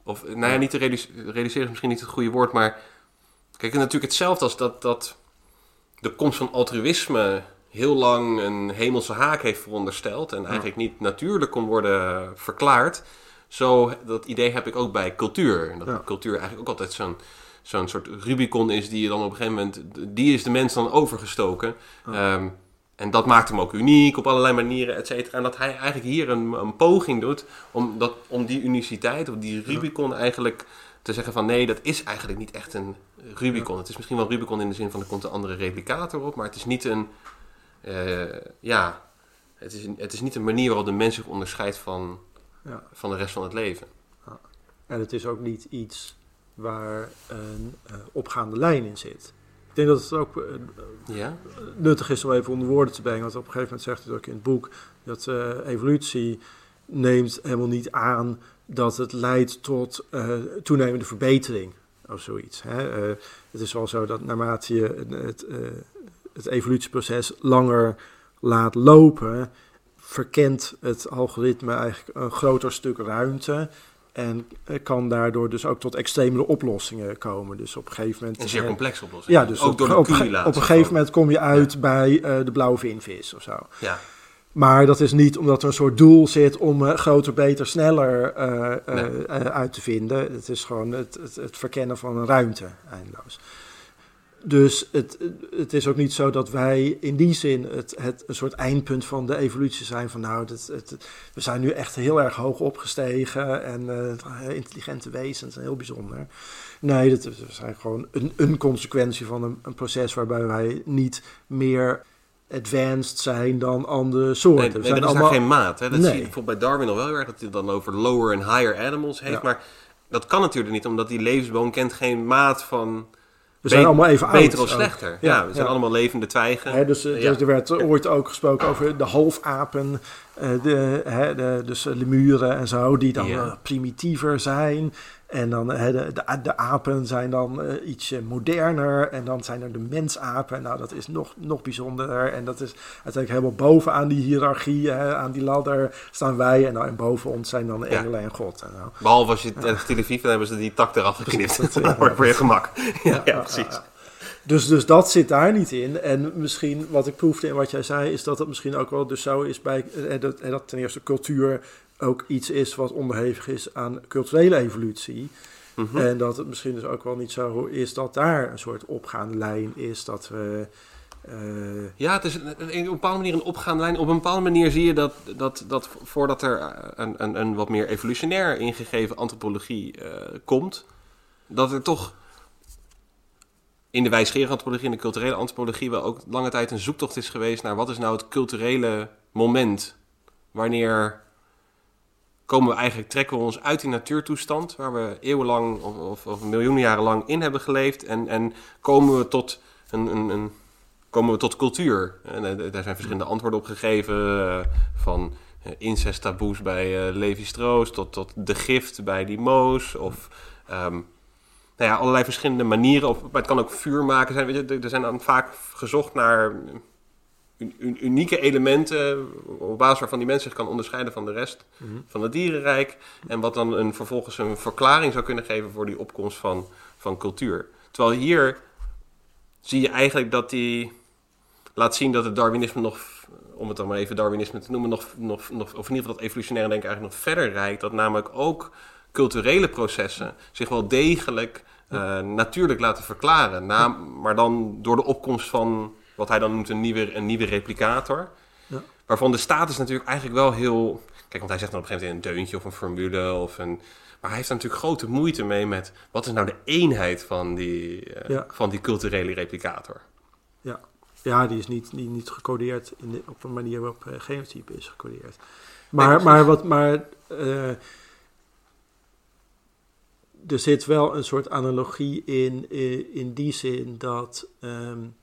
Of, nou ja, niet te reduce- reduceren is misschien niet het goede woord, maar... Kijk, het natuurlijk hetzelfde als dat, dat de komst van altruïsme heel lang een hemelse haak heeft verondersteld... en eigenlijk niet natuurlijk kon worden verklaard. Zo, dat idee heb ik ook bij cultuur. En dat Ja. cultuur eigenlijk ook altijd zo'n zo'n soort Rubicon is die je dan op een gegeven moment... Die is de mens dan overgestoken. Ehm, en dat maakt hem ook uniek op allerlei manieren, et cetera. En dat hij eigenlijk hier een, een poging doet om, dat, om die uniciteit, of die Rubicon eigenlijk te zeggen van... Nee, dat is eigenlijk niet echt een Rubicon. Het is misschien wel Rubicon in de zin van er komt een andere replicator op. Maar het is niet een... eh, ja, het is, het is niet een manier waarop de mens zich onderscheidt van, Ja. van de rest van het leven. En het is ook niet iets waar een eh, opgaande lijn in zit. Ik denk dat het ook eh, Ja? nuttig is om even onder woorden te brengen. Want op een gegeven moment zegt het ook in het boek dat evolutie neemt helemaal niet aan dat het leidt tot toenemende verbetering of zoiets. Hè? Het is wel zo dat naarmate je het, het, evolutieproces langer laat lopen, verkent het algoritme eigenlijk een groter stuk ruimte. En kan daardoor dus ook tot extremere oplossingen komen. Dus op een gegeven moment. Een zeer complexe oplossing. ja, dus ook op, door de op, cumulatie op een gegeven moment kom je uit bij eh, de blauwe vinvis of zo. Ja, Maar dat is niet omdat er een soort doel zit om eh, groter, beter, sneller Nee. eh, uit te vinden. Het is gewoon het, het, het verkennen van een ruimte, eindeloos. Dus het, het is ook niet zo dat wij in die zin het, het een soort eindpunt van de evolutie zijn. Van nou, het, het, we zijn nu echt heel erg hoog opgestegen en eh, intelligente wezens, heel bijzonder. Nee, dat, we zijn gewoon een, een consequentie van een, een proces waarbij wij niet meer advanced zijn dan andere soorten. Nee, zijn dat is allemaal... daar geen maat. Hè? Dat Nee. zie je bijvoorbeeld bij Darwin nog wel heel erg, dat hij het dan over lower en higher animals heeft. Ja. Maar dat kan natuurlijk niet, omdat die levensboom kent geen maat van we zijn be- allemaal even oud. beter of ook. slechter. Ja, Ja, we zijn ja. allemaal levende twijgen. Dus, eh, Ja. dus er werd ooit ook gesproken over de halfapen, eh, de, de, dus eh, lemuren en zo, die dan primitiever zijn. En dan hè, de, de, de apen zijn dan eh, ietsje moderner. En dan zijn er de mensapen. Nou, dat is nog, nog bijzonderer. En dat is uiteindelijk helemaal bovenaan die hiërarchie, hè, aan die ladder, staan wij. En, nou, en boven ons zijn dan de Ja. engelen en God. En nou. Behalve als je het tegen televisie, dan hebben ze die tak eraf geknipt. Dat- ja. voor je gemak. Ja, ja, precies. Dus, dus dat zit daar niet in. En misschien wat ik proefde in wat jij zei, is dat het misschien ook wel dus zo is bij eh, dat, eh, dat ten eerste cultuur ook iets is wat onderhevig is aan culturele evolutie. Mhm. En dat het misschien dus ook wel niet zo is dat daar een soort opgaande lijn is dat we. eh, Ja, het is een- een- op een bepaalde manier een opgaande lijn. Op een bepaalde manier zie je dat, dat, dat voordat er een, een, een wat meer evolutionair ingegeven antropologie eh, komt, dat er toch in de wijsgerige antropologie en de culturele antropologie wel ook lange tijd een zoektocht is geweest naar wat is nou het culturele moment. Wanneer komen we eigenlijk, trekken we ons uit die natuurtoestand waar we eeuwenlang of, of, miljoenen jaren lang in hebben geleefd en, en komen we tot een, een, een komen we tot cultuur. En eh, daar zijn verschillende antwoorden op gegeven. eh, van eh, incesttaboes bij Levi Strauss tot, tot de gift bij die Moos. Of ehm, nou ja, allerlei verschillende manieren. Of, maar het kan ook vuur maken zijn. Er- zijn dan vaak gezocht naar unieke elementen. op basis waarvan die mens zich kan onderscheiden van de rest van het dierenrijk. En wat dan een, vervolgens een verklaring zou kunnen geven voor die opkomst van, van cultuur. Terwijl hier zie je eigenlijk dat die laat zien dat het Darwinisme nog, om het dan maar even Darwinisme te noemen, nog, nog, nog, of in ieder geval dat evolutionaire denken eigenlijk nog verder reikt. Dat namelijk ook culturele processen zich wel degelijk eh, natuurlijk laten verklaren. Na, maar dan door de opkomst van wat hij dan noemt een nieuwe, een nieuwe replicator. Ja. Waarvan de status natuurlijk eigenlijk wel heel... Kijk, want hij zegt dan op een gegeven moment een deuntje of een formule of een... Maar hij heeft daar natuurlijk grote moeite mee met... wat is nou de eenheid van die, eh, Ja. van die culturele replicator? ja. Ja, die is niet, niet, niet gecodeerd in de, op een manier waarop uh, genotype is gecodeerd. Maar, maar, wat, maar uh, er zit wel een soort analogie in, in, in die zin dat um,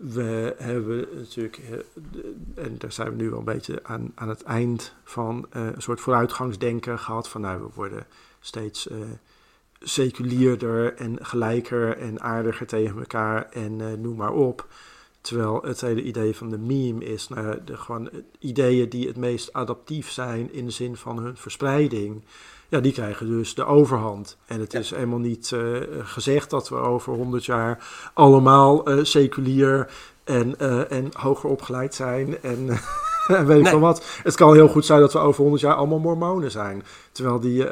we hebben natuurlijk, en daar zijn we nu wel een beetje aan, aan het eind van uh, een soort vooruitgangsdenken gehad van nou, we worden steeds uh, seculierder en gelijker en aardiger tegen elkaar en noem maar op. Terwijl het hele idee van de meme is nou, de, gewoon ideeën die het meest adaptief zijn in de zin van hun verspreiding. Ja, die krijgen dus de overhand. En het is helemaal niet uh, gezegd dat we over 100 jaar allemaal uh, seculier en, uh, en hoger opgeleid zijn. En, en weet ik nee. wat. Het kan heel goed zijn dat we over 100 jaar allemaal mormonen zijn. Terwijl die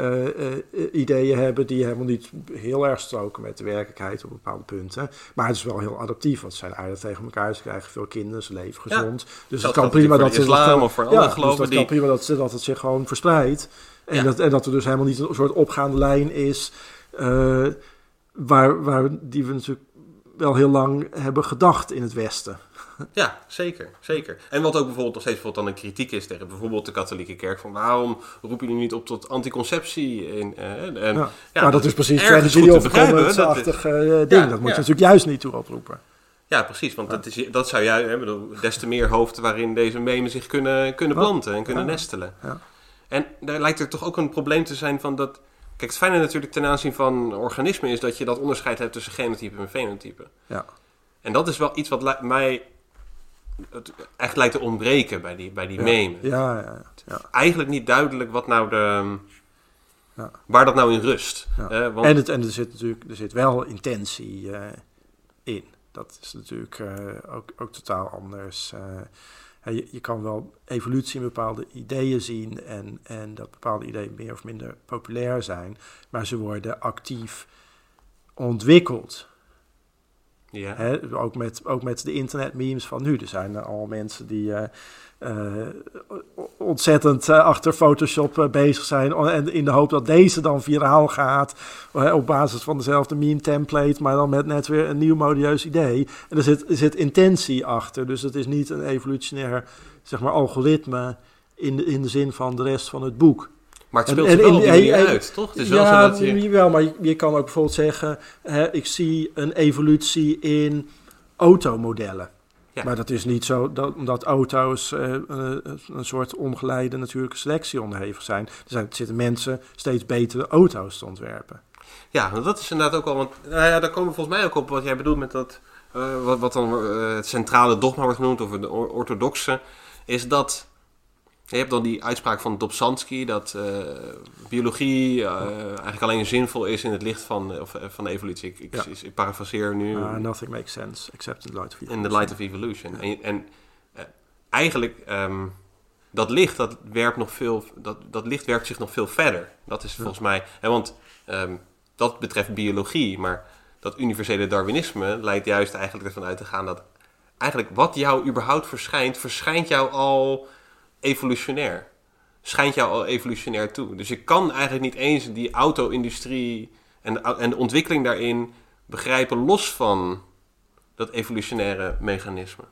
ideeën hebben die helemaal niet heel erg stroken met de werkelijkheid op bepaalde punten. Maar het is wel heel adaptief, want ze zijn aardig tegen elkaar. Ze krijgen veel kinderen, ze leven gezond. Ja. Dus dat het kan prima dat, ze dat, of voor ja, geloven dus dat die... kan prima dat, dat het zich gewoon verspreidt. En, Ja. dat, en dat er dus helemaal niet een soort opgaande lijn is, uh, waar, waar, die we natuurlijk wel heel lang hebben gedacht in het Westen. Ja, zeker, zeker. En wat ook bijvoorbeeld nog steeds bijvoorbeeld dan een kritiek is tegen bijvoorbeeld de katholieke kerk, van waarom roepen jullie niet op tot anticonceptie? En, uh, en, Ja. ja, nou, dat is precies te of uh, ding. Ja, dat moet je natuurlijk juist niet toe oproepen. Ja, precies, want dat, is, dat zou jij, hè, bedoel, des te meer hoofden waarin deze memen zich kunnen, kunnen planten en kunnen nestelen. Ja. En daar lijkt er toch ook een probleem te zijn van dat... Kijk, het fijne natuurlijk ten aanzien van organismen is dat je dat onderscheid hebt tussen genotype en fenotype. Ja. En dat is wel iets wat mij het echt lijkt te ontbreken bij die, bij die memen. Ja, ja, ja. Eigenlijk niet duidelijk wat nou de... Ja. Waar dat nou in rust. Ja. Eh, want, En, het, en er zit natuurlijk er zit wel intentie eh, in. Dat is natuurlijk eh, ook, ook totaal anders. eh. Je kan wel evolutie in bepaalde ideeën zien en, en dat bepaalde ideeën meer of minder populair zijn, maar ze worden actief ontwikkeld. Ja. Ook, met, ook met de internetmemes van nu. Er zijn al mensen die eh, eh, ontzettend eh, achter Photoshop bezig zijn. En in de hoop dat deze dan viraal gaat. op basis van dezelfde meme template. Maar dan met net weer een nieuw modieus idee. En er zit, er zit intentie achter. Dus het is niet een evolutionair zeg maar, algoritme. In de, in de zin van de rest van het boek. Maar het speelt en- zich wel en- die en- uit, toch? Het is wel ja, zo dat je... jawel, maar je, je kan ook bijvoorbeeld zeggen... Hè, ik zie een evolutie in automodellen. Ja. Maar dat is niet zo dat, omdat auto's eh, eh, een soort ongeleide natuurlijke selectie onderhevig zijn. Er, zijn, er zitten mensen steeds betere auto's te ontwerpen. Ja, dat is inderdaad ook al. Want nou ja, daar komen we volgens mij ook op wat jij bedoelt met dat. eh, wat, wat dan het centrale dogma wordt genoemd, of de or- orthodoxe. Is dat. Je hebt dan die uitspraak van Dobzhansky dat eh, biologie eh, eigenlijk alleen zinvol is in het licht van, of, eh, van de evolutie. Ik, ik, Ja. ik parafraseer nu. Uh, nothing makes sense except in the light of In the light of evolution. En, en eigenlijk, ehm, dat licht, dat, werpt nog veel, dat, dat licht werpt zich nog veel verder. Dat is volgens mij, hè, want ehm, dat betreft biologie, maar dat universele Darwinisme leidt juist eigenlijk ervan uit te gaan dat eigenlijk wat jou überhaupt verschijnt, verschijnt jou al evolutionair. Schijnt jou al evolutionair toe. Dus je kan eigenlijk niet eens die auto-industrie en de, en de ontwikkeling daarin begrijpen los van dat evolutionaire mechanisme.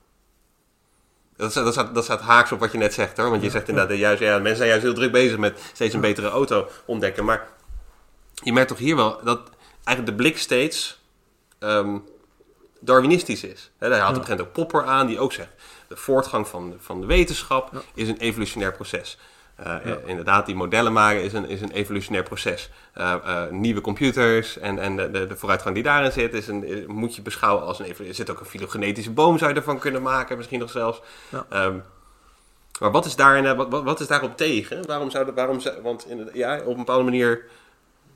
Dat staat, dat, staat, dat staat haaks op wat je net zegt hoor. Want je zegt inderdaad, juist, ja, mensen zijn juist heel druk bezig met steeds een betere auto ontdekken. Maar je merkt toch hier wel dat eigenlijk de blik steeds ehm, Darwinistisch is. Hè, daar haalt op een gegeven moment ook Popper aan, die ook zegt: de voortgang van de, van de wetenschap is een evolutionair proces. Uh, uh, inderdaad, die modellen maken is een, is een evolutionair proces. Uh, nieuwe computers en, en de, de, vooruitgang die daarin zit, is een, moet je beschouwen als een Er zit ook een filogenetische boom, zou je ervan kunnen maken, misschien nog zelfs. Ja. Um, maar wat is, daar, wat, wat, wat is daarop tegen? Waarom zou dat, waarom, want in, ja, op een bepaalde manier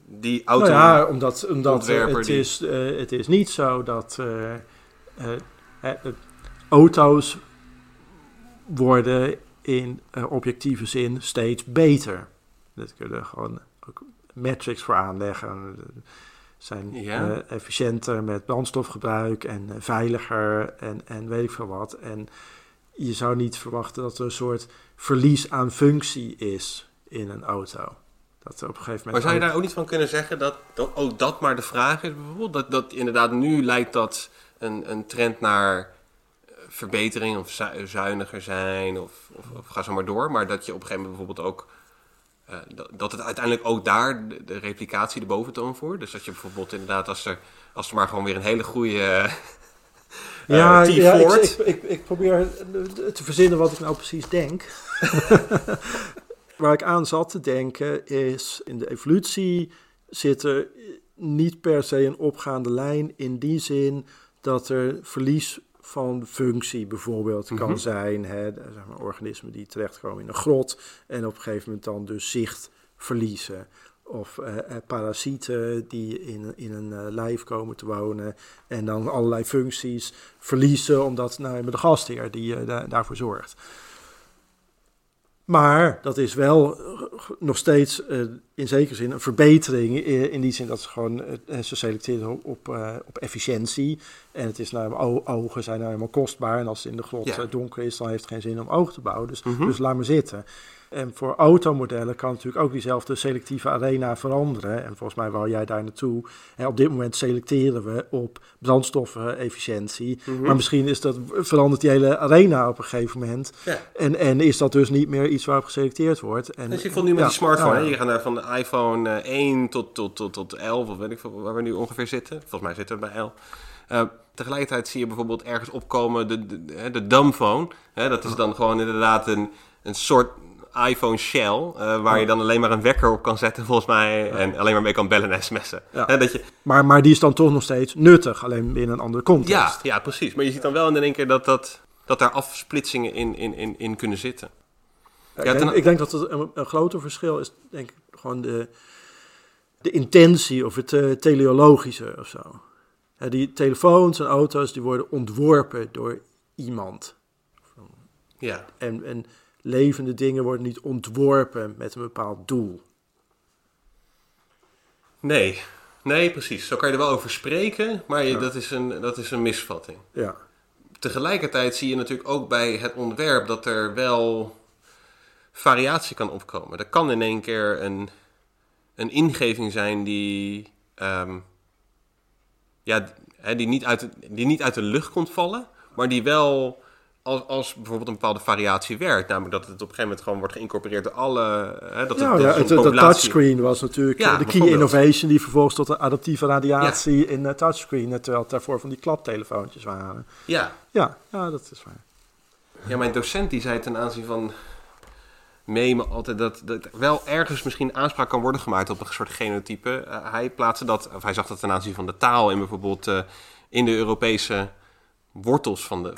die auto. Nou ja, omdat, omdat het, die... is, het is niet zo dat auto's worden in objectieve zin steeds beter. Dat kunnen gewoon ook metrics voor aanleggen. Zijn ja. efficiënter met brandstofgebruik en veiliger en, en weet ik veel wat. En je zou niet verwachten dat er een soort verlies aan functie is in een auto. Dat op een gegeven moment maar zou je daar ook niet van kunnen zeggen dat, dat ook dat maar de vraag is bijvoorbeeld? Dat, dat inderdaad nu lijkt dat een, een trend naar verbetering of zu- zuiniger zijn of, of, of ga zo maar door. Maar dat je op een gegeven moment bijvoorbeeld ook... eh, dat, het uiteindelijk ook daar de, de replicatie de boventoon voert. Dus dat je bijvoorbeeld inderdaad als er, als er maar gewoon weer een hele goede... eh, Ja, T. ja ik, ik, ik, ik probeer te verzinnen wat ik nou precies denk. Waar ik aan zat te denken is, in de evolutie zit er niet per se een opgaande lijn in die zin dat er verlies van functie bijvoorbeeld kan Mhm. zijn. Hè, zeg maar, organismen die terechtkomen in een grot en op een gegeven moment dan dus zicht verliezen. Of eh, eh, parasieten die in, in een eh, lijf komen te wonen en dan allerlei functies verliezen omdat nou, met de gastheer die da- daarvoor zorgt. Maar dat is wel eh, nog steeds eh, in zekere zin een verbetering. eh, in die zin dat ze gewoon ze selecteren op, op, op efficiëntie. En het is nou, ogen zijn nou helemaal kostbaar. En als het in de grot Ja. donker is, dan heeft het geen zin om ogen te bouwen. Dus, Mhm. dus laat maar zitten. En voor automodellen kan natuurlijk ook diezelfde selectieve arena veranderen. En volgens mij wou jij daar naartoe. En op dit moment selecteren we op brandstoffen-efficiëntie. Mhm. Maar misschien is dat, verandert die hele arena op een gegeven moment. Ja. En, en is dat dus niet meer iets waarop geselecteerd wordt. En, Dus je vond nu met ja, die smartphone, ja. hè? je gaat naar van de iPhone eh, 1 tot, tot, tot, tot 11, of weet ik veel waar we nu ongeveer zitten. Volgens mij zitten we bij 11. Eh, tegelijkertijd zie je bijvoorbeeld ergens opkomen de, de, de, de dumbphone. Hè? Dat is dan gewoon inderdaad een, een soort iPhone shell, eh, waar je dan alleen maar een wekker op kan zetten volgens mij. En alleen maar mee kan bellen en sms'en. Ja. Dat je, Maar, maar die is dan toch nog steeds nuttig, alleen in een andere context. ja, ja, precies. Maar je ziet dan wel in één keer dat, dat, dat daar afsplitsingen in, in, in, in kunnen zitten. Ja, ik, denk, ten- ik denk dat het een, een groter verschil is, denk ik, gewoon de, de intentie of het eh, teleologische of zo. Die telefoons en auto's die worden ontworpen door iemand. Ja. En, en levende dingen worden niet ontworpen met een bepaald doel. Nee, nee, precies. Zo kan je er wel over spreken, maar je, Ja. dat, is een, dat is een misvatting. Ja, Tegelijkertijd zie je natuurlijk ook bij het ontwerp dat er wel variatie kan opkomen. Er kan in één keer een, een ingeving zijn die, ehm, ja, die, niet uit, die niet uit de lucht komt vallen, maar die wel als, als bijvoorbeeld een bepaalde variatie werkt. Namelijk dat het op een gegeven moment gewoon wordt geïncorporeerd door alle... Hè, dat ja, ja het, de populatie- touchscreen was natuurlijk Ja, eh, de key innovation die vervolgens tot een adaptieve radiatie in uh, touchscreen, eh, terwijl het daarvoor van die klaptelefoontjes waren. Ja, Ja, ja, dat is waar. Ja, mijn docent die zei ten aanzien van memen altijd dat, dat wel ergens misschien aanspraak kan worden gemaakt op een soort genotype. Eh, hij plaatste dat, of hij zag dat ten aanzien van de taal in bijvoorbeeld eh, in de Europese wortels van, de,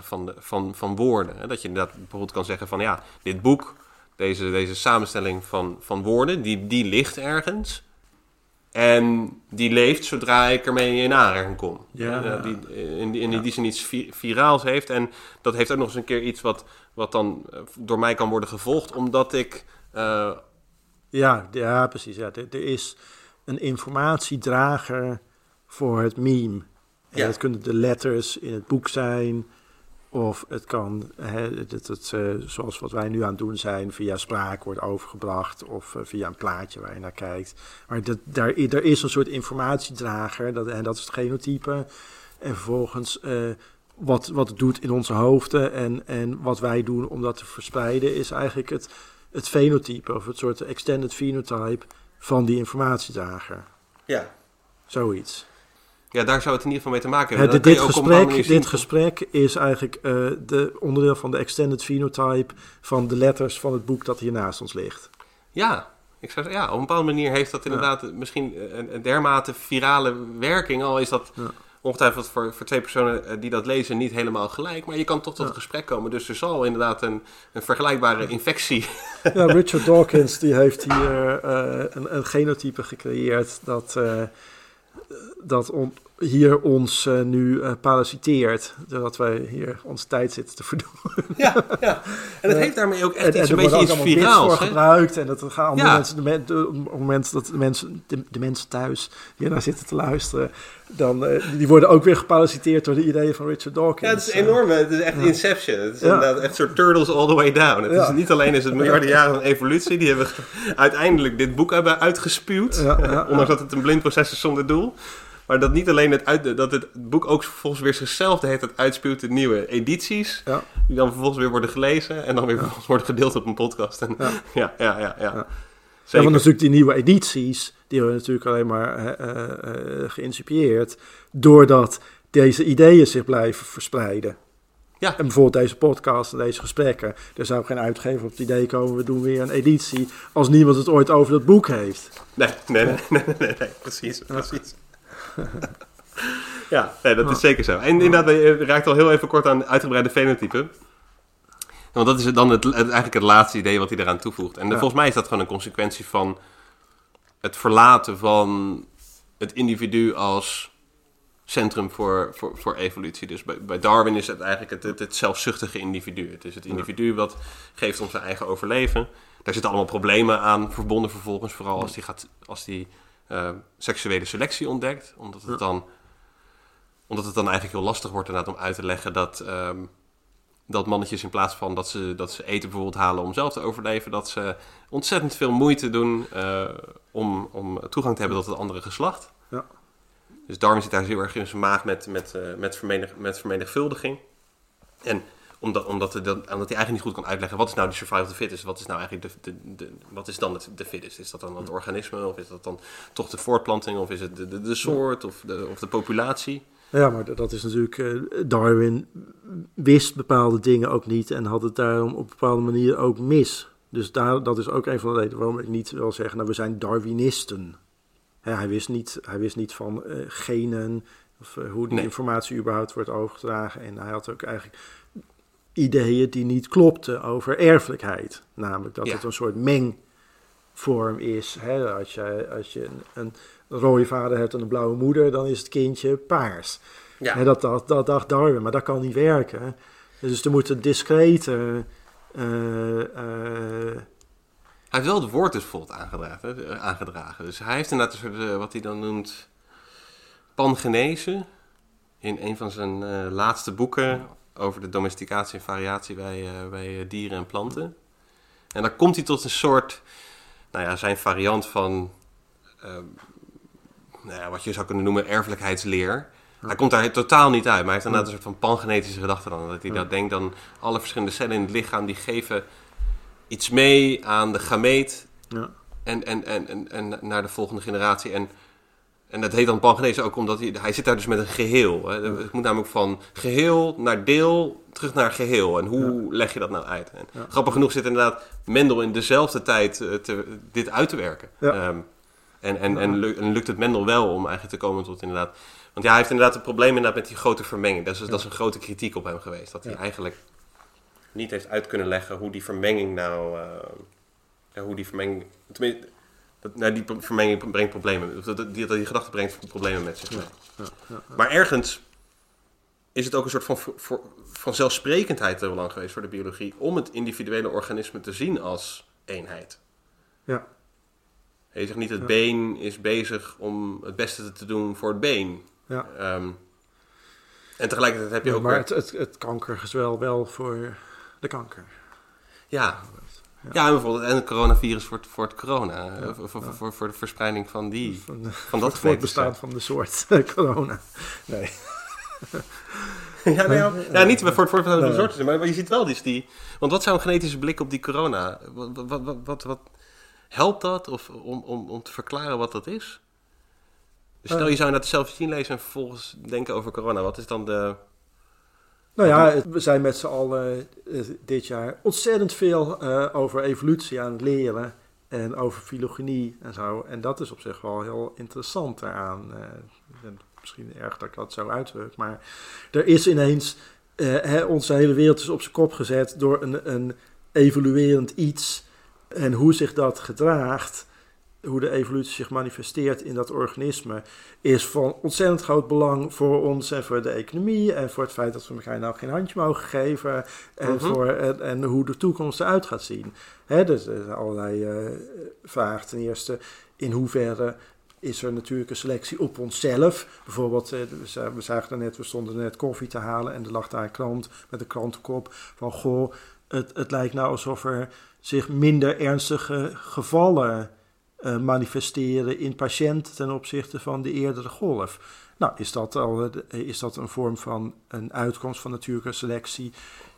van, de, van, van woorden. Hè. Dat je inderdaad bijvoorbeeld kan zeggen van ja, dit boek, deze, deze samenstelling van, van woorden, die, die ligt ergens. En die leeft zodra ik ermee in aanraking kom. Ja. Eh, die, in, die, in die zin iets vi- viraals heeft. En dat heeft ook nog eens een keer iets wat, wat dan eh, door mij kan worden gevolgd. Omdat ik... eh, Ja, ja precies. Ja. Er, er is een informatiedrager voor het meme. En Ja. dat kunnen de letters in het boek zijn. Of het kan, hè, dat het, eh, zoals wat wij nu aan het doen zijn, via spraak wordt overgebracht. Of eh, via een plaatje waar je naar kijkt. Maar dat, daar, er is een soort informatiedrager. Dat, en dat is het genotype. En vervolgens eh, wat, wat het doet in onze hoofden. En, en wat wij doen om dat te verspreiden, is eigenlijk het, het fenotype. Of het soort extended phenotype van die informatiedrager. ja. Zoiets. Ja, daar zou het in ieder geval mee te maken hebben. dit, gesprek, dit gesprek is eigenlijk eh, de onderdeel van de extended phenotype van de letters van het boek dat hier naast ons ligt. Ja, ik zou zeggen, ja, op een bepaalde manier heeft dat inderdaad misschien een, een dermate virale werking. Al is dat Ja. ongetwijfeld voor, voor twee personen eh, die dat lezen niet helemaal gelijk. Maar je kan toch tot Ja. een gesprek komen. Dus er zal inderdaad een, een vergelijkbare infectie... Ja, Richard Dawkins die heeft hier eh, een, een genotype gecreëerd dat, eh, dat on- hier ons eh, nu eh, parasiteert. Zodat wij hier onze tijd zitten te verdoen. Ja, ja. En het heeft daarmee ook echt en, iets en een beetje iets viraals. voor gebruikt. En dat gaan andere Ja. mensen, de men- de- op het moment dat de mensen, de, de mensen thuis hier naar zitten te luisteren, dan, eh, die worden ook weer geparasiteerd door de ideeën van Richard Dawkins. Ja, het is Eh, enorm. Het is echt Inception. Het is Ja. inderdaad echt soort turtles all the way down. Het Ja. is niet alleen is het miljarden jaren van evolutie. Die hebben uiteindelijk dit boek hebben uitgespuwd. Ja, Ondanks dat het een blind proces is zonder doel. Maar dat niet alleen het, uit, dat het boek ook vervolgens weer zichzelf de hele tijd uitspeelt in nieuwe edities. Ja. Die dan vervolgens weer worden gelezen en dan weer vervolgens worden gedeeld op een podcast. En, ja. Ja. Ja, ja, ja, Zeker. want natuurlijk die nieuwe edities, die hebben natuurlijk alleen maar geïncipieerd doordat deze ideeën zich blijven verspreiden. Ja. En bijvoorbeeld deze podcast en deze gesprekken. Er zou geen uitgever op het idee komen, we doen weer een editie als niemand het ooit over dat boek heeft. Nee, nee, nee, nee, nee, nee, nee, precies, precies. Ja, nee, dat is zeker zo. En inderdaad, je raakt al heel even kort aan uitgebreide fenotypen. Want dat is dan het, het- eigenlijk het laatste idee wat hij eraan toevoegt. En Ja. volgens mij is dat gewoon een consequentie van het verlaten van het individu als centrum voor, voor, voor evolutie. Dus bij, bij Darwin is het eigenlijk het, het, het zelfzuchtige individu. Het is het individu wat geeft ons zijn eigen overleven. Daar zitten allemaal problemen aan verbonden vervolgens. Vooral als die, gaat, als die eh, seksuele selectie ontdekt. Omdat het, dan, omdat het dan eigenlijk heel lastig wordt inderdaad om uit te leggen dat, ehm, dat mannetjes in plaats van dat ze, dat ze eten bijvoorbeeld halen om zelf te overleven, dat ze ontzettend veel moeite doen eh, om, om toegang te hebben tot het andere geslacht. Ja. Dus Darwin zit daar heel erg in zijn maag met, met, eh, met, vermenig, met vermenigvuldiging. En omdat, omdat, omdat hij eigenlijk niet goed kan uitleggen wat is nou de survival of the fittest, wat is nou eigenlijk de, de, de, wat is dan het, de fittest? Is dat dan het organisme of is dat dan toch de voortplanting of is het de, de, de soort of de, of de populatie? Ja, maar dat is natuurlijk. eh, Darwin wist bepaalde dingen ook niet en had het daarom op bepaalde manier ook mis. Dus daar, dat is ook een van de redenen waarom ik niet wil zeggen, nou, we zijn Darwinisten. Hij, wist niet, hij wist niet van eh, genen of eh, hoe die Nee. informatie überhaupt wordt overgedragen. En hij had ook eigenlijk ideeën die niet klopten over erfelijkheid. Namelijk dat Ja. het een soort mengvorm is. Hè? Als je, als je een, een rode vader hebt en een blauwe moeder, dan is het kindje paars. Ja, Hè, dat, dat, dat dacht Darwin, maar dat kan niet werken. Dus er moet een discrete... eh, eh, Hij heeft wel het woord dus bijvoorbeeld aangedragen. Dus hij heeft inderdaad een soort, eh, wat hij dan noemt, pangenese. In een van zijn eh, laatste boeken over de domesticatie en variatie bij, eh, bij eh, dieren en planten. En dan komt hij tot een soort, nou ja, zijn variant van, ehm, nou ja, wat je zou kunnen noemen erfelijkheidsleer. Hij komt daar totaal niet uit, maar hij heeft inderdaad een soort van pangenetische gedachte dan. Dat hij dat denkt dan, alle verschillende cellen in het lichaam, die geven iets mee aan de gameet ja. en, en, en, en, en naar de volgende generatie. En, en dat heet dan pangenese ook omdat hij, hij zit daar dus met een geheel. Hè. Het moet namelijk van geheel naar deel terug naar geheel. En hoe leg je dat nou uit? En Ja. Grappig genoeg zit inderdaad Mendel in dezelfde tijd eh, te, dit uit te werken. Ja. Ehm, en, en, en, lu- en lukt het Mendel wel om eigenlijk te komen tot inderdaad... Want ja, hij heeft inderdaad een probleem inderdaad met die grote vermenging. Dat is, dat is een grote kritiek op hem geweest. Dat hij eigenlijk niet heeft uit kunnen leggen hoe die vermenging nou... ja, hoe die vermenging... Tenminste, dat, nou, die vermenging brengt problemen. Of dat, die, dat die gedachte brengt problemen met zich mee. ja, ja. Maar ergens is het ook een soort van, voor, van zelfsprekendheid te belang geweest voor de biologie... om het individuele organisme te zien als eenheid. Ja. Je zegt niet het been is bezig om het beste te doen voor het been. Ja. Ehm, en tegelijkertijd heb je ook... maar weer- het, het, het kankergezwel wel voor de kanker. ja. Ja. en bijvoorbeeld en het coronavirus voor het, voor het corona. eh, voor, voor, voor, voor de verspreiding van die... Van, de- Van voor dat het voortbestaan van de soort corona. Nee. ja, nee, ja, ja, niet voor het voortbestaan van de Nee. soorten, maar, maar je ziet wel dus die... Want wat zou een genetische blik op die corona... Wat, wat, wat, wat, helpt dat of, om, om, om te verklaren wat dat is? Dus stel Eh. je zou dat zelf zien lezen en vervolgens denken over corona. Wat is dan de... Nou ja, we zijn met z'n allen eh, dit jaar ontzettend veel eh, over evolutie aan het leren. En over filogenie en zo. En dat is op zich wel heel interessant daaraan. Eh, misschien erg dat ik dat zo uitdruk. Maar er is ineens... hè, onze hele wereld is op zijn kop gezet door een, een evoluerend iets. En hoe zich dat gedraagt, hoe de evolutie zich manifesteert in dat organisme, is van ontzettend groot belang voor ons en voor de economie en voor het feit dat we elkaar nou geen handje mogen geven en, Mhm. voor, en, en hoe de toekomst eruit gaat zien. Hè, dus er zijn allerlei eh, vragen. Ten eerste, in hoeverre is er natuurlijke selectie op onszelf? Bijvoorbeeld, eh, we zagen net, we stonden net koffie te halen en er lag daar een krant met een krantenkop van, goh, het, het lijkt nou alsof er zich minder ernstige gevallen uh, manifesteren in patiënten ten opzichte van de eerdere golf. Nou, is dat, al, is dat een vorm van een uitkomst van natuurlijke selectie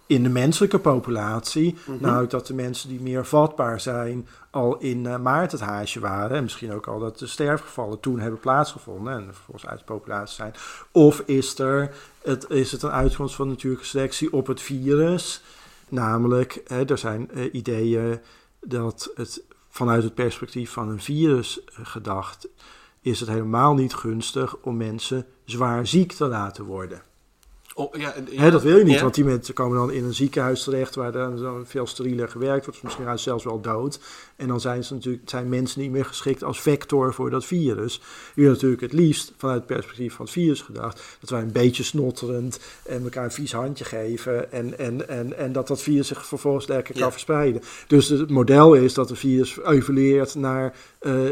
in de menselijke populatie? Mm Nou, dat de mensen die meer vatbaar zijn al in uh, maart het haasje waren. En misschien ook al dat de sterfgevallen toen hebben plaatsgevonden en vervolgens uit de populatie zijn. Of is, er, het, is het een uitkomst van natuurlijke selectie op het virus? Namelijk, hè, er zijn uh, ideeën dat het vanuit het perspectief van een virus gedacht is het helemaal niet gunstig om mensen zwaar ziek te laten worden. Oh, ja, ja, dat wil je niet, want die mensen komen dan in een ziekenhuis terecht waar dan veel sterieler gewerkt wordt, misschien zelfs wel dood. En dan zijn, ze natuurlijk, zijn mensen niet meer geschikt als vector voor dat virus. Je wil natuurlijk het liefst, vanuit het perspectief van het virus gedacht, dat wij een beetje snotterend en elkaar een vies handje geven en, en, en, en dat dat virus zich vervolgens lekker kan verspreiden. Dus het model is dat het virus evolueert naar uh,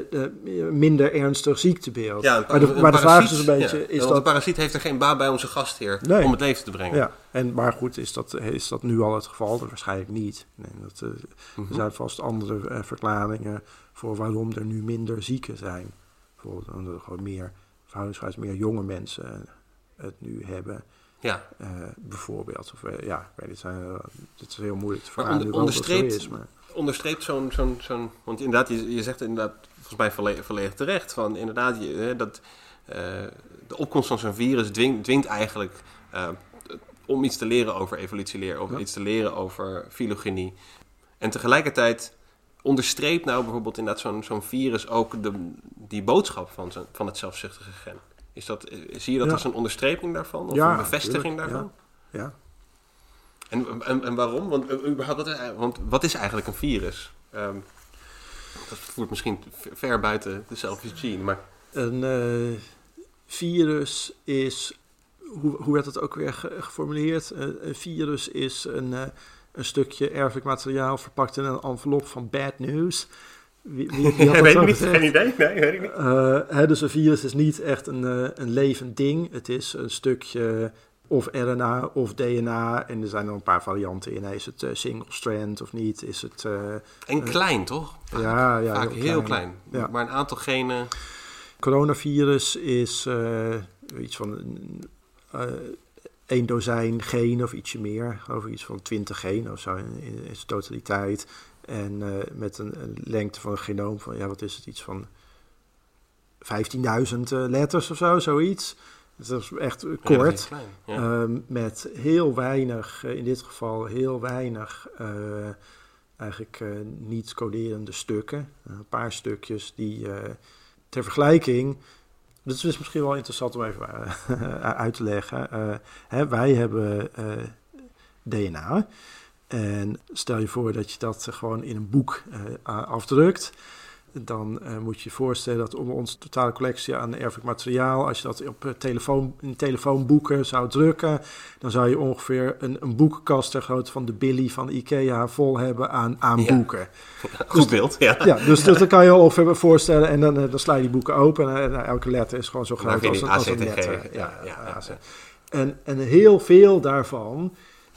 minder ernstig ziektebeeld. Ja, maar de, maar de vraag is dus een beetje... is dat... de parasiet heeft er geen baat bij onze gastheer om het leven te brengen. Ja, en, maar goed, is dat, is dat nu al het geval? Dat waarschijnlijk niet. Nee, dat, uh, Er mhm. zijn vast andere verklaringen voor waarom er nu minder zieken zijn. Bijvoorbeeld omdat er gewoon meer, verhoudingsgewijs meer jonge mensen het nu hebben. Ja. bijvoorbeeld. Of, ja, het, zijn, het is heel moeilijk te verklaren. Onder, onderstreept, maar onderstreept zo'n, zo'n, zo'n, want inderdaad, je, je zegt inderdaad volgens mij volledig, volledig terecht, van inderdaad, je, dat de opkomst van zo'n virus dwingt, dwingt eigenlijk om iets te leren over evolutieleer, over iets te leren over filogenie. En tegelijkertijd onderstreept nou bijvoorbeeld inderdaad zo'n, zo'n virus ook de, die boodschap van, van het zelfzuchtige gen. Is dat, eh, zie je dat als een onderstreping daarvan? Of ja, een bevestiging daarvan? ja. En, en, en waarom? Want, überhaupt, wat, want wat is eigenlijk een virus? Um, dat voert misschien ver buiten de selfish gene, maar... Een uh, virus is, hoe, hoe werd het ook weer geformuleerd? Uh, een virus is een, een stukje erfelijk materiaal verpakt in een envelop van bad news. Wie, wie, wie weet ik niet, geen idee. Nee, weet ik niet. Hè, dus een virus is niet echt een, een levend ding. Het is een stukje of RNA of DNA. En er zijn er een paar varianten in. Is het uh, single strand of niet? Is het, uh, en klein, toch? Vaak, ja, ja. Vaak heel, klein. Ja. Maar een aantal genen... Coronavirus is uh, iets van een dozijn genen of ietsje meer. Over iets van 20 genen of zo in, in, in zijn totaliteit. En met een, een, lengte van een genoom van, ja, wat is het? Iets van 15.000 letters of zo, zoiets. Dus dat is echt kort. Ehm, met heel weinig, eh, in dit geval heel weinig, uh, eigenlijk uh, niet coderende stukken. een paar stukjes die ter vergelijking. Dat is misschien wel interessant om even uit te leggen. Hè, wij hebben DNA. En stel je voor dat je dat gewoon in een boek afdrukt dan uh, moet je je voorstellen dat om onze totale collectie aan erfelijk materiaal, als je dat op uh, telefoon, in telefoonboeken zou drukken, dan zou je ongeveer een, een boekenkast ter grootte van de Billy van IKEA vol hebben aan, aan boeken. goed dus, beeld, ja. ja dus, dus dat kan je ongeveer voorstellen en dan, dan sla je die boeken open en elke letter is gewoon zo groot als, als een letter. Ja, ja, ja, En, en heel veel daarvan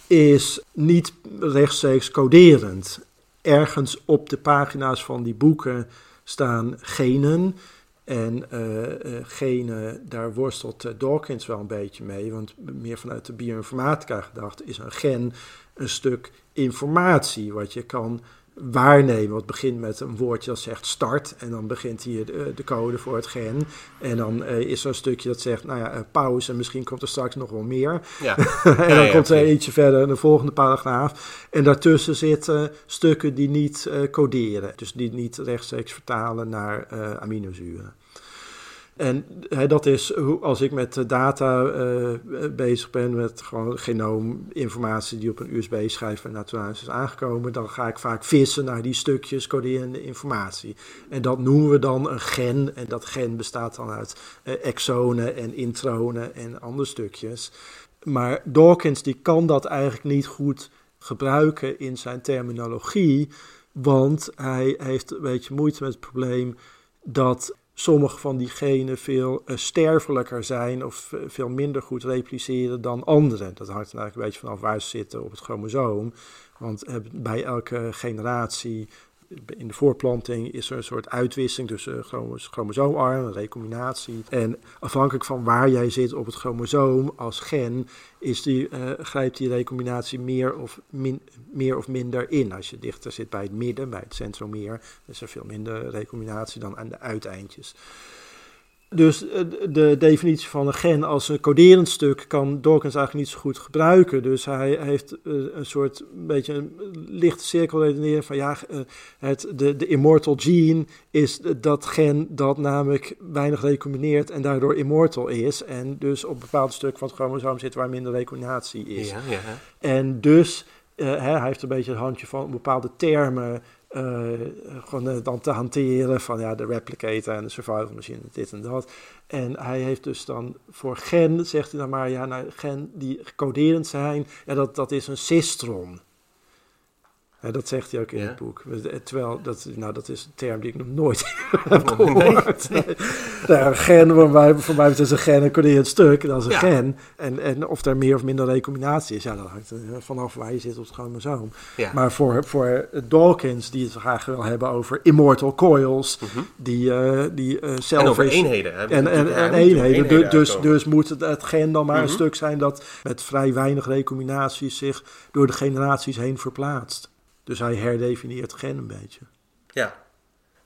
is niet rechtstreeks coderend. Ergens op de pagina's van die boeken staan genen. En uh, genen, daar worstelt uh, Dawkins wel een beetje mee, want meer vanuit de bioinformatica gedacht is een gen een stuk informatie wat je kan waarnemen. Het begint met een woordje dat zegt start. En dan begint hier de, de code voor het gen. En dan uh, is er een stukje dat zegt, nou ja, uh, pauze. En misschien komt er straks nog wel meer. Ja. en dan komt er ietsje verder de volgende paragraaf. En daartussen zitten stukken die niet uh, coderen. Dus die niet rechtstreeks vertalen naar aminozuren. En dat is als ik met data uh, bezig ben, met gewoon genoominformatie die op een USB-schijf naar het is aangekomen, dan ga ik vaak vissen naar die stukjes coderende informatie. En dat noemen we dan een gen. En dat gen bestaat dan uit uh, exonen en intronen en andere stukjes. Maar Dawkins die kan dat eigenlijk niet goed gebruiken in zijn terminologie, want hij heeft een beetje moeite met het probleem dat sommige van die genen veel uh, sterfelijker zijn of veel minder goed repliceren dan andere. Dat hangt er eigenlijk een beetje vanaf waar ze zitten op het chromosoom. Want uh, bij elke generatie in de voorplanting is er een soort uitwisseling tussen chromosoomarm, recombinatie. En afhankelijk van waar jij zit op het chromosoom als gen, is die, uh, grijpt die recombinatie meer of, min, meer of minder in. Als je dichter zit bij het midden, bij het centromeer, is er veel minder recombinatie dan aan de uiteindjes. Dus eh, de definitie van een gen als een coderend stuk kan Dawkins eigenlijk niet zo goed gebruiken. Dus hij heeft eh, een soort beetje een lichte cirkel redeneren van ja, eh, het, de, de immortal gene is dat gen dat namelijk weinig recombineert en daardoor immortal is. En dus op een bepaald stuk van het chromosoom zit waar minder recombinatie is. Ja, ja. En dus hij heeft een beetje het handje van bepaalde termen gewoon uh, dan te hanteren van ja, de replicator en de survival machine, dit en dat. En hij heeft dus dan voor gen, zegt hij dan maar, ja, nou, gen die coderend zijn, ja, dat, dat is een cistron dat zegt hij ook in het boek. Terwijl, dat, nou, dat is een term die ik nog nooit heb gehoord. Nee. Nou, gen, voor mij, voor mij is een gen een stuk, dat is een gen. En, en of er meer of minder recombinatie is, ja, dat hangt vanaf waar je zit op het chromosoom. Ja. Maar voor, voor Dawkins, die het graag wil hebben over immortal coils, mhm. die, uh, die uh, zelf... En over eenheden. En, en, en, eenheden. dus, dus moet het, het gen dan maar een mhm. stuk zijn dat met vrij weinig recombinaties zich door de generaties heen verplaatst. Dus hij herdefinieert gen een beetje. Ja,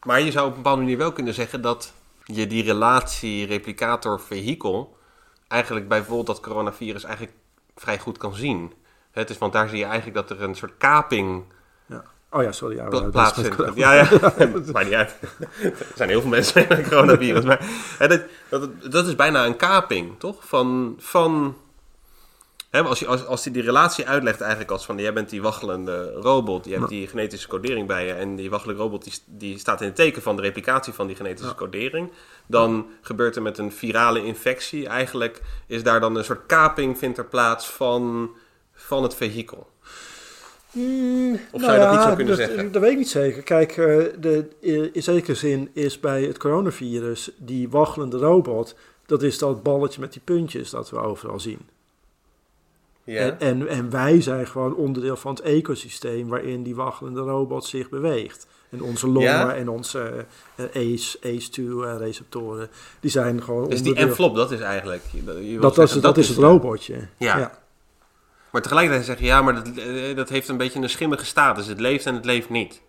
maar je zou op een bepaalde manier wel kunnen zeggen dat je die relatie replicator-vehikel eigenlijk bij bijvoorbeeld dat coronavirus eigenlijk vrij goed kan zien. Het is, want daar zie je eigenlijk dat er een soort kaping ja. Oh ja, sorry. Ja, pla plaatsvindt. Ja, ja. maar niet uit. Er zijn heel veel mensen met coronavirus. Maar dat, dat, dat, is bijna een kaping, toch? Van, van als, je, als, als hij die relatie uitlegt eigenlijk als van... jij bent die waggelende robot, je hebt die genetische codering bij je... en die waggelende robot die, die staat in het teken van de replicatie van die genetische codering... dan gebeurt er met een virale infectie eigenlijk... is daar dan een soort kaping vindt er plaats van, van het vehikel. Mm, of zou je dat niet zo kunnen zeggen? Dat weet ik niet zeker. Kijk, uh, de, in zekere zin is bij het coronavirus die waggelende robot... dat is dat balletje met die puntjes dat we overal zien. En, en, en, wij zijn gewoon onderdeel van het ecosysteem waarin die waggelende robot zich beweegt. En onze longen en onze uh, ACE, ACE2-receptoren, die zijn gewoon Dus die envelop, dat is eigenlijk... dat, dat, is, dat, is het robotje. Ja. ja. Maar tegelijkertijd zeg je, ja, maar dat, eh, dat heeft een beetje een schimmige status. Het leeft en het leeft niet.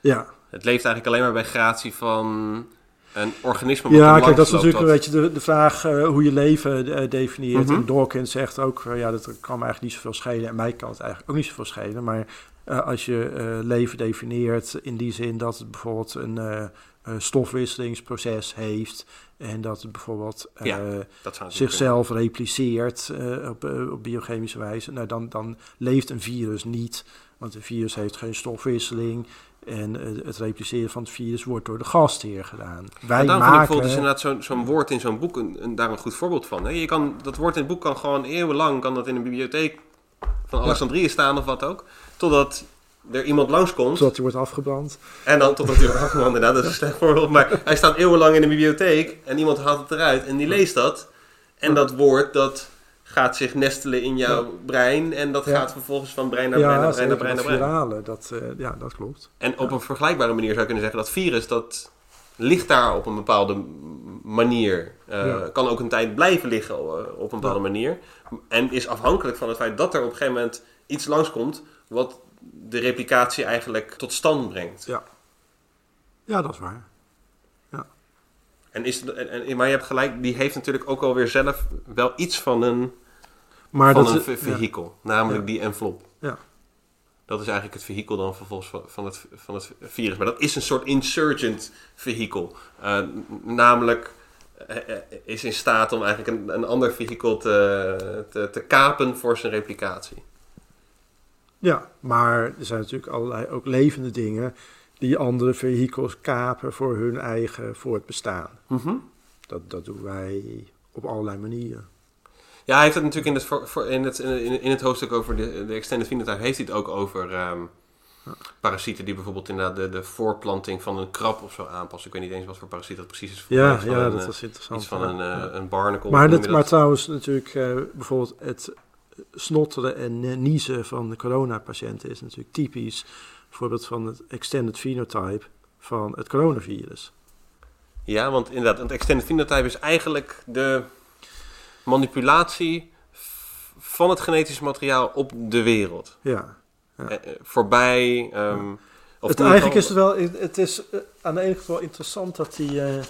Ja. Het leeft eigenlijk alleen maar bij gratie van een organisme Ja, kijk, dat is natuurlijk een beetje de, de vraag uh, hoe je leven uh, definieert. Mm -hmm. En Dawkins zegt ook, uh, ja, dat kan me eigenlijk niet zoveel schelen. En mij kan het eigenlijk ook niet zoveel schelen. Maar als je leven definieert in die zin dat het bijvoorbeeld een stofwisselingsproces heeft... en dat het bijvoorbeeld ja, dat zichzelf repliceert op, op biochemische wijze... Nou, dan, dan leeft een virus niet... Want een virus heeft geen stofwisseling, en het repliceren van het virus wordt door de gastheer gedaan. Wij maken... ik bijvoorbeeld dus inderdaad zo'n woord in zo'n boek een, daar een goed voorbeeld van. Hè? Je kan, dat woord in het boek kan gewoon eeuwenlang kan dat in een bibliotheek van Alexandrië staan of wat ook. Totdat er iemand langskomt. Totdat hij wordt afgebrand. En dan totdat hij wordt afgebrand, inderdaad, dat is een slecht voorbeeld. Maar hij staat eeuwenlang in de bibliotheek en iemand haalt het eruit en die leest dat. En dat woord, dat gaat zich nestelen in jouw brein. En dat gaat vervolgens van brein naar brein naar brein naar brein naar brein. Virale, dat, uh, ja, dat klopt. En op een vergelijkbare manier zou je kunnen zeggen dat virus, dat ligt daar op een bepaalde manier. Uh, kan ook een tijd blijven liggen uh, op een bepaalde manier. En is afhankelijk van het feit dat er op een gegeven moment iets langskomt wat de replicatie eigenlijk tot stand brengt. Ja, ja dat is waar. En is, en, en, maar je hebt gelijk, die heeft natuurlijk ook alweer zelf wel iets van een maar van dat een vehikel, namelijk die envelop. Ja. Dat is eigenlijk het vehikel dan vervolgens van, van, het, van het virus. Maar dat is een soort insurgent vehikel. Uh, namelijk uh, is in staat om eigenlijk een, een ander vehikel te, te, te kapen voor zijn replicatie. Ja, maar er zijn natuurlijk allerlei ook levende dingen die andere vehikels kapen voor hun eigen voortbestaan. Mm dat, dat doen wij op allerlei manieren. Ja, hij heeft het natuurlijk in het, voor, in het, in, in het hoofdstuk over de, de extended phenotype, heeft hij het ook over um, parasieten die bijvoorbeeld inderdaad de, de voorplanting van een krab of zo aanpassen. Ik weet niet eens wat voor parasiet dat precies is. Ja, ja dat was interessant. Iets van een, ja. een barnacle. Maar, dat, maar trouwens natuurlijk uh, bijvoorbeeld het snotteren en niezen van de coronapatiënten is natuurlijk typisch bijvoorbeeld van het extended phenotype van het coronavirus. Ja, want inderdaad, het extended phenotype is eigenlijk de manipulatie van het genetisch materiaal op de wereld. Ja. Eh, eh, voorbij. ehm, of het, eigenlijk is het wel, het is eh, aan de ene kant wel interessant dat die, eh,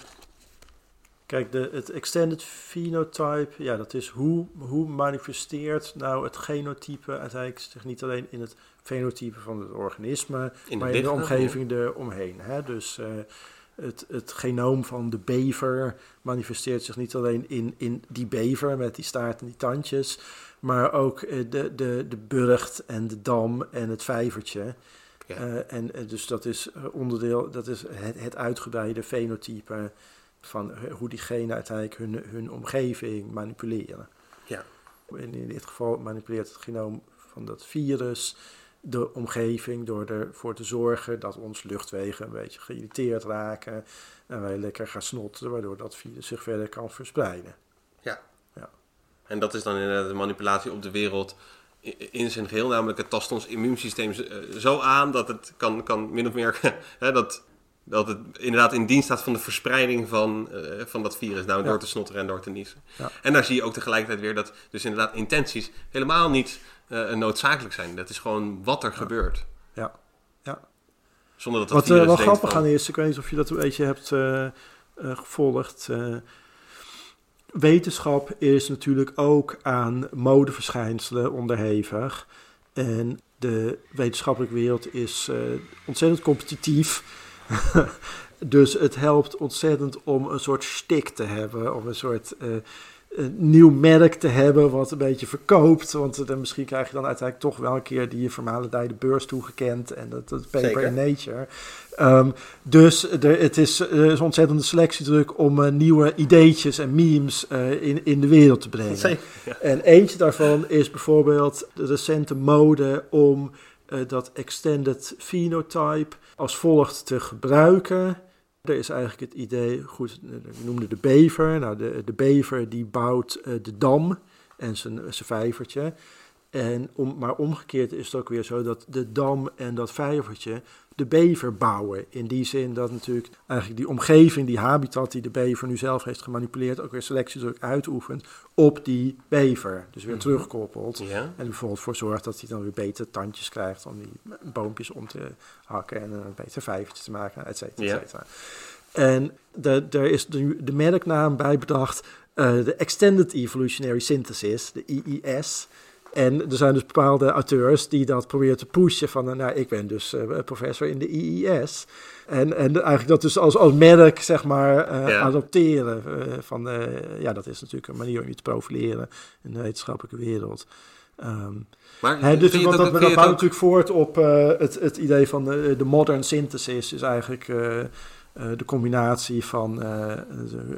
kijk, de, het extended phenotype, ja, dat is hoe, hoe manifesteert nou het genotype uiteindelijk zich niet alleen in het fenotype van het organisme, in maar in de omgeving eromheen. Hè? Dus eh, het, het genoom van de bever manifesteert zich niet alleen in, in die bever met die staart en die tandjes, maar ook eh, de, de, de burcht en de dam en het vijvertje. Ja. Eh, en eh, dus dat is onderdeel, dat is het, het uitgebreide fenotype van hoe diegenen uiteindelijk hun, hun omgeving manipuleren. Ja. En in dit geval manipuleert het genoom van dat virus de omgeving door ervoor te zorgen dat ons luchtwegen een beetje geïrriteerd raken en wij lekker gaan snotten, waardoor dat virus zich verder kan verspreiden. En dat is dan inderdaad de manipulatie op de wereld in zijn geheel. Namelijk het tast ons immuunsysteem eh, zo aan dat het kan, kan min of meer... hè, dat, dat het inderdaad in dienst staat van de verspreiding van, eh, van dat virus. Nou, Ja. door te snotteren en door te niezen. Ja. En daar zie je ook tegelijkertijd weer dat dus inderdaad intenties helemaal niet noodzakelijk zijn. Dat is gewoon wat er gebeurt. Ja. Ja. Zonder dat dat Wat eh, wel grappig van- aan is, ik weet niet of je dat een beetje hebt eh, eh, gevolgd. eh, wetenschap is natuurlijk ook aan modeverschijnselen onderhevig. En de wetenschappelijke wereld is eh, ontzettend competitief. dus het helpt ontzettend om een soort stik te hebben, of een soort eh, een nieuw merk te hebben wat een beetje verkoopt. Want eh, dan misschien krijg je dan uiteindelijk toch wel een keer die vermalendijde beurs toegekend en dat, dat paper Zeker. in Nature. Ehm, dus er, het is, er is ontzettende selectiedruk om eh, nieuwe ideetjes en memes eh, in, in de wereld te brengen. Zeker, ja. En eentje daarvan is bijvoorbeeld de recente mode om eh, dat extended phenotype als volgt te gebruiken. Er is eigenlijk het idee, goed, we noemden de bever. Nou, de, de bever die bouwt eh, de dam en zijn, zijn vijvertje. En om, maar omgekeerd is het ook weer zo dat de dam en dat vijvertje de bever bouwen. In die zin dat natuurlijk eigenlijk die omgeving, die habitat die de bever nu zelf heeft gemanipuleerd, ook weer selectiedruk uitoefent op die bever. Dus weer Mhm. terugkoppelt. Ja. En er bijvoorbeeld voor zorgt dat hij dan weer beter tandjes krijgt om die boompjes om te hakken en een beter vijvertje te maken, et cetera, Ja. et cetera. En daar is de, de merknaam bij bedacht, eh, de Extended Evolutionary Synthesis, de IES. En er zijn dus bepaalde auteurs die dat proberen te pushen van, nou, ik ben dus eh, professor in de IES. En, en eigenlijk dat dus als, als merk, zeg maar, eh, Ja. adopteren. eh, van, ja, dat is natuurlijk een manier om je te profileren in de wetenschappelijke wereld. Ehm, Maar Hè, dus want dat, dat je bouwt natuurlijk voort op het, het idee van de, de modern synthesis. Is eigenlijk de combinatie van eh,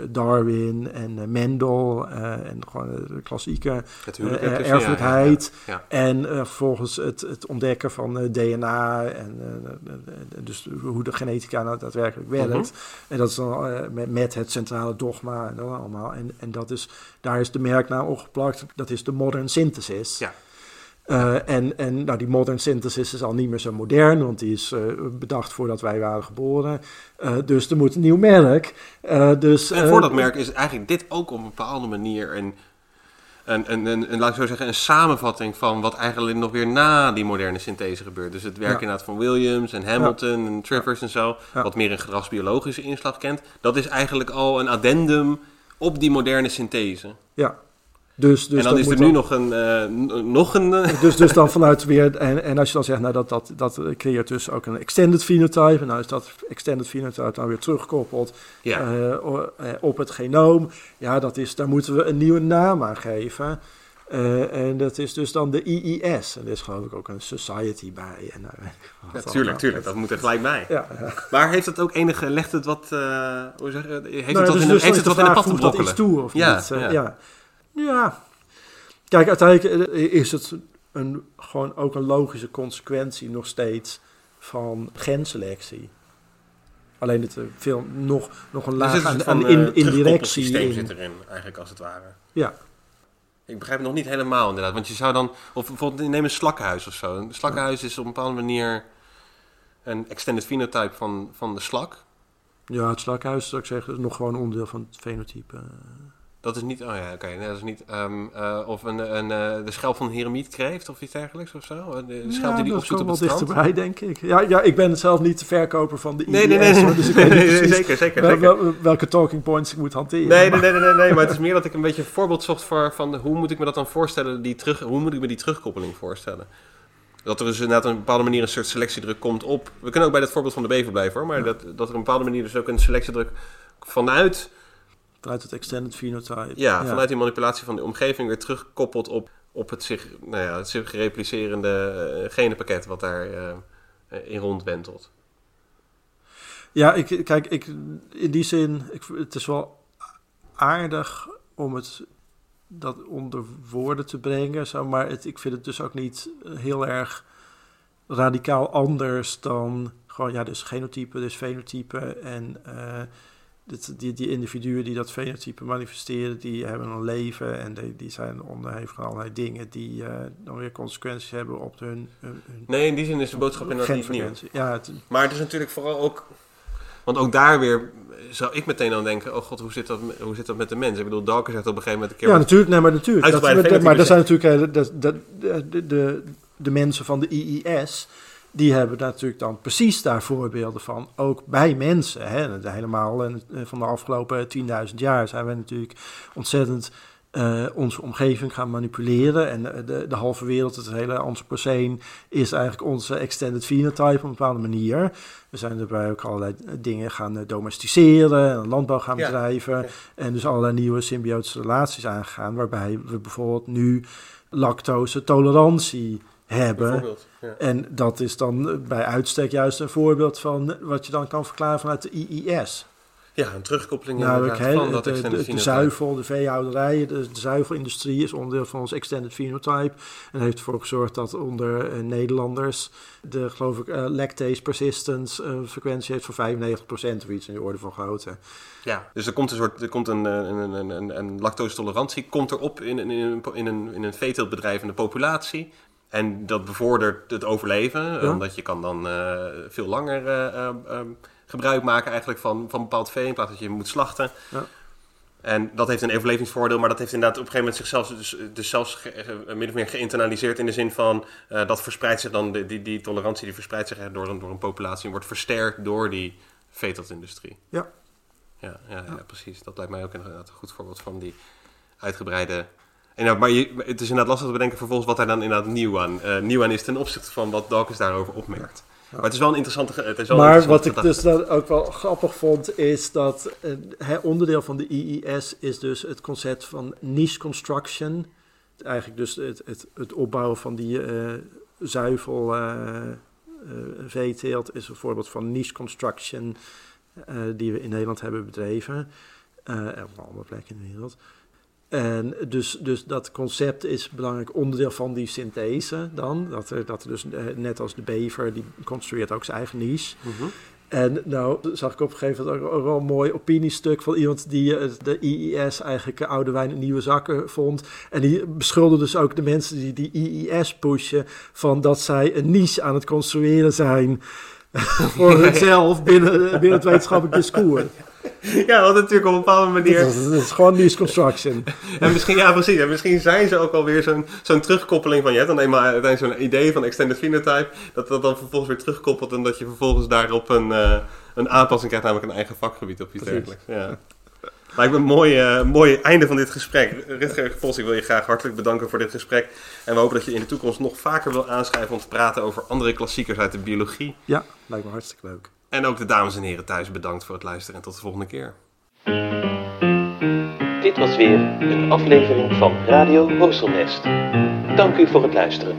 Darwin en eh, Mendel eh, en gewoon de klassieke eh, eh, erfelijkheid. ja, ja. En eh, vervolgens het, het ontdekken van eh, DNA en eh, eh, eh, dus hoe de genetica nou daadwerkelijk werkt. Mhm. En dat is dan eh, met, met het centrale dogma en dat allemaal. En, en dat is, daar is de merknaam opgeplakt. Dat is de modern synthesis. Ja. Eh, en en nou, die modern synthesis is al niet meer zo modern, want die is eh, bedacht voordat wij waren geboren. Eh, dus er moet een nieuw merk. Dus, En voor dat merk is eigenlijk dit ook op een bepaalde manier een, een, een, een, een, laat ik zo zeggen, een samenvatting van wat eigenlijk nog weer na die moderne synthese gebeurt. Dus het werk Ja. inderdaad van Williams en Hamilton en Travers en zo, Ja. wat meer een gedragsbiologische inslag kent. Dat is eigenlijk al een addendum op die moderne synthese. Ja. Dus, dus en dan dat is er nu dan- nog een, eh, nog een eh, Dus, dus dan vanuit weer, en, en als je dan zegt, nou dat, dat, dat creëert dus ook een extended phenotype. En nou is dat extended phenotype dan weer teruggekoppeld ja. eh, op het genoom. Ja, dat is, daar moeten we een nieuwe naam aan geven. En dat is dus dan de IIS. En er is geloof ik ook een society bij. En, Ja, tuurlijk, tuurlijk, dat moet er gelijk bij. Ja, ja. Maar heeft het ook enige, legt het wat, hoe zeg je, heeft Nou, het wat dus- in, dus heeft het wat in de te dat brokkelen? iets toe of Ja, niet? Ja. Ja. Kijk, uiteindelijk eh, is het een, gewoon ook een logische consequentie nog steeds van genselectie. Alleen dat er veel, nog, nog een laag aan, aan in, eh, indirectie in. zit erin, eigenlijk als het ware. Ja, Ik begrijp het nog niet helemaal inderdaad. Want je zou dan, of bijvoorbeeld neem een slakkenhuis of zo. Een slakkenhuis is op een bepaalde manier een extended phenotype van, van de slak. Ja, het slakhuis, zou ik zeggen, is nog gewoon onderdeel van het fenotype. Dat is niet, oh ja, oké, nee, dat is niet, ehm, eh, of een, een, eh, de schelp van een heremietkreeft of iets dergelijks of zo? De, de schelp ja, die die opzoekt op het wel strand? dichterbij, denk ik. Ja, ja, ik ben zelf niet de verkoper van de. Nee, nee, nee, dus ik weet niet precies zeker, zeker, wel- zeker. wel- welke talking points ik moet hanteren. Nee, nee, nee, nee, nee, maar het is meer dat ik een beetje een voorbeeld zocht voor van de- hoe moet ik me dat dan voorstellen, die terug, hoe moet ik me die terugkoppeling voorstellen? Dat er dus inderdaad op een bepaalde manier een soort selectiedruk komt op. We kunnen ook bij dat voorbeeld van de bever blijven hoor, maar dat, dat er op een bepaalde manier dus ook een selectiedruk vanuit, Uit het extended phenotype. ja, vanuit die manipulatie van de omgeving weer terugkoppelt op, op het zich, nou ja, het zich replicerende eh, genenpakket wat daar eh, in rondwentelt. Ja, ik, kijk, ik, in die zin, ik, het is wel aardig om het dat onder woorden te brengen, zo, maar het, ik vind het dus ook niet heel erg radicaal anders dan gewoon, ja, dus genotype, dus fenotype en eh, dit, die, die individuen die dat fenotype manifesteren, die hebben een leven en die, die zijn onderhevig aan allerlei dingen die eh, dan weer consequenties hebben op hun, hun, hun Nee, in die zin is de boodschap inderdaad niet nieuw. Ja, het, Maar het is natuurlijk vooral ook. Want ook daar weer zou ik meteen aan denken: oh god, hoe zit dat, hoe zit dat met de mens? Ik bedoel, Dalker zegt op een gegeven moment een keer. Ja, natuurlijk. Nee, maar natuurlijk. Dat, dat- maar fenotypes, zijn natuurlijk eh, de, de, de, de mensen van de IIS, die hebben natuurlijk dan precies daar voorbeelden van. Ook bij mensen. Hè. Helemaal eh, van de afgelopen 10.000 jaar zijn we natuurlijk ontzettend eh, onze omgeving gaan manipuleren. En de, de, de halve wereld, het hele Anthropocene, is eigenlijk onze extended phenotype op een bepaalde manier. We zijn daarbij ook allerlei dingen gaan eh, domesticeren, en landbouw gaan Ja, bedrijven. ja. En dus allerlei nieuwe symbiotische relaties aangegaan, waarbij we bijvoorbeeld nu lactose tolerantie hebben. Ja. En dat is dan bij uitstek juist een voorbeeld van wat je dan kan verklaren vanuit de IIS. ja, een terugkoppeling Namelijk inderdaad hè, van dat de, de, zuivel, de veehouderij, de, de zuivelindustrie is onderdeel van ons extended phenotype. En heeft ervoor gezorgd dat onder eh, Nederlanders de, geloof ik, eh, lactase persistence eh, frequentie heeft van 95% of iets in de orde van grootte. Ja, dus er komt een soort, er komt een, eh, een, een, een, een lactose-tolerantie komt erop in, in, in, een, in een, in een veeteeltbedrijf in de populatie. En dat bevordert het overleven, Ja. omdat je kan dan eh, veel langer eh, eh, eh, gebruik maken eigenlijk van, van bepaald vee in plaats dat je moet slachten. Ja. En dat heeft een overlevingsvoordeel, maar dat heeft inderdaad op een gegeven moment zichzelf dus, dus zelfs ge- min of meer geïnternaliseerd in de zin van eh, dat verspreid zich dan, die, die, die tolerantie die verspreidt zich door een, door een populatie en wordt versterkt door die veeteeltindustrie. Ja. Ja, ja, ja, precies. Dat lijkt mij ook inderdaad een goed voorbeeld van die uitgebreide... En nou, maar je, het is inderdaad lastig te bedenken vervolgens wat daar dan inderdaad nieuw aan, eh, nieuw aan is ten opzichte van wat Dawkins daarover opmerkt. Maar het is wel een interessante... Het is wel Maar wat ik dus dan ook wel grappig vond, is dat eh, onderdeel van de IIS is dus het concept van niche construction. Eigenlijk dus het, het, het opbouwen van die eh, zuivel eh, eh, veeteelt is een voorbeeld van niche construction eh, die we in Nederland hebben bedreven. eh, en op andere plekken in de wereld. En dus, dus dat concept is een belangrijk onderdeel van die synthese dan. Dat er, dat er dus, eh, net als de bever, die construeert ook zijn eigen niche. Mhm. En nou zag ik op een gegeven moment ook, wel een mooi opiniestuk van iemand die eh, de IIS eigenlijk eh, oude wijn in nieuwe zakken vond. En die beschuldigde dus ook de mensen die die IIS pushen van dat zij een niche aan het construeren zijn voor hunzelf binnen, binnen het wetenschappelijk discours. Ja, want natuurlijk op een bepaalde manier... Dat is, dat is gewoon. En misschien, ja precies, en misschien zijn ze ook alweer zo'n zo'n terugkoppeling van... Je hebt dan eenmaal uiteindelijk zo'n idee van extended phenotype... dat dat dan vervolgens weer terugkoppelt... en dat je vervolgens daarop een, eh, een aanpassing krijgt... namelijk een eigen vakgebied of iets Precies. dergelijks. Ja. Lijkt me een mooi, eh, mooi einde van dit gesprek. Rutger Vos, ik wil je graag hartelijk bedanken voor dit gesprek. En we hopen dat je in de toekomst nog vaker wil aanschrijven... om te praten over andere klassiekers uit de biologie. Ja, lijkt me hartstikke leuk. En ook de dames en heren thuis bedankt voor het luisteren... en tot de volgende keer. Dit was weer een aflevering van Radio Horselnest. Dank u voor het luisteren.